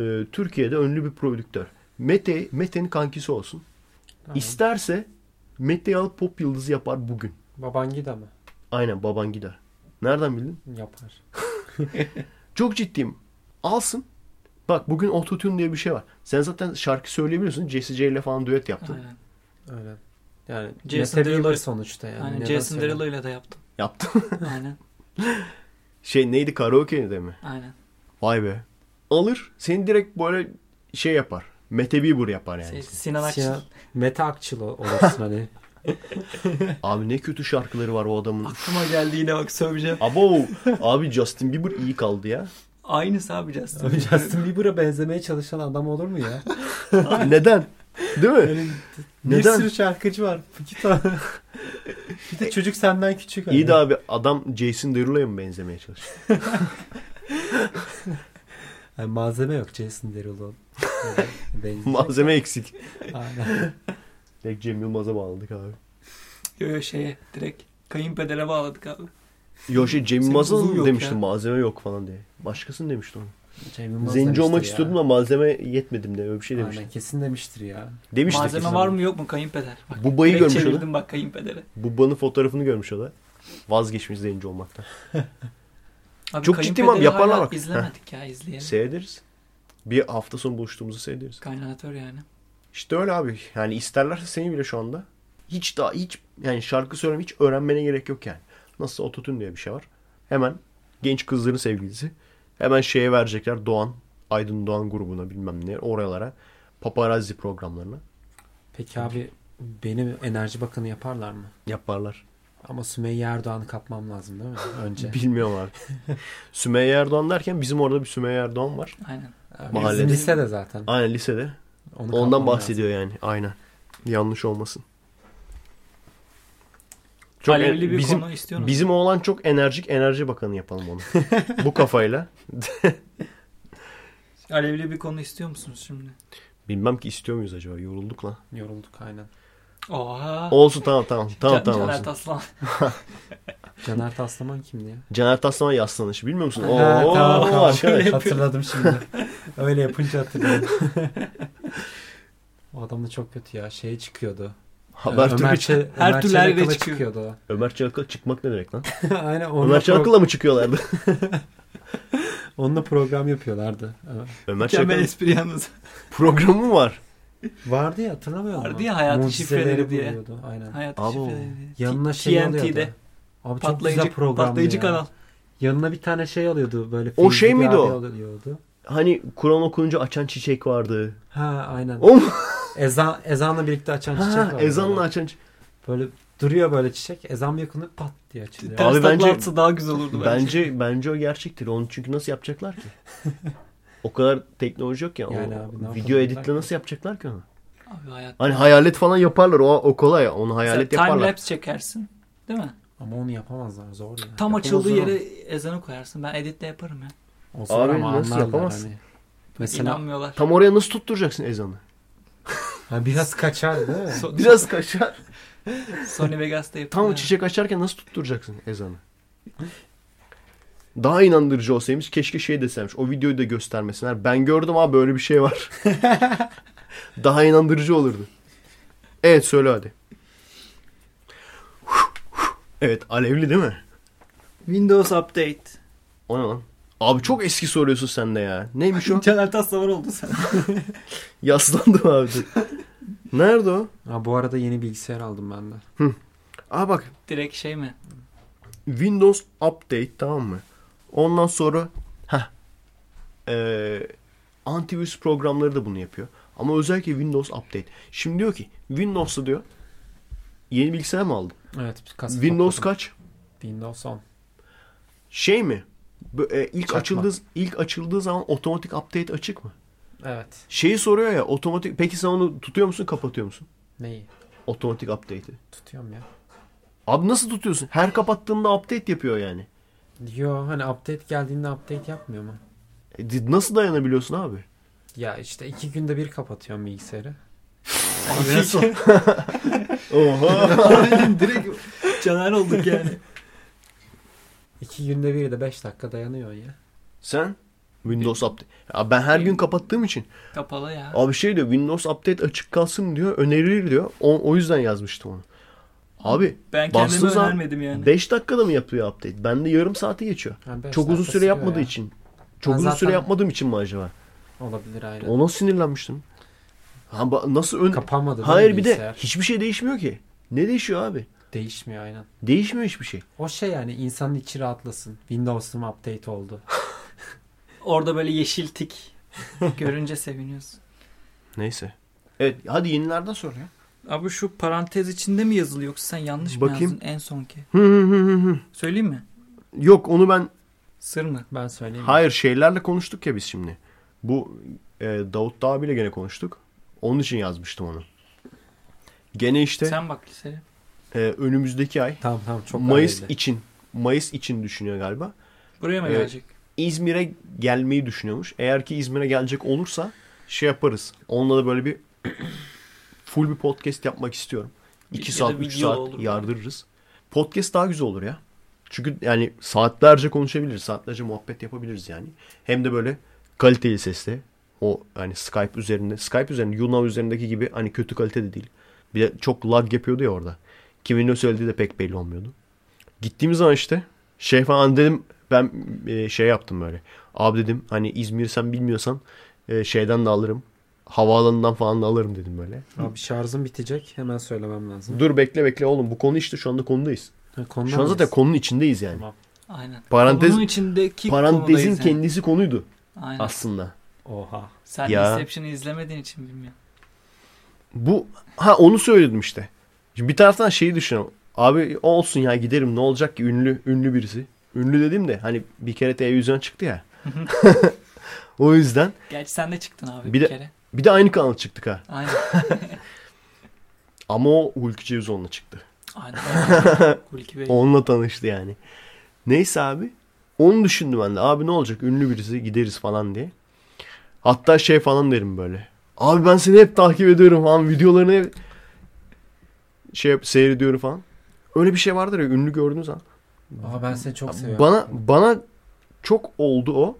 Ee, Türkiye'de ünlü bir prodüktör. Mete, Mete'nin kankisi olsun. Tamam. İsterse Mete'yi alıp pop yıldızı yapar bugün. Babangida mı? Aynen baban gider. Nereden bildin? Yapar. Çok ciddiyim. Alsın. Bak bugün autotune diye bir şey var. Sen zaten şarkı söyleyebiliyorsun. Jesse J ile falan düet yaptın. Aynen. Öyle. Yani Jason Derulo- sonuçta yani. Aynen Jason? Derulo ile de yaptım. Yaptın. Aynen. şey neydi karaoke'de mi? Aynen. Vay be. Alır. Seni direkt böyle şey yapar. Mete Bieber yapar yani. Şey, Sinan Akçıl. Sinan, Mete Akçıl ol- olursun hani. Abi ne kötü şarkıları var o adamın. Aklıma geldi yine bak söveceğim. Abo abi Justin Bieber iyi kaldı ya. Aynısı abi Justin. Abi Justin Bieber'a benzemeye çalışan adam olur mu ya? Neden? Değil mi? Yani bir Neden? sürü şarkıcı var. İki tane. bir de çocuk senden küçük. hani. İyi de abi adam Jason Derulo'ya mı benzemeye çalışıyor? Yani malzeme yok Jason Derulo. Malzeme eksik. Aynen. Direkt Cem Yılmaz'a bağladık abi. Yo yo şeye direkt kayınpedere bağladık abi. Yo şey Cem yok demiştim ya. malzeme yok falan diye. Başkasını demişti onu. Cem Yılmaz Zenci olmak ya. istiyordum da malzeme yetmedim de öyle bir şey demişti. Aynen kesin demiştir ya. Demişti Malzeme kesin var ama. mı yok mu kayınpeder? Bak, Bubayı görmüş o bak kayınpedere. Bubba'nın fotoğrafını görmüş o da. Vazgeçmiş zenci olmaktan. Abi Çok ciddiyim abi, yaparlar bak. İzlemedik ya izleyelim. Seyrederiz. Bir hafta sonu buluştuğumuzu seyrederiz. Kaynatör yani. İşte öyle abi. Yani isterlerse seni bile şu anda hiç daha hiç yani şarkı söyleme hiç öğrenmene gerek yok yani. Nasıl ototune diye bir şey var. Hemen genç kızların sevgilisi. Hemen şeye verecekler Doğan, Aydın Doğan grubuna bilmem ne oralara. Paparazzi programlarına Peki abi benim enerji bakanı yaparlar mı? yaparlar. Ama Sümeyye Erdoğan'ı kapmam lazım değil mi? Önce. Bilmiyorum abi. Sümeyye Erdoğan derken bizim orada bir Sümeyye Erdoğan var. Aynen. Mahallede. Bizim lisede zaten. Aynen lisede. Onu Ondan bahsediyor yani. Aynen. Yanlış olmasın. Çok Alevli en- bir bizim konu istiyor musun? bizim oğlan çok enerjik enerji bakanı yapalım onu. Bu kafayla. Alevli bir konu istiyor musunuz şimdi? Bilmem ki istiyor muyuz acaba? Yorulduk lan. lazım. Yorulduk aynen. Oha. Olsun tamam tamam. Tamam Can- tamam Caner olsun. Taslan. Caner Taslaman kimdi ya? Caner Taslaman yaslanışı bilmiyor musun? Oo, Ha, tamam, tamam. arkadaş. Hatırladım şimdi. Öyle yapınca hatırladım. o adam da çok kötü ya. Şeye çıkıyordu. Haber Ömer, Türkü Çe- Her Ömer türlü her yere çıkıyor. çıkıyordu o. Ömer Çakıl çıkmak ne demek lan? Aynen onunla, Ömer pro- Çakıl'la mı çıkıyorlardı? onunla program yapıyorlardı. Evet. Ömer Çakıl espri yalnız. programı mı var? Vardı ya hatırlamıyor musun? Vardı ya, hayatın şifreleri diye. buluyordu, Aynen. Hayat Abo. şifreleri. Yanına şey alıyordu. TNT'de. Abi çok güzel Patlayıcı, programdı patlayıcı ya. kanal. Yanına bir tane şey alıyordu böyle. O şey miydi o? Alıyordu. Hani Kur'an okununca açan çiçek vardı. Ha aynen. O? Ezan, ezanla birlikte açan çiçek Ha, var. ezanla böyle. açan çiçek. Böyle duruyor böyle çiçek. Ezan bir yakını pat diye açılıyor. Abi bence- daha güzel olurdu bence. Bence bence o gerçektir. Onu çünkü nasıl yapacaklar ki? o kadar teknoloji yok ya. Yani o abi, video editle nasıl yapacaklar ki onu? Abi hayat. Hani hayalet falan yaparlar. O, o kolay. Onu hayalet Time yaparlar. lapse çekersin. Değil mi? Ama onu yapamazlar zor ya. Tam Yapamaz açıldığı yere ezanı koyarsın. Ben editle yaparım ya. O zor Abi ama nasıl anlarlar yapamazsın? Hani. Mesela İnanmıyorlar. Tam oraya nasıl tutturacaksın ezanı? ha, biraz kaçar değil mi? So- Biraz kaçar. Sony Vegas'ta yapıyor. Tam çiçek açarken nasıl tutturacaksın ezanı? Daha inandırıcı olsaymış keşke şey deseymiş. O videoyu da göstermesinler. Ben gördüm abi böyle bir şey var. Daha inandırıcı olurdu. Evet söyle hadi. Evet alevli değil mi? Windows Update. O ne lan? Abi çok eski soruyorsun sen de ya. Neymiş o? Caner Taslavar oldu sen. Yaslandım abi. Nerede o? Ha, bu arada yeni bilgisayar aldım ben de. Aa bak Direkt şey mi? Windows Update tamam mı? Ondan sonra heh, ee, antivirüs programları da bunu yapıyor. Ama özellikle Windows Update. Şimdi diyor ki Windows'ta diyor yeni bilgisayar mı aldın? Evet. Windows topladım. kaç? Windows 10. Şey mi? E, ilk Çakma. açıldığı ilk açıldığı zaman otomatik update açık mı? Evet. Şeyi soruyor ya otomatik peki sen onu tutuyor musun kapatıyor musun? Neyi? Otomatik update'i. Tutuyorum ya. Abi nasıl tutuyorsun? Her kapattığında update yapıyor yani. Yo hani update geldiğinde update yapmıyor mu? E, nasıl dayanabiliyorsun abi? Ya işte iki günde bir kapatıyorum bilgisayarı. Abi nasıl? Oha. Direkt Caner olduk yani. İki günde bir de beş dakika dayanıyor ya. Sen? Windows Update. Ya ben her gün kapattığım için. Kapalı ya. Abi şey diyor Windows Update açık kalsın diyor. Önerilir diyor. O, o yüzden yazmıştım onu. Abi Ben zaman önermedim yani. 5 dakikada mı yapıyor update? Bende yarım saati geçiyor. Beş Çok uzun süre yapmadığı ya. için. Çok Ben uzun zaten- süre yapmadığım için mi acaba? Olabilir aynen. Ona sinirlenmiştim. Ha, nasıl ön... Kapanmadı Hayır bir de hiçbir şey değişmiyor ki. Ne değişiyor abi? Değişmiyor aynen. Değişmiyor hiçbir şey. O şey yani insanın içi rahatlasın. Windows'um update oldu. Orada böyle yeşil tik görünce seviniyorsun. Neyse. Evet hadi yenilerden sor ya. Abi şu parantez içinde mi yazılı yoksa sen yanlış Bakayım. mı yazdın en sonki? Hı hı hı hı hı. Söyleyeyim mi? Yok onu ben Sır mı? Ben söyleyeyim. Hayır şeylerle konuştuk ya biz şimdi. Bu e, Davut da abiyle gene konuştuk. Onun için yazmıştım onu. Gene işte Sen bak liseye. e, önümüzdeki ay Tamam tamam çok Mayıs alevli. için Mayıs için düşünüyor galiba. Buraya mı Evet. gelecek? İzmir'e gelmeyi düşünüyormuş. Eğer ki İzmir'e gelecek olursa şey yaparız. Onunla da böyle bir full bir podcast yapmak istiyorum. Ya 2 da saat 3 video saat olur. yardırırız. Podcast daha güzel olur ya. Çünkü yani saatlerce konuşabiliriz. Saatlerce muhabbet yapabiliriz yani. Hem de böyle kaliteli sesle. O hani Skype üzerinde. Skype üzerinde YouNow üzerindeki gibi hani kötü kalitede değil. Bir de çok lag yapıyordu ya orada. Kimin ne söylediği de pek belli olmuyordu. Gittiğimiz zaman işte şey falan dedim ben e, şey yaptım böyle. Abi dedim hani İzmir'i sen bilmiyorsan e, şeyden de alırım. Havaalanından falan da alırım dedim böyle. Abi şarjım bitecek. Hemen söylemem lazım. Dur bekle bekle oğlum bu konu işte şu anda konudayız. Ha, konudan Şu an zaten mıyız? konunun içindeyiz yani. Tamam. Aynen. Parantez- Konunun içindeki Parantezin yani. kendisi konuydu Aynen. aslında. Oha. Sen Ya. Inception'ı izlemediğin için bilmiyorum. Bu ha onu söyledim işte. Şimdi bir taraftan şeyi düşünüyorum. Abi olsun ya giderim ne olacak ki ünlü ünlü birisi. Ünlü dedim de hani bir kere televizyon çıktı ya. o yüzden Gerçi sen de çıktın abi Bir bir, de- kere. Bir de aynı kanal çıktık ha. Aynen. Ama o Hulki Cevizoğlu'na çıktı. Aynen. Hulki Bey. Onunla tanıştı yani. Neyse abi. Onu düşündüm ben de. Abi ne olacak ünlü birisi gideriz falan diye. Hatta şey falan derim böyle. Abi ben seni hep takip ediyorum falan. Videolarını hep şey seyrediyorum falan. Öyle bir şey vardır ya ünlü gördüğünüz zaman. Aa, ben seni çok seviyorum. Bana bana çok oldu o.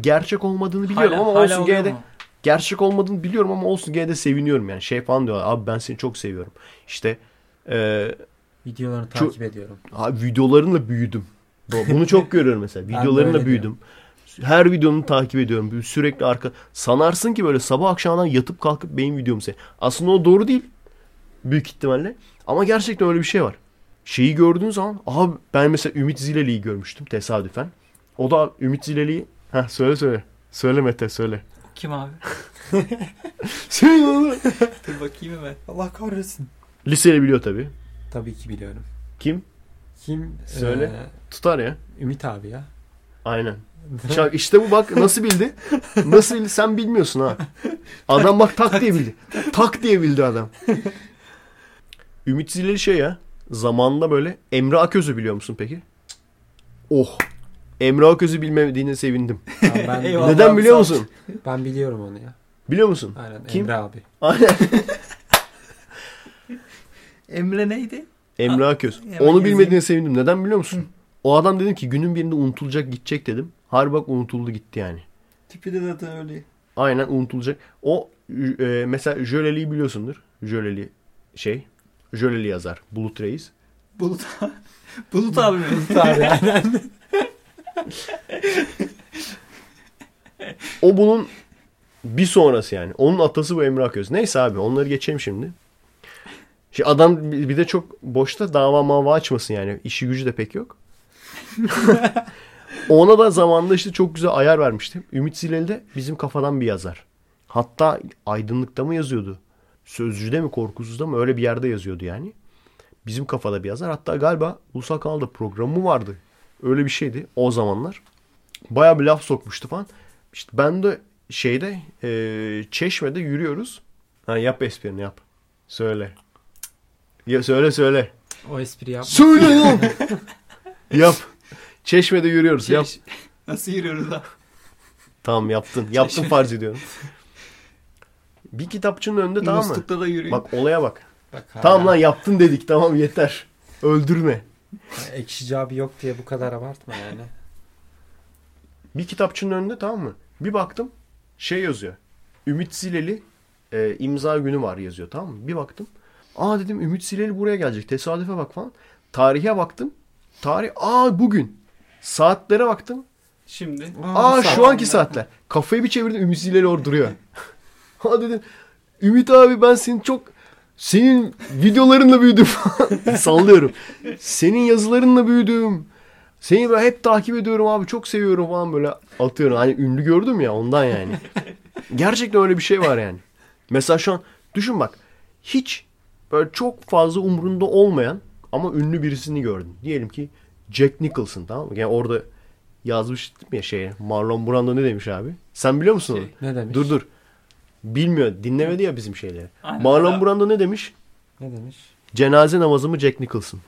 Gerçek olmadığını biliyorum Hala- ama hala olsun gene de mu? Gerçek olmadığını biliyorum ama olsun gene de seviniyorum yani. Şey falan diyorlar. Abi ben seni çok seviyorum. İşte eee Videolarını Şu- takip ediyorum. Abi videolarınla büyüdüm. Bu- Bunu çok görüyorum mesela. Videolarınla büyüdüm. Her videonu takip ediyorum. Sürekli arka. Sanarsın ki böyle sabah akşamdan yatıp kalkıp benim videomu se. Aslında o doğru değil. Büyük ihtimalle. Ama gerçekten öyle bir şey var. Şeyi gördüğün zaman abi ben mesela Ümit Zileli'yi görmüştüm tesadüfen. O da Ümit Zileli'yi Heh, söyle söyle. Söyle Mete söyle. Kim abi? Söyle oğlum. Dur bakayım ben? Allah kahretsin. Liseli biliyor tabii. Tabii ki biliyorum. Kim? Kim? Söyle. Ee, Tutar ya. Ümit abi ya. Aynen. Şak- İşte bu bak nasıl bildi? Nasıl bildi? Sen bilmiyorsun ha. Adam bak tak diye bildi. Tak diye bildi adam. Ümit Zileli şey ya. zamanında böyle Emre Aköz'ü biliyor musun peki? Oh. Emre Aköz'ü bilmediğine sevindim. Tamam, ben, Eyvallah. Neden abi, biliyor musun? ben biliyorum onu ya. Biliyor musun? Aynen Kim? Emre abi. Aynen. Emre neydi? Emre Aköz. hemen Onu yazayım. bilmediğine sevindim. Neden biliyor musun? O adam dedim ki günün birinde unutulacak gidecek dedim. Harbi bak unutuldu gitti yani. Tipi de zaten öyle. Aynen unutulacak. O e, mesela Jöleli'yi biliyorsundur. Jöleli şey. Jöleli yazar. Bulut Reis. Bulut, Bulut abi mi? Abi aynen. O bunun bir sonrası yani. Onun atası bu Emre Aköz. Neyse abi onları geçelim şimdi. Şimdi adam bir bir de çok boşta dava mava açmasın yani. İşi gücü de pek yok. Ona da zamanında işte çok güzel ayar vermiştim. Ümit Zileli de bizim kafadan bir yazar. Hatta aydınlıkta mı yazıyordu? Sözcüde mi korkusuzda mı öyle bir yerde yazıyordu yani. Bizim kafada bir yazar. Hatta galiba Ulusal Kanal'da programı vardı. Öyle bir şeydi o zamanlar. Baya bir laf sokmuştu falan. İşte ben de şeyde e, Çeşme'de yürüyoruz. Ha, yap esprini yap. Söyle. Ya, söyle söyle. O espri yapma. Söyle lan. yap. Çeşme'de yürüyoruz. Yap. Şey, Nasıl yürüyoruz abi? Tamam yaptın. Yaptın Çeşme. farz ediyorum. Bir kitapçının önünde tamam mı? Muslukta da yürüyor. Bak olaya bak. Bak, Tamam lan yaptın dedik. Tamam yeter. Öldürme. Ekşici abi yok diye bu kadar abartma yani. Bir kitapçının önünde tamam mı? Bir baktım şey yazıyor. Ümit Zileli e, imza günü var yazıyor tamam mı? Bir baktım. Aa dedim Ümit Zileli buraya gelecek. Tesadüfe bak falan. Tarihe baktım. Tarih aa bugün. Saatlere baktım. Şimdi. Aa şu anki saatler. Kafayı bir çevirdim Ümit Zileli orada duruyor. ha dedim Ümit abi ben senin çok senin videolarınla büyüdüm. Sallıyorum. Senin yazılarınla büyüdüm. Seni böyle hep takip ediyorum abi çok seviyorum falan böyle atıyorum. Hani ünlü gördüm ya ondan yani. Gerçekten öyle bir şey var yani. Mesela şu an düşün bak. Hiç böyle çok fazla umrunda olmayan ama ünlü birisini gördün. Diyelim ki Jack Nicholson tamam mı? Yani orada yazmıştım ya şeye. Marlon Brando ne demiş abi? Sen biliyor musun onu? Şey, Ne demiş? Dur dur. Bilmiyor. Dinlemedi ya bizim şeyleri. Aynen. Marlon Brando ne demiş? Ne demiş? Cenaze namazı mı Jack Nicholson?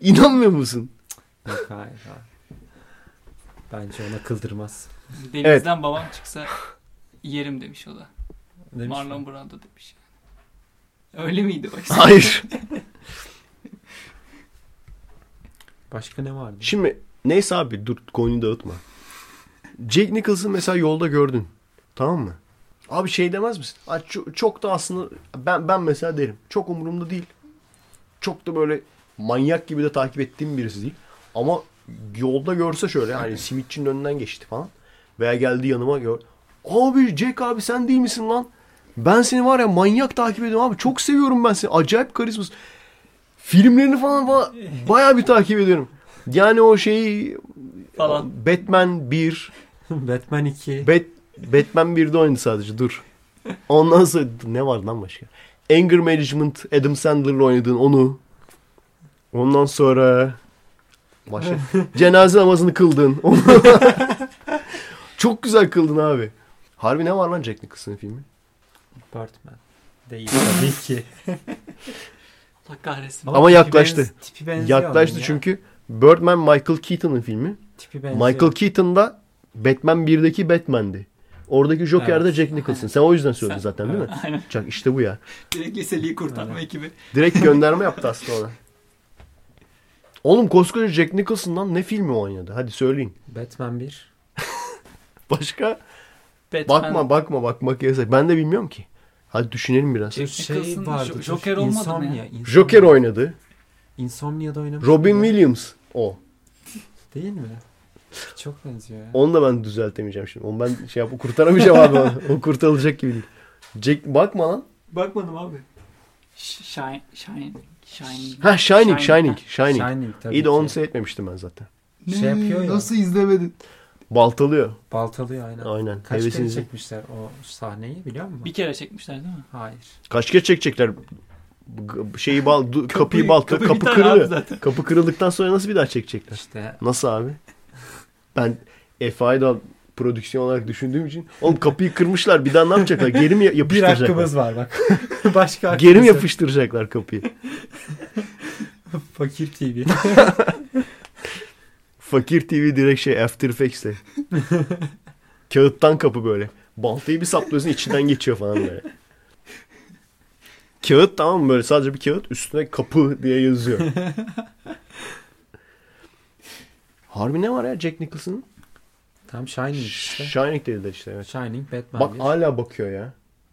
İnanmıyor musun? Yok hayır. hayır. Bence ona kıldırmaz. Denizden babam çıksa yerim demiş o da. Demiş Marlon mi? Brando demiş. Öyle miydi o? Hayır. Başka ne vardı? Şimdi neyse abi dur konuyu dağıtma. Jack Nicholson mesela yolda gördün. Tamam mı? Abi şey demez misin? Ay, çok, çok da aslında ben ben mesela derim. Çok umurumda değil. Çok da böyle manyak gibi de takip ettiğim birisi değil. Ama yolda görse şöyle hani simitçinin önünden geçti falan. Veya geldi yanıma gör. Abi Jack abi sen değil misin lan? Ben seni var ya manyak takip ediyorum abi. Çok seviyorum ben seni. Acayip karizmasın. Filmlerini falan, falan bayağı bir takip ediyorum. Yani o şeyi Falan. Batman 1 Batman 2. Bat, Batman 1'de oynadı sadece dur. Ondan sonra ne var lan başka? Anger Management Adam Sandler'la oynadığın onu. Ondan sonra başka cenaze namazını kıldın. Çok güzel kıldın abi. Harbi ne var lan Jack Nicholson'ın filmi? Batman. Değil tabii ki. Allah kahretsin. Ama tipi yaklaştı. tipi benziyor Yaklaştı ya. çünkü Birdman Michael Keaton'ın filmi. Tipi benziyor. Michael Keaton da Batman 1'deki Batman'di. Oradaki Joker de Evet. Jack Nicholson. Sen o yüzden söyledin Sen- zaten değil mi? Aynen. Çak işte bu ya. Direkt liseliği kurtarma Aynen. ekibi. Direkt gönderme yaptı aslında ona. Oğlum koskoca Jack Nicholson'dan ne filmi oynadı? Hadi söyleyin. Batman 1. Başka? Batman, Bakma bakma bakmak yasak. Ben de bilmiyorum ki. Hadi düşünelim biraz. Şey Nicholson, vardı. Jo- dur. Joker olmadı mı Insomnia, ya? Insomnia. Joker oynadı. Insomnia'da oynamış. Robin mıydı? Williams o. Değil mi? Çok benziyor ya. Onu da ben düzeltemeyeceğim şimdi. Onu ben şey yap kurtaramayacağım abi onu. O kurtarılacak gibi değil. Jack bakma lan. Bakmadım abi. Sh- Shine, shine, shine. Ha Shining, Shining. Shining, Shining. Shining tabii İyi de onu ki. seyretmemiştim ben zaten. Şey yapıyor ya. Nasıl izlemedin? Baltalıyor. Baltalıyor aynen. Aynen. Kaç kere Hevesinizi. çekmişler o sahneyi biliyor musun? Bir kere çekmişler değil mi? Hayır. Kaç kere çekecekler? Şeyi bal, du- kapıyı baltıyor. kapı Kapı, kırılıyor. zaten. Kapı kırıldıktan sonra nasıl bir daha çekecekler? İşte Nasıl abi? Ben FI'da prodüksiyon olarak düşündüğüm için. Oğlum kapıyı kırmışlar bir daha ne yapacaklar? Geri mi Bir yapıştıracaklar? hakkımız var bak. Başka hakkımız Geri mi yapıştıracaklar kapıyı? Fakir TV. Fakir TV direkt şey After Effects'te. Kağıttan kapı böyle. Baltayı bir saplıyorsun içinden geçiyor falan böyle. Kağıt tamam mı böyle sadece bir kağıt üstüne kapı diye yazıyor. Harbi ne var ya Jack Nicholson'ın? Tam Shining işte. Shining dediler işte evet. Shining, Batman Bak 1. hala bakıyor ya.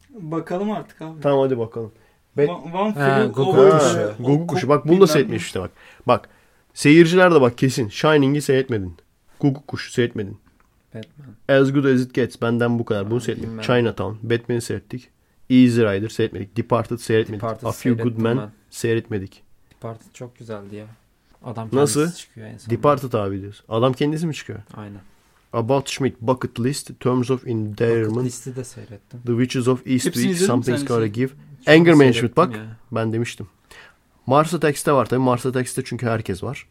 Bakalım artık abi. Tamam hadi bakalım. Bet- One, one Ha, flew Google kuşu. Google kuşu. Bak bunu da seyretmiş işte bak. Bak. Seyirciler de bak kesin. Shining'i seyretmedin. Google kuşu seyretmedin. Batman. As Good As It Gets. Benden bu kadar. Bunu seyretmedik. Chinatown. Batman'i seyrettik. Easy Rider seyretmedik. Departed seyretmedik. Departed A Few Good Men seyretmedik. Departed çok güzeldi ya. Adam Nasıl? çıkıyor en son. Departed abi diyoruz. Adam kendisi mi çıkıyor? Aynen. About Schmidt, Bucket List, Terms of Bucket Endearment, Listi de seyrettim. The Witches of Eastwick, Something's Gotta şey? Give. Çok Anger Management bak. ya. Ben demiştim. Mars Attacks'te var tabii. Mars Attacks'te çünkü herkes var.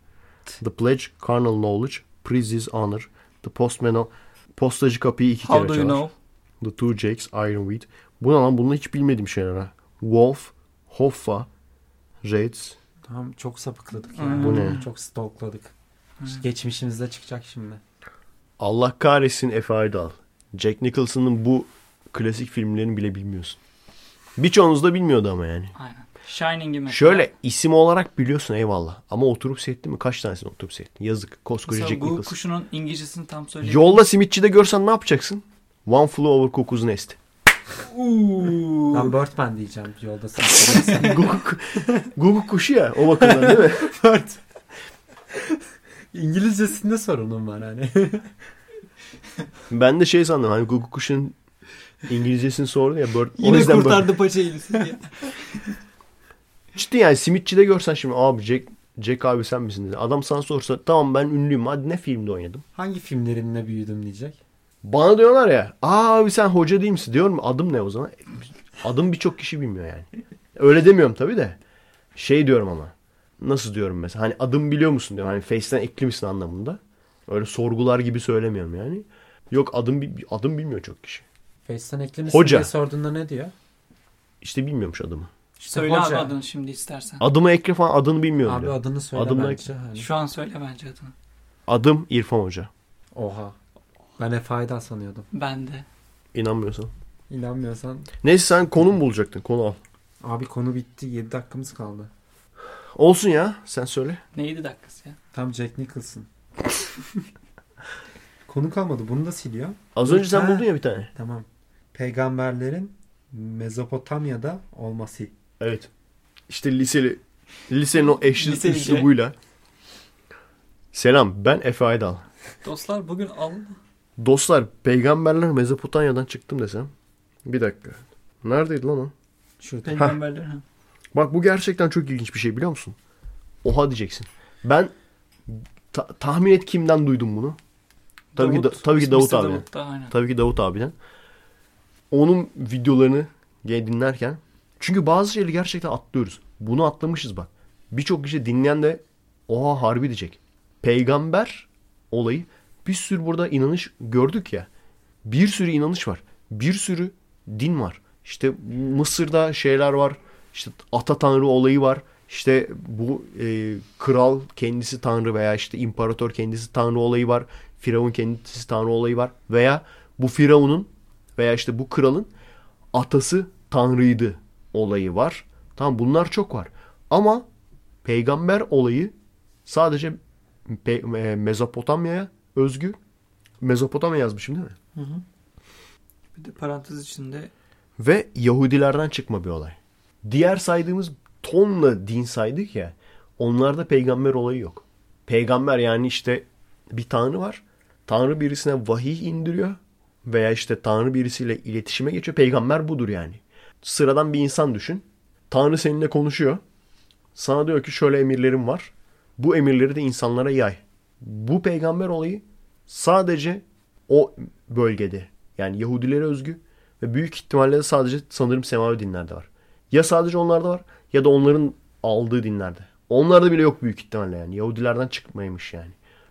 The Pledge, Carnal Knowledge, Priest's Honor, The Postman, Postacı kapıyı iki How kere do çalar. you know? The Two Jakes, Ironweed. Bu ne lan? Bunlar hiç bilmediğim şeyler ha. Wolf, Hoffa, Raids. Tamam çok sapıkladık Hmm. ya. Bu ne? Çok stalkladık. Hmm. Geçmişimizde çıkacak şimdi. Allah kahretsin Efe Aydal. Jack Nicholson'ın bu klasik filmlerini bile bilmiyorsun. Birçoğunuz da bilmiyordu ama yani. Aynen. Shining'i mesela. Şöyle isim olarak biliyorsun eyvallah. Ama oturup seyrettin mi? Kaç tanesini oturup seyrettin? Yazık. Koskoca Mesela Jack Nicholson. kuşunun İngilizcesini tam söyleyeyim. Yolda simitçide görsen ne yapacaksın? One Flew Over Cuckoo's Nest. Ben Birdman diyeceğim yolda sen Google, Google kuşu ya o bakımdan değil mi? Bird. İngilizcesinde sorunum var hani. Ben de şey sandım hani Google kuşun İngilizcesini sordu ya. Bird, o Yine yüzden kurtardı paçayı diye. Ciddi yani simitçide görsen şimdi abi Jack, Jack abi sen misin dedi. Adam sana sorsa tamam ben ünlüyüm hadi ne filmde oynadım. Hangi filmlerinle büyüdüm diyecek. Bana diyorlar ya aa abi sen hoca değil misin diyorum adım ne o zaman? Adım birçok kişi bilmiyor yani. Öyle demiyorum tabii de. Şey diyorum ama. Nasıl diyorum mesela hani adım biliyor musun diyorum. Hani Face'ten ekli misin anlamında. Öyle sorgular gibi söylemiyorum yani. Yok adım adım bilmiyor çok kişi. Face'ten eklemişsin Hoca. diye sorduğunda ne diyor? İşte bilmiyormuş adımı. İşte Söyle hoca. abi adını şimdi istersen. Adımı ekle falan adını bilmiyorum Abi diyor. adını söyle Adımla- bence. Hani. Şu an söyle bence adını. Adım İrfan Hoca. Oha. Ben Efe Aydal sanıyordum. Ben de. İnanmıyorsan. İnanmıyorsan. Neyse sen konum bulacaktın. Konu al. Abi konu bitti. 7 dakikamız kaldı. Olsun ya sen söyle. Neydi dakikası ya? Tam Jack Nicholson. konu kalmadı. Bunu da siliyor. Az önce sen Ha. buldun ya bir tane. Tamam. Peygamberlerin Mezopotamya'da olması. Evet. İşte liseli lisenin o eşsiz Liseli üslubuyla. Selam ben Efe Aydal. Dostlar bugün al. Dostlar peygamberler Mezopotamya'dan çıktım desem. Bir dakika. Neredeydi lan o? Şurada. Peygamberler. ha. Bak bu gerçekten çok ilginç bir şey biliyor musun? Oha diyeceksin. Ben ta- tahmin et kimden duydum bunu? Tabii ki da- tabii ki Davut. Davut aynen. Tabii ki Davut abiden. Onun videolarını dinlerken çünkü bazı şeyleri gerçekten atlıyoruz. Bunu atlamışız bak. Birçok kişi dinleyen de oha harbi diyecek. Peygamber olayı bir sürü burada inanış gördük ya. Bir sürü inanış var. Bir sürü din var. İşte Mısır'da şeyler var. İşte ata tanrı olayı var. İşte bu e, kral kendisi tanrı veya işte imparator kendisi tanrı olayı var. Firavun kendisi tanrı olayı var. Veya bu firavunun veya işte bu kralın atası tanrıydı olayı var. Tamam bunlar çok var. Ama peygamber olayı sadece Pe- e, Mezopotamya'ya özgü. Mezopotamya yazmışım değil mi? Hı hı. Bir de parantez içinde Ve Yahudilerden çıkma bir olay. Diğer saydığımız tonla din saydık ya. Onlarda peygamber olayı yok. Peygamber yani işte bir tanrı var. Tanrı birisine vahiy indiriyor. Veya işte tanrı birisiyle iletişime geçiyor. Peygamber budur yani. Sıradan bir insan düşün. Tanrı seninle konuşuyor. Sana diyor ki şöyle emirlerim var. Bu emirleri de insanlara yay. Bu peygamber olayı sadece o bölgede yani Yahudilere özgü ve büyük ihtimalle de sadece sanırım semavi dinlerde var. Ya sadece onlarda var ya da onların aldığı dinlerde. Onlarda bile yok büyük ihtimalle yani. Yahudilerden çıkmaymış yani.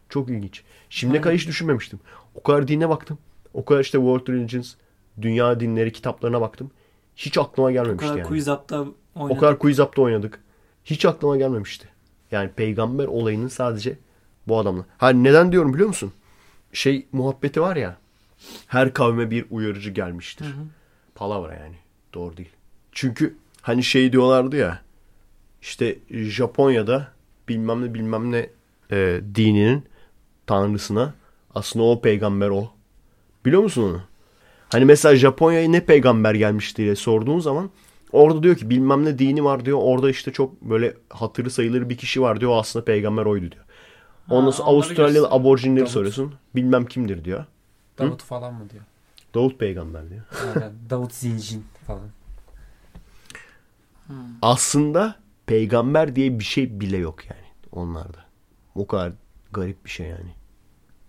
Çok ilginç. Şimdiye kadar hiç düşünmemiştim. O kadar dine baktım. O kadar işte World Religions, Dünya Dinleri kitaplarına baktım. Hiç aklıma O gelmemişti kadar yani. quiz up'ta oynadık. O kadar Quiz Up'ta oynadık. Hiç aklıma gelmemişti. Yani peygamber olayının sadece bu adamla. Ha neden diyorum biliyor musun? Şey muhabbeti var ya. Her kavme bir uyarıcı gelmiştir. Palavra yani. Doğru değil. Çünkü hani şey diyorlardı ya. İşte Japonya'da bilmem ne bilmem ne e, dininin tanrısına aslında o peygamber o. Biliyor musun onu? Hani mesela Japonya'ya ne peygamber gelmiş diye sorduğun zaman orada diyor ki bilmem ne dini var diyor. Orada işte çok böyle hatırı sayılır bir kişi var diyor. Aslında peygamber oydu diyor. Ondan sonra Avustralyalı aborjinleri Davut. soruyorsun. Bilmem kimdir diyor. Davut falan mı diyor. Davut peygamber diyor. Aynen. Davut Zincin falan. Aslında peygamber diye bir şey bile yok yani onlarda. O kadar garip bir şey yani.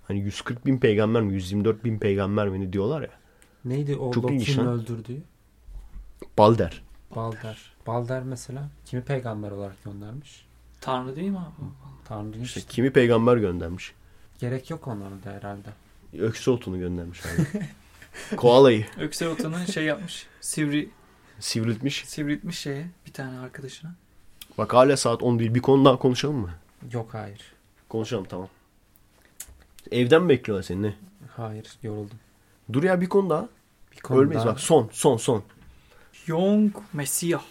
Hani 140 bin peygamber mi 124 bin peygamber mi ne diyorlar ya. Neydi o Çok ilginç öldürdüğü? Balder. Balder. Balder mesela kimi peygamber olarak göndermiş? Tanrı değil mi abi? Tanrı İşte kimi peygamber göndermiş. Gerek yok onlara da herhalde. Öksotunu göndermiş abi. Koalayı Öksel Otan'ın şey yapmış. Sivri, sivriltmiş. sivriltmiş şeye bir tane arkadaşına. Bak hala saat 10 değil. Bir konu daha konuşalım mı? Yok hayır. Konuşalım tamam. Evden mi bekliyorlar seni ne? Hayır yoruldum. Dur ya bir konu daha. Bir konu Ölmeyiz daha- bak son son son. Young Messiah.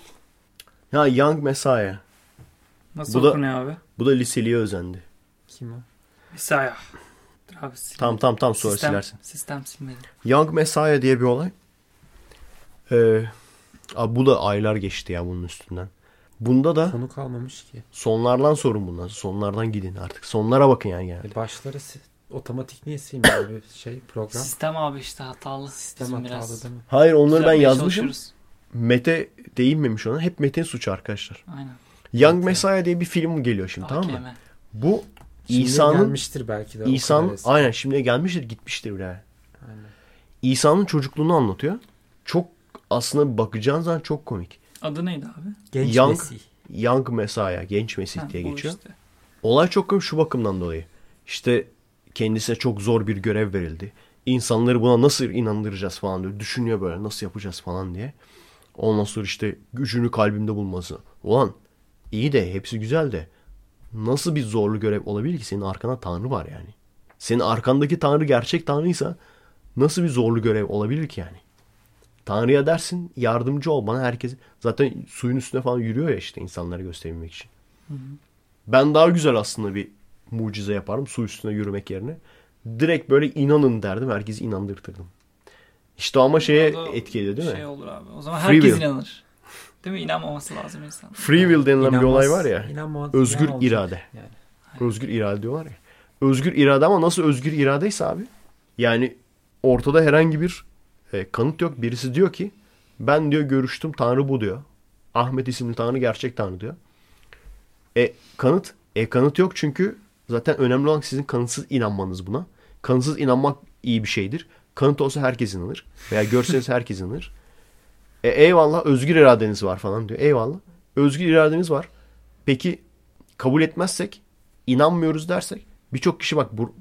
Ya Young Messiah. Nasıl Bu da- okunuyor abi? Bu da liseliye özendi. Kim o? Messiah. Dur abi sil- Tamam tamam tamam sonra sistem, silersin. Sistem silmedi. Young Messiah diye bir olay. Ee, abi bu da aylar geçti ya bunun üstünden. Bunda da Konu kalmamış ki. sonlardan sorun bundan. Sonlardan gidin artık. Sonlara bakın yani. yani. E başları si- otomatik niye silmiyor bir şey program? Sistem abi işte hatalı. Sistem Bizim hatalı biraz değil mi? Hayır onları ben düzeltmeye yazmışım. çalışıyoruz. Mete değinmemiş ona. Hep Mete'nin suçu arkadaşlar. Aynen. Young Messiah diye bir film geliyor şimdi tamam mı? Bu Şimdi İsa'nın gelmiştir belki de. İsa'nın aynen şimdiye gelmiştir gitmiştir bile. Aynen. İsa'nın çocukluğunu anlatıyor. Çok aslında bakacağın zaman çok komik. Adı neydi abi? Genç Young- Mesih. Young Messiah, genç Mesih Ha, diye geçiyor. işte. Olay çok komik şu bakımdan dolayı. İşte kendisine çok zor bir görev verildi. İnsanları buna nasıl inandıracağız falan diyor. Düşünüyor böyle nasıl yapacağız falan diye. Ondan sonra işte gücünü kalbimde bulması. Ulan iyi de hepsi güzel de nasıl bir zorlu görev olabilir ki? Senin arkanda Tanrı var yani. Senin arkandaki Tanrı gerçek Tanrıysa nasıl bir zorlu görev olabilir ki yani? Tanrı'ya dersin yardımcı ol bana herkes. Zaten suyun üstüne falan yürüyor ya işte insanlara gösterebilmek için. Ben daha güzel aslında bir mucize yaparım su üstüne yürümek yerine. Direkt böyle inanın derdim. Herkesi inandırtırdım. İşte ama şeye etki ediyor değil mi? Şey olur abi. O zaman Free herkes will. inanır. Değil mi? İnanmaması lazım insan. Free will denilen bir İnanmaz- olay var ya. inanmaz- özgür inan irade. Yani. Özgür irade diyorlar ya. Özgür irade ama nasıl özgür iradeyse abi. Yani ortada herhangi bir e, kanıt yok. Birisi diyor ki ben diyor görüştüm Tanrı bu diyor. Ahmet isimli Tanrı gerçek Tanrı diyor. E kanıt? E kanıt yok çünkü zaten önemli olan sizin kanıtsız inanmanız buna. Kanıtsız inanmak iyi bir şeydir. Kanıt olsa herkes inanır. Veya görseniz herkes inanır. E eyvallah özgür iradeniz var falan diyor. Eyvallah. Özgür iradeniz var. Peki kabul etmezsek, inanmıyoruz dersek birçok kişi bak bu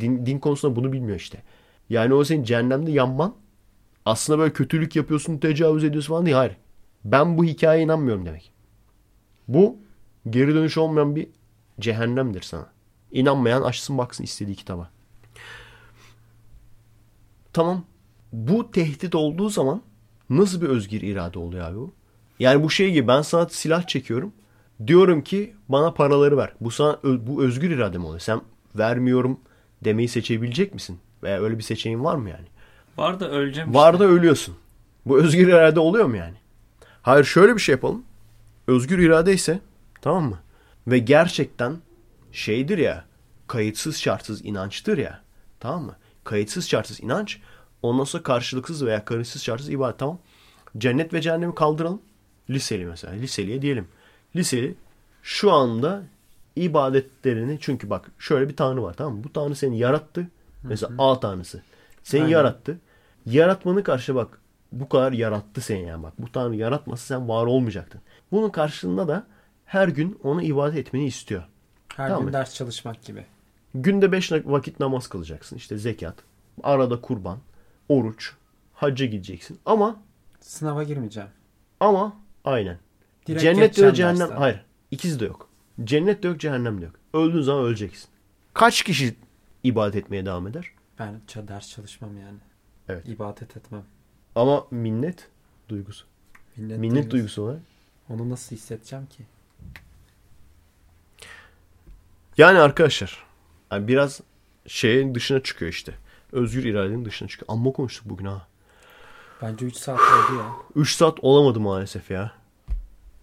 din, din konusunda bunu bilmiyor işte. Yani o senin cehennemde yanman aslında böyle kötülük yapıyorsun, tecavüz ediyorsun falan değil. Hayır. Ben bu hikayeye inanmıyorum demek. Bu geri dönüş olmayan bir cehennemdir sana. İnanmayan açsın baksın istediği kitaba. Tamam. Bu tehdit olduğu zaman nasıl bir özgür irade oluyor abi bu? Yani bu şey gibi ben sana silah çekiyorum. Diyorum ki bana paraları ver. Bu sana bu özgür irade mi oluyor? Sen vermiyorum demeyi seçebilecek misin? Veya öyle bir seçeneğin var mı yani? Var da öleceğim Var işte. da ölüyorsun. Bu özgür irade oluyor mu yani? Hayır şöyle bir şey yapalım. Özgür irade ise tamam mı? Ve gerçekten şeydir ya kayıtsız şartsız inançtır ya. Tamam mı? Kayıtsız şartsız inanç ondan sonra karşılıksız veya kayıtsız şartsız ibadet tamam. Cennet ve cehennemi kaldıralım. Liseli mesela. Liseliye diyelim. Liseli şu anda ibadetlerini çünkü bak şöyle bir tanrı var tamam mı? Bu tanrı seni yarattı. Mesela A tanrısı. Seni Aynen. yarattı. Yaratmanın karşı bak bu kadar yarattı seni yani bak. Bu tanrı yaratmasa sen var olmayacaktın. Bunun karşılığında da her gün ona ibadet etmeni istiyor. Her Tamam gün mı? ders çalışmak gibi. Günde beş vakit namaz kılacaksın. İşte zekat. Arada kurban. Oruç, hacca gideceksin. Ama Sınava girmeyeceğim. ama aynen. Direkt Cennet yok, cehennem. dersten. Hayır. İkisi de yok. Cennet de yok, cehennem de yok. Öldüğün zaman öleceksin. Kaç kişi ibadet etmeye devam eder? Ben ders çalışmam yani. Evet. İbadet etmem. Ama minnet duygusu. Minnet, Minnet duygusu. duygusu olarak. Onu nasıl hissedeceğim ki? Yani arkadaşlar yani biraz şeyin dışına çıkıyor işte. Özgür iradenin dışına çıkıyor. Amma konuştuk bugün ha. Bence 3 saat oldu ya. 3 saat olamadı maalesef ya.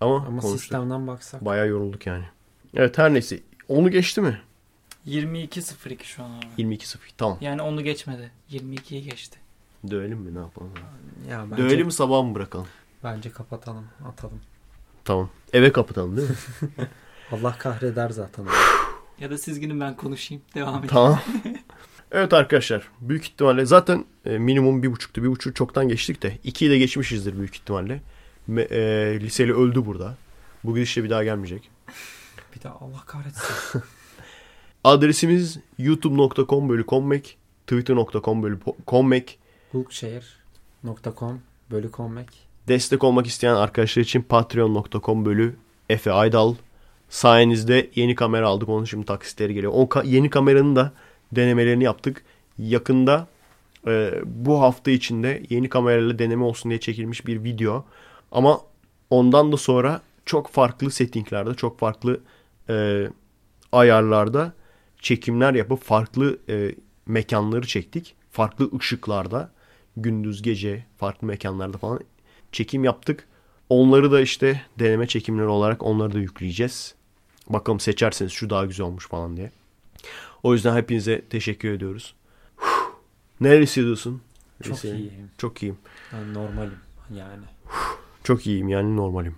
Ama, Ama konuştuk. sistemden baksak. Bayağı yorulduk yani. Evet her neyse. Onu geçti mi? 22.02 şu an abi. 22-0. Tamam. Yani onu geçmedi. 22'yi geçti. Dövelim mi ne yapalım? Ya bence, Dövelim mi sabah mı bırakalım? Bence kapatalım. Atalım. Tamam. Eve kapatalım değil mi? Allah kahreder zaten. Ya da siz gidin ben konuşayım. Devam edin. tamam. Evet arkadaşlar. Büyük ihtimalle zaten e, minimum bir buçuktu. Bir buçuk çoktan geçtik de. ikiyi de geçmişizdir büyük ihtimalle. Me, e, liseli öldü burada. Bu gidişle bir daha gelmeyecek. Bir daha Allah kahretsin. Adresimiz youtube.com bölü kommek, twitter.com bölü kommek. Bulkşehir.com bölü kommek. Destek olmak isteyen arkadaşlar için patreon.com bölü Efe Aydal. Sayenizde yeni kamera aldık. Onun şimdi taksitleri geliyor. O ka- yeni kameranın da denemelerini yaptık. Yakında e, bu hafta içinde yeni kamerayla deneme olsun diye çekilmiş bir video. Ama ondan da sonra çok farklı settinglerde, çok farklı e, ayarlarda çekimler yapıp farklı e, mekanları çektik. Farklı ışıklarda, gündüz gece farklı mekanlarda falan çekim yaptık. Onları da işte deneme çekimleri olarak onları da yükleyeceğiz. Bakalım seçerseniz şu daha güzel olmuş falan diye. O yüzden hepinize teşekkür ediyoruz. Huh. Neler hissediyorsun? Çok Hüseyin? iyiyim. Çok iyiyim. Ben normalim yani. Çok iyiyim yani normalim.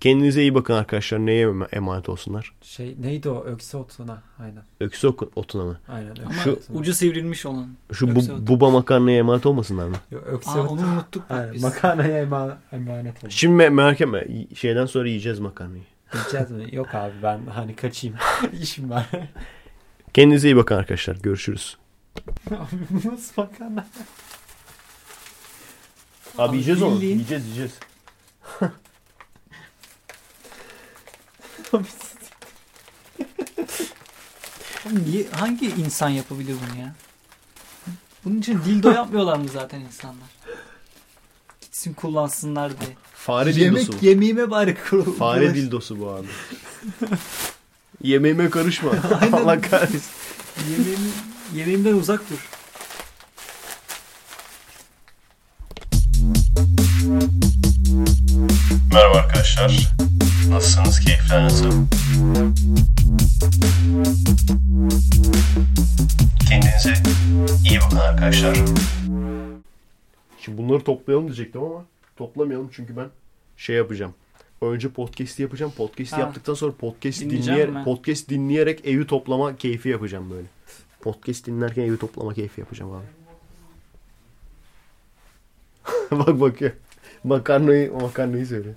Kendinize iyi bakın arkadaşlar. Neye em- emanet olsunlar? Şey neydi o? Ökse otuna. Aynen. Öksü otuna mı? Aynen. Ama Şu- otuna. ucu sivrilmiş olan. Şu Öksü bu, buba makarnaya emanet olmasınlar mı? Yo, ökse Aa, onu unuttuk Aynen, biz. Makarnaya ema- emanet olun. Şimdi me- merak etme. Şeyden sonra yiyeceğiz makarnayı. Yiyeceğiz mi? Yok abi ben hani kaçayım. İşim var. Kendinize iyi bakın arkadaşlar. Görüşürüz. Abi nasıl makarna? Abi yiyeceğiz onu. bildiğin- Yiyeceğiz yiyeceğiz. Oğlum niye, hangi insan yapabilir bunu ya? Bunun için dildo yapmıyorlar mı zaten insanlar? Gitsin kullansınlar diye. Fare dildosu Yemek bu. yemeğime bari kurul. Fare dildosu bu abi. Yemeğime karışma. Allah kahretsin. Yemeğimi, yemeğimden uzak dur. Merhaba arkadaşlar. Nasılsınız? Keyifler nasıl? Kendinize iyi bakın arkadaşlar. Şimdi bunları toplayalım diyecektim ama toplamayalım çünkü ben şey yapacağım. Önce podcast'i yapacağım. Podcast'i Ha. yaptıktan sonra podcast dinleyerek ben. podcast dinleyerek evi toplama keyfi yapacağım böyle. Podcast dinlerken evi toplama keyfi yapacağım abi. Bak bakıyor. Makarnayı, makarnayı söyle.